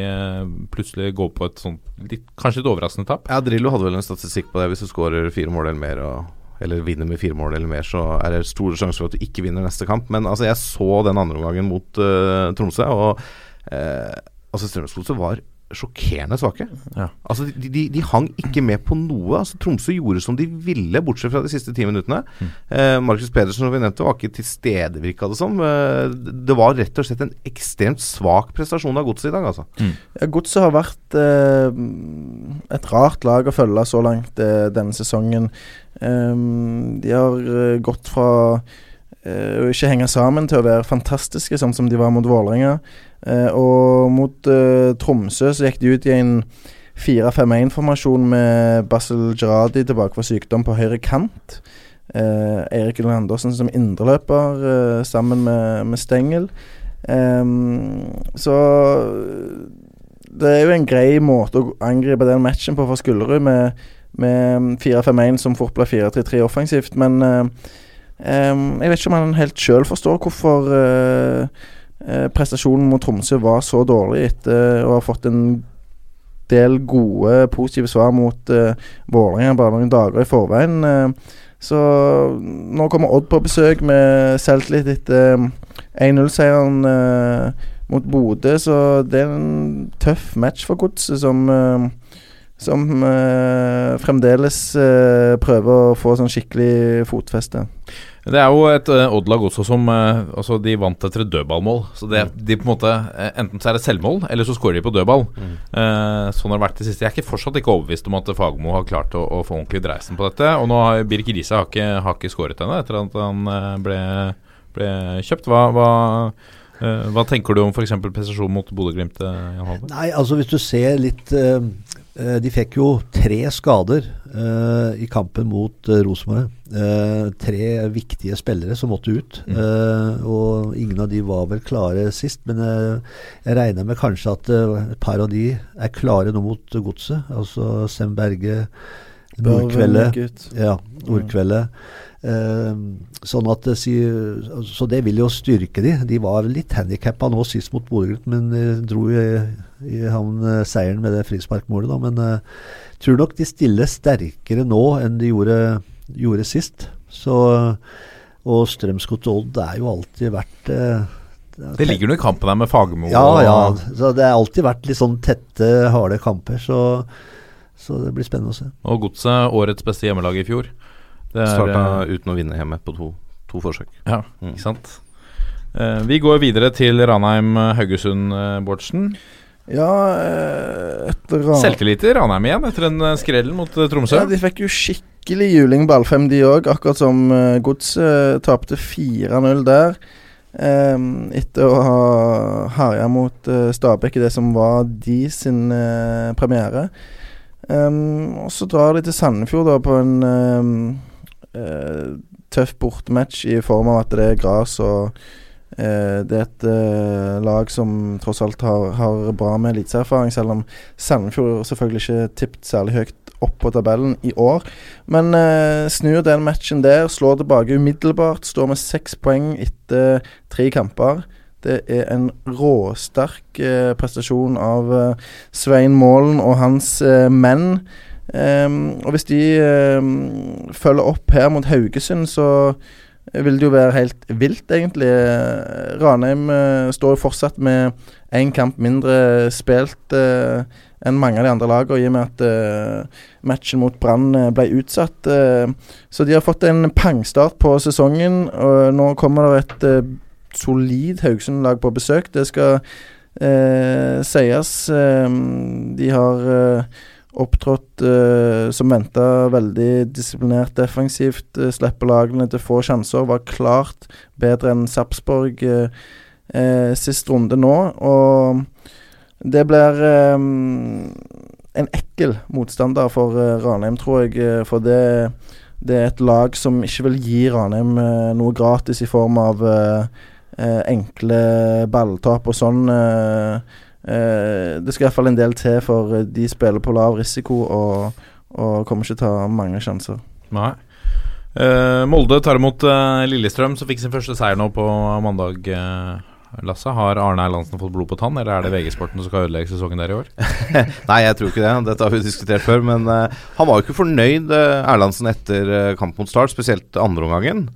plutselig går på et sånt litt, kanskje litt overraskende tap? Ja, Drillo hadde vel en statistikk på det. Hvis du skårer fire mål eller mer, og, eller vinner med fire mål eller mer, så er det store sjanser for at du ikke vinner neste kamp. Men altså, jeg så den andre omgangen mot eh, Tromsø, og uh, altså Strømsgodset var sjokkerende svake. Ja. Altså, de, de, de hang ikke med på noe. Altså, Tromsø gjorde som de ville, bortsett fra de siste ti minuttene. Eh, Markus Pedersen som vi nevnte, var ikke til stede, virka det som. Eh, det var rett og slett en ekstremt svak prestasjon av godset i dag, altså. Ja, Godset har vært eh, et rart lag å følge så langt eh, denne sesongen. Ehm, de har eh, gått fra eh, å ikke henge sammen til å være fantastiske, sånn som de var mot Vålerenga. Eh, og mot eh, Tromsø så gikk de ut i en 4-5-1-formasjon med Basel Gerradi tilbake fra sykdom på høyre kant. Eh, Eirik Ulland Andersen som indreløper eh, sammen med, med Stengel. Ehm, så det er jo en grei måte å angripe den matchen på for Skullerud, med, med 4-5-1 som fort blir 4-3-3 offensivt. Men eh, em, jeg vet ikke om han helt sjøl forstår hvorfor uh, uh, prestasjonen mot Tromsø var så dårlig etter å ha fått en del gode, positive svar mot uh, Vålerenga bare noen dager i forveien. så nå kommer Odd på besøk med selvtillit etter eh, 1-0-seieren eh, mot Bodø, så det er en tøff match for Godset, som som eh, fremdeles eh, prøver å få sånn skikkelig fotfeste. Det er jo et uh, Odd-lag også som eh, Altså, de vant etter et dødballmål. Så det, de på en måte eh, Enten så er det selvmål, eller så skårer de på dødball. Eh, sånn har det vært det siste. Jeg er ikke fortsatt ikke overbevist om at Fagermo har klart å, å få ordentlig dreisen på dette. Og nå har Birk Riise har ikke, har ikke skåret ennå, etter at han eh, ble, ble kjøpt. Hva, hva, eh, hva tenker du om f.eks. prestasjonen mot Bodø-Glimt, eh? Nei, altså hvis du ser litt eh, eh, De fikk jo tre skader uh, i kampen mot uh, Rosenborg. Uh, tre viktige spillere som måtte ut. Mm. Eh, og ingen av de var vel klare sist, men eh, jeg regner med kanskje at eh, et par av de er klare nå mot Godset. Altså Sem Berge, ut. Ja, Nordkveldet. Eh, sånn at Så det vil jo styrke de. De var litt handikappa nå sist mot Bodø-Glimt, men eh, dro i, i havn eh, seieren med det frisparkmålet. da, Men jeg tror nok de stiller sterkere nå enn de gjorde, gjorde sist. Så Og Strømsgodt Odd er jo alltid eh, Det ligger noe i kampen der med Fagermo. Ja, ja. Så det har alltid vært litt sånn tette, harde kamper. Så, så det blir spennende å se. Og Godset, årets beste hjemmelag i fjor. Det er, Starta eh, uten å vinne hjemme på to, to forsøk. Ja, Mm. ikke sant. Uh, vi går videre til Ranheim-Haugesund, uh, Bårdsen. Ja, eh, etter Ran... Selvtillit i Ranheim igjen etter den eh, skrellen mot eh, Tromsø. Ja, de fikk jo skikkelig juling ballfem, de òg. Akkurat som uh, Godset tapte 4-0 der. Um, etter å ha herja mot uh, Stabæk i det som var de sin uh, premiere. Um, og så drar de til Sandefjord da på en ehm, eh, tøff bortematch i form av at det er gress og eh, det er et eh, lag som tross alt har, har bra med eliteserfaring, selv om Sandefjord selvfølgelig ikke tippet særlig høyt opp på tabellen i år. Men eh, snur den matchen der, slår tilbake umiddelbart, står med seks poeng etter tre kamper. Det er en råsterk eh, prestasjon av eh, Svein Målen og hans eh, menn. Ehm, og hvis de um, følger opp her mot Haugesund, så vil det jo være helt vilt, egentlig. Ranheim uh, står jo fortsatt med én kamp mindre spilt uh, enn mange av de andre lagene, i og med at uh, matchen mot Brann ble utsatt. så de har fått en pangstart på sesongen, og nå kommer det et solid Haugesund-lag på besøk. Det skal sies. Eh, de har opptrådt eh, som venta veldig disiplinert defensivt. Eh, slipper lagene til få sjanser. Var klart bedre enn Sarpsborg eh, eh, sist runde nå. Og det blir eh, en ekkel motstander for eh, Ranheim, tror jeg. eh, For det, det er et lag som ikke vil gi Ranheim noe gratis i form av enkle balltap og sånn. eh, det skal iallfall en del til, for eh, de spiller på lav risiko og, og kommer ikke til å ta mange sjanser. Nei. Uh, Molde tar imot uh, Lillestrøm, som fikk sin første seier nå på mandag. Uh, Lasse, Har Arne Erlandsen fått blod på tann, eller er det VG-sporten som skal ødelegge sesongen der i år? [laughs] Nei, jeg tror ikke det. Dette har vi diskutert før. Men eh, han var jo ikke fornøyd, uh, Erlandsen, etter uh, kamp mot Start, spesielt andreomgangen.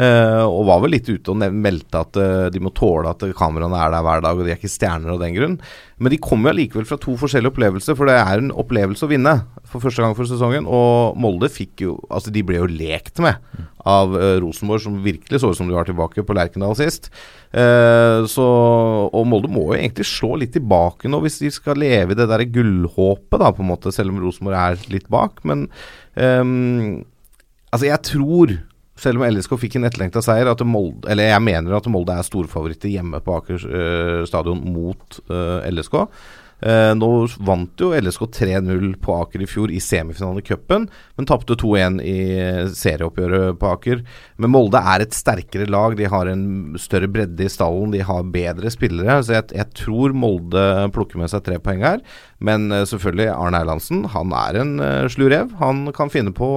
Uh, og var vel litt ute og meldte at uh, de må tåle at kameraene er der hver dag, og de er ikke stjerner av den grunn. Men de kommer jo allikevel fra to forskjellige opplevelser, for det er en opplevelse å vinne for første gang for sesongen. Og Molde fikk jo Altså, de ble jo lekt med av uh, Rosenborg, som virkelig så ut som de var tilbake på Lerkendal sist. Så, og Molde må jo egentlig slå litt tilbake nå, hvis de skal leve i det der gullhåpet, da, på en måte, selv om Rosenborg er litt bak. Men um, altså, jeg tror selv om LSK fikk en etterlengta seier, at Molde, eller jeg mener at Molde er storfavoritter hjemme på Aker eh, stadion mot eh, LSK. Eh, nå vant jo LSK 3-0 på Aker i fjor i semifinalen men tapte 2-1 i serieoppgjøret på Aker. Men Molde er et sterkere lag, de har en større bredde i stallen, de har bedre spillere. Så jeg, jeg tror Molde plukker med seg tre poeng her. Men eh, selvfølgelig, Arne Erlandsen han er en slu rev. Han kan finne på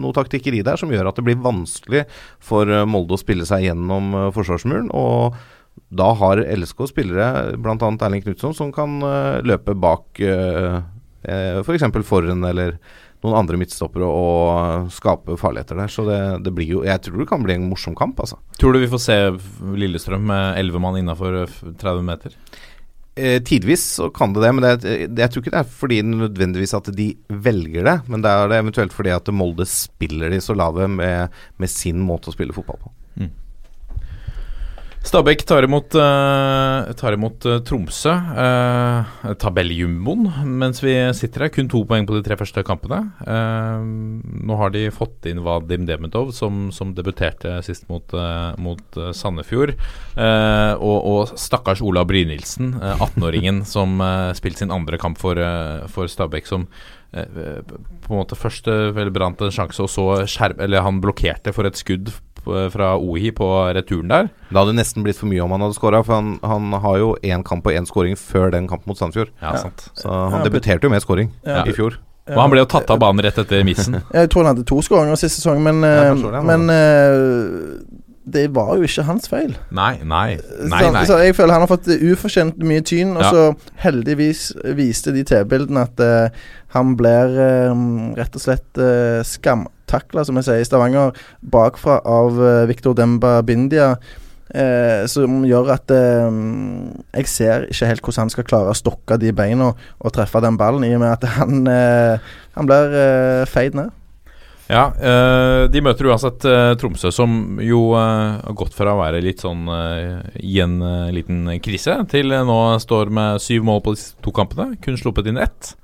noe taktikkeri der som gjør at det blir vanskelig for eh, Molde å spille seg gjennom eh, forsvarsmuren. Og da har LSK spillere, bl.a. Erling Knutson, som kan eh, løpe bak uh, f.eks. For Forren eller noen andre midtstoppere og skape farligheter der. Så det, det blir jo Jeg tror det kan bli en morsom kamp, altså. Tror du vi får se Lillestrøm med elleve mann innafor 30 meter? Eh, tidvis så kan det det, men det, det, jeg tror ikke det er fordi nødvendigvis at de velger det. Men det er det eventuelt fordi at Molde spiller de så lave med, med sin måte å spille fotball på. Stabæk tar imot, uh, tar imot uh, Tromsø, uh, tabelljumboen, mens vi sitter her. Kun to poeng på de tre første kampene. Eh, nå har de fått inn Vadim Demetov, som, som debuterte sist mot, eh, mot eh, Sandefjord. Eh, og, og stakkars Ola Brynildsen, eh, 18-åringen [laughs] som spilte sin andre kamp for, eh, for Stabæk, som eh, på en måte først eh, vel brant en sjanse, og så skjerm... Eller han blokkerte for et skudd fra Ohi på returen der. Det hadde nesten blitt for mye om han hadde skåra, for han, han har jo én kamp og én skåring før den kampen mot Sandefjord. Ja, sant. Så han Ja, debuterte jo med skåring Ja. i fjor. Og han ble jo tatt av banen rett etter missen. [laughs] Jeg tror han hadde to skåringer sist sesong, men, Ja, eh, det, men eh, det var jo ikke hans feil. Nei, nei. Nei, nei. så jeg føler han har fått ufortjent mye tyn, og Ja. så heldigvis viste de TV-bildene at uh, han blir um, rett og slett uh, skamtakla, som jeg sier i Stavanger, bakfra av uh, Victor Demba Bindia. eh, som gjør at eh, jeg ser ikke helt hvordan han skal klare å stokke de beina og treffe den ballen, i og med at han, eh, han blir eh, feid ned. Ja, eh, de møter uansett eh, Tromsø, som jo eh, har gått fra å være litt sånn eh, i en eh, liten krise, til eh, nå står med syv mål på de to kampene. Kun sluppet inn ett.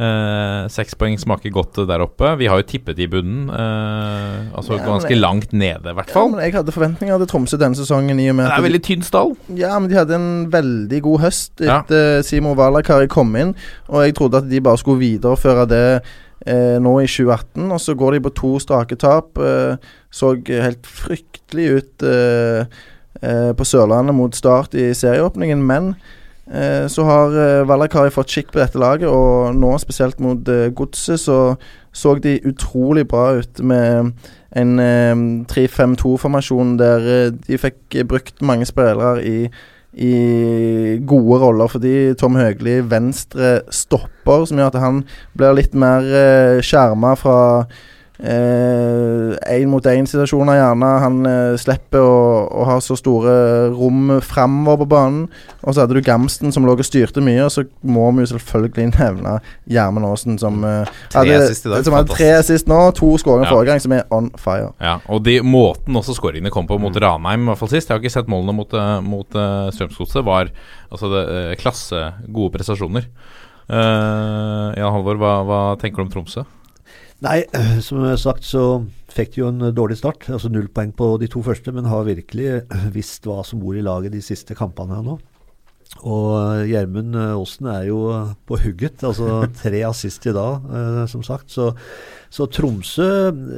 Eh, Seks poeng smaker godt der oppe. Vi har jo tippet i bunnen. eh, altså Ja, ganske jeg- langt nede, i hvert Ja, fall. men jeg hadde forventninger til Tromsø denne sesongen. det er veldig tynn stall. Ja, men de hadde en veldig god høst Ja. etter Simo Valakari kom inn. Og jeg trodde at de bare skulle videreføre det eh, nå i 2018. Og så går de på to strake tap. Eh, så helt fryktelig ut eh, eh, på Sørlandet mot Start i serieåpningen. Men eh, så har eh, Valakari fått skikk på dette laget, og nå spesielt mot eh, Godset så så de utrolig bra ut med en eh, 3-5-2-formasjon der eh, de fikk brukt mange spillere i i gode roller, fordi Tom Høgli venstre stopper, som gjør at han blir litt mer skjerma fra én-mot-én-situasjoner, gjerne. Han eh, slipper å, å ha så store rom framover på banen. Og så hadde du Gamsten som lå og styrte mye, og så må vi jo selvfølgelig [laughs] nevne Gjermund Aasen som Tre i dag, Som hadde tre sist nå, to skåringer Ja. forrige gang, som er on fire. Ja, og de måten også skåringene kom på mot Ranheim, i hvert fall sist Jeg har ikke sett målene mot, uh, mot uh, Strømsgodset. Var altså det, eh, klasse gode prestasjoner. Uh, Jan Halvor, hva, hva tenker du om Tromsø? Nei, som jeg har sagt så fikk de jo en dårlig start. Altså null poeng på de to første, men har virkelig visst hva som bor i laget de siste kampene her nå. Og Gjermund Aasen er jo på hugget. Altså [laughs] tre assist i dag, eh, som sagt. Så, så Tromsø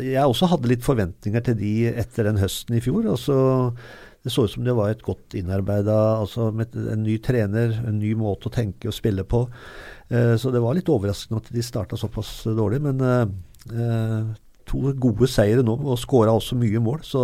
Jeg også hadde litt forventninger til de etter den høsten i fjor. Altså, det så ut som det var et godt innarbeida altså med en ny trener, en ny måte å tenke og spille på. Eh, så det var litt overraskende at de starta såpass dårlig. Men eh, eh, to gode seire nå, og skåra også mye mål. Så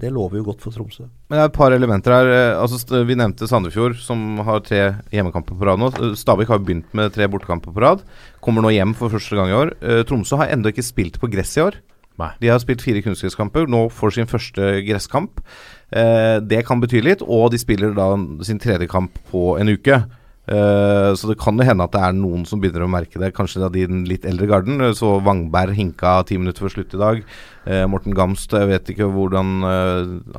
det lover jo godt for Tromsø. Men det er et par elementer her. eh, Altså, vi nevnte Sandefjord, som har tre hjemmekamper på rad nå. Eh, Stabæk har begynt med tre bortekamper på rad. Kommer nå hjem for første gang i år. Eh, Tromsø har ennå ikke spilt på gress i år. Nei. De har spilt fire kunstgresskamper, nå får sin første gresskamp. Eh, det kan bety litt, og de spiller da sin tredje kamp på en uke. Eh, så det kan jo hende at det er noen som begynner å merke det, kanskje da de den litt eldre garden. Eh, Så Wangberg hinka ti minutter før slutt i dag. Eh, Morten Gamst, jeg vet ikke hvordan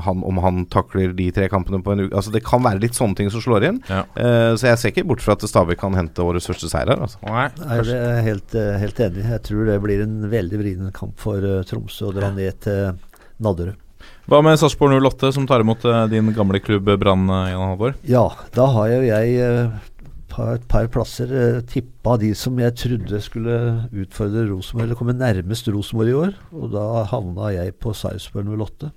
han, om han takler de tre kampene på en uke. Altså Det kan være litt sånne ting som slår inn. Ja. Eh, så jeg ser ikke bort fra at Stabæk kan hente årets første seier her. Altså. Nei, Nei, det er helt, helt enig. Jeg tror det blir en veldig vrien kamp for Tromsø å dra ned til Nadderud. Hva med Sarpsborg 08, som tar imot din gamle klubb Brann, Ja, da har jo jeg på et par plasser uh, tippa de som jeg trodde skulle utfordre Rosenborg, eller komme nærmest Rosenborg i år. Og da havna jeg på Sarpsborg 08.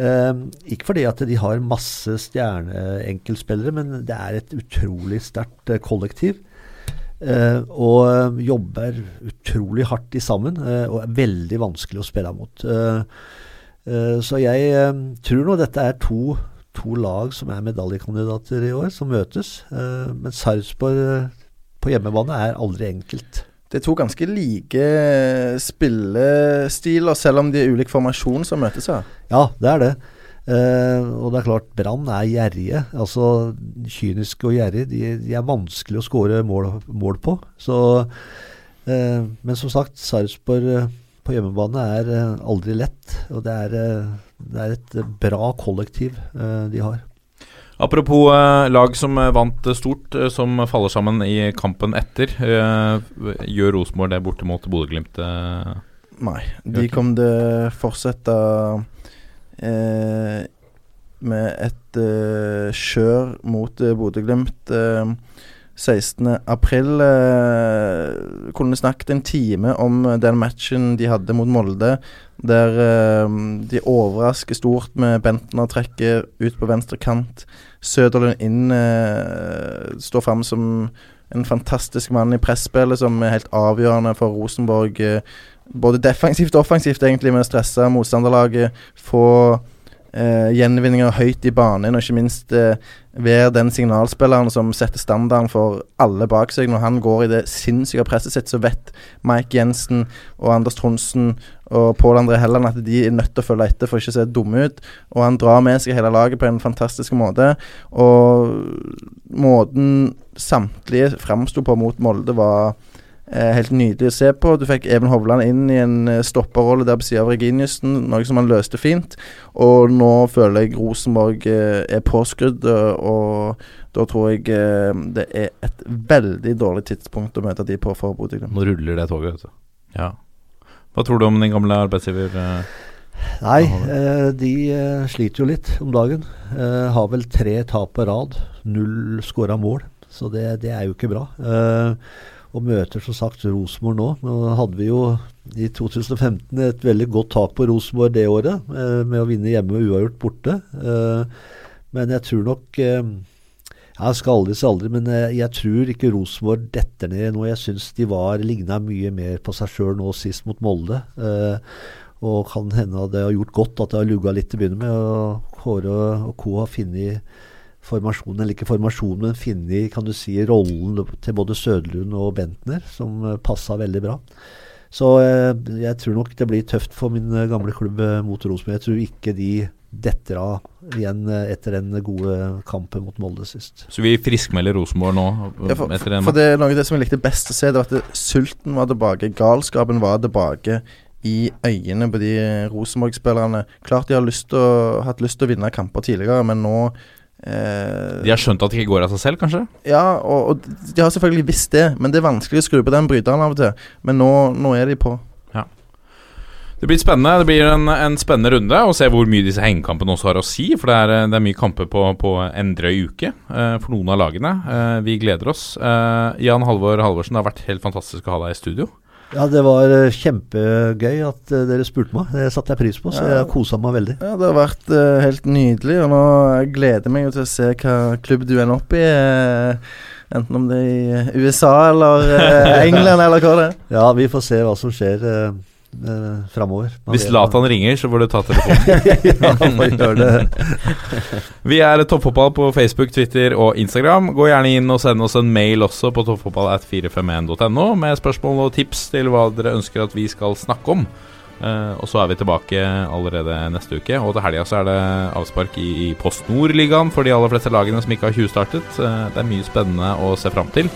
Eh, ikke fordi at de har masse stjerneenkeltspillere, men det er et utrolig sterkt eh, kollektiv. Eh, og eh, jobber utrolig hardt i sammen, eh, og er veldig vanskelig å spille mot. Eh, eh, så jeg eh, tror nå dette er to, to lag som er medaljekandidater i år, som møtes. Eh, men Sarpsborg eh, på hjemmebane er aldri enkelt. Det er to ganske like spillestiler, selv om de er ulik formasjon som møtes her. Ja, det er det. Eh, og det er klart, Brann er gjerrige. Altså kyniske og gjerrige. De, de er vanskelig å skåre mål, mål på. Så, eh, men som sagt, Sarpsborg eh, på hjemmebane er eh, aldri lett. Og det er, eh, det er et bra kollektiv eh, de har. Apropos eh, lag som eh, vant eh, stort, eh, som faller sammen i kampen etter. Eh, gjør Rosenborg det borte mot Bodø-Glimt? eh? Nei. De kom til å fortsette eh, med et eh, kjør mot eh, Bodø-Glimt. Eh, 16. april. Eh, kunne snakket en time om den matchen de hadde mot Molde, der eh, de overrasker stort med Bentner trekker ut på venstre kant. Søderlund inn eh, står fram som en fantastisk mann i presspillet, som er helt avgjørende for Rosenborg. Eh, både defensivt og offensivt, egentlig, med å stresse motstanderlaget. Få eh, gjenvinninger høyt i banen, og ikke minst eh, være den signalspilleren som setter standarden for alle bak seg. Når han går i det sinnssyke presset sitt, så vet Mike Jensen og Anders Tronsen og Pål André Helland at de er nødt til å følge etter for ikke å se dumme ut. Og han drar med seg hele laget på en fantastisk måte. Og måten samtlige framsto på mot Molde, var helt nydelig å se på. Du fikk Even Hovland inn i en eh, stopperrolle der på sida av Reginiussen, noe som han løste fint. Og nå føler jeg Rosenborg eh, er påskrudd, og da tror jeg eh, det er et veldig dårlig tidspunkt å møte de på for Bodø-Glimt. Nå ruller det toget, vet du. Ja. Hva tror du om din gamle arbeidsgiver? eh? Nei, eh, de eh, sliter jo litt om dagen. Eh, har vel tre tap på rad. Null skåra mål. Så det, det er jo ikke bra. Eh, og møter som sagt Rosenborg nå. Nå hadde vi jo i 2015 et veldig godt tak på Rosenborg det året, eh, med å vinne hjemme og uavgjort borte. Eh, men jeg tror nok eh, Jeg skal aldri si aldri, men jeg tror ikke Rosenborg detter ned nå. Jeg syns de var ligna mye mer på seg sjøl nå sist mot Molde. Og kan hende at det har gjort godt at det har lugga litt til å begynne med. Og Kåre og co. har funnet formasjonen, eller ikke formasjonen, men funnet kan du si, rollen til både Søderlund og Bentner, som uh, passa veldig bra. Så eh, jeg tror nok det blir tøft for min eh, gamle klubb eh, mot Rosenborg. Jeg tror ikke de detter av igjen eh, etter den gode kampen mot Molde sist. Så vi friskmelder Rosenborg nå? Ja, for, etter den for det er noe av det som jeg likte best å se, det var at sulten var tilbake. Galskapen var tilbake i øynene på de Rosenborg-spillerne. Klart de har lyst å, hatt lyst til å vinne kamper tidligere, men nå eh, De har skjønt at det ikke går av seg selv, kanskje? Ja, og, og de har selvfølgelig visst det, men det er vanskelig å skru på den bryteren av og til. Men nå, nå er de på. Det blir spennende. Det blir en, en spennende runde å se hvor mye disse hengekampene også har å si. For det er, det er mye kamper på, på en drøy uke eh, for noen av lagene. Eh, vi gleder oss. Eh, Jan Halvor Halvorsen, det har vært helt fantastisk å ha deg i studio. Ja, det var eh, kjempegøy at eh, dere spurte meg. Det satte jeg pris på, så jeg kosa meg veldig. Ja, Det har vært eh, helt nydelig, og nå gleder jeg meg jo til å se hva klubb du ender opp i. enten om det er i USA eller [laughs] England eller hva det er. Ja, vi får se hva som skjer uh, framover. Hvis Latan ringer, så får du ta telefonen. [laughs] ja. [laughs] Vi er Toppfotball på Facebook, Twitter og Instagram. Gå gjerne inn og send oss en mail også på toppfotballat451.no med spørsmål og tips til hva dere ønsker at vi skal snakke om. Eh, og så er vi tilbake allerede neste uke. Og til helga så er det avspark i, i Post Nord-ligaen for de aller fleste lagene som ikke har 20-startet. Eh, det er mye spennende å se fram til.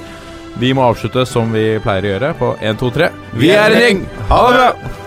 Vi må avslutte som vi pleier å gjøre, på 1, 2, 3. Vi er en gjeng! Ha det bra!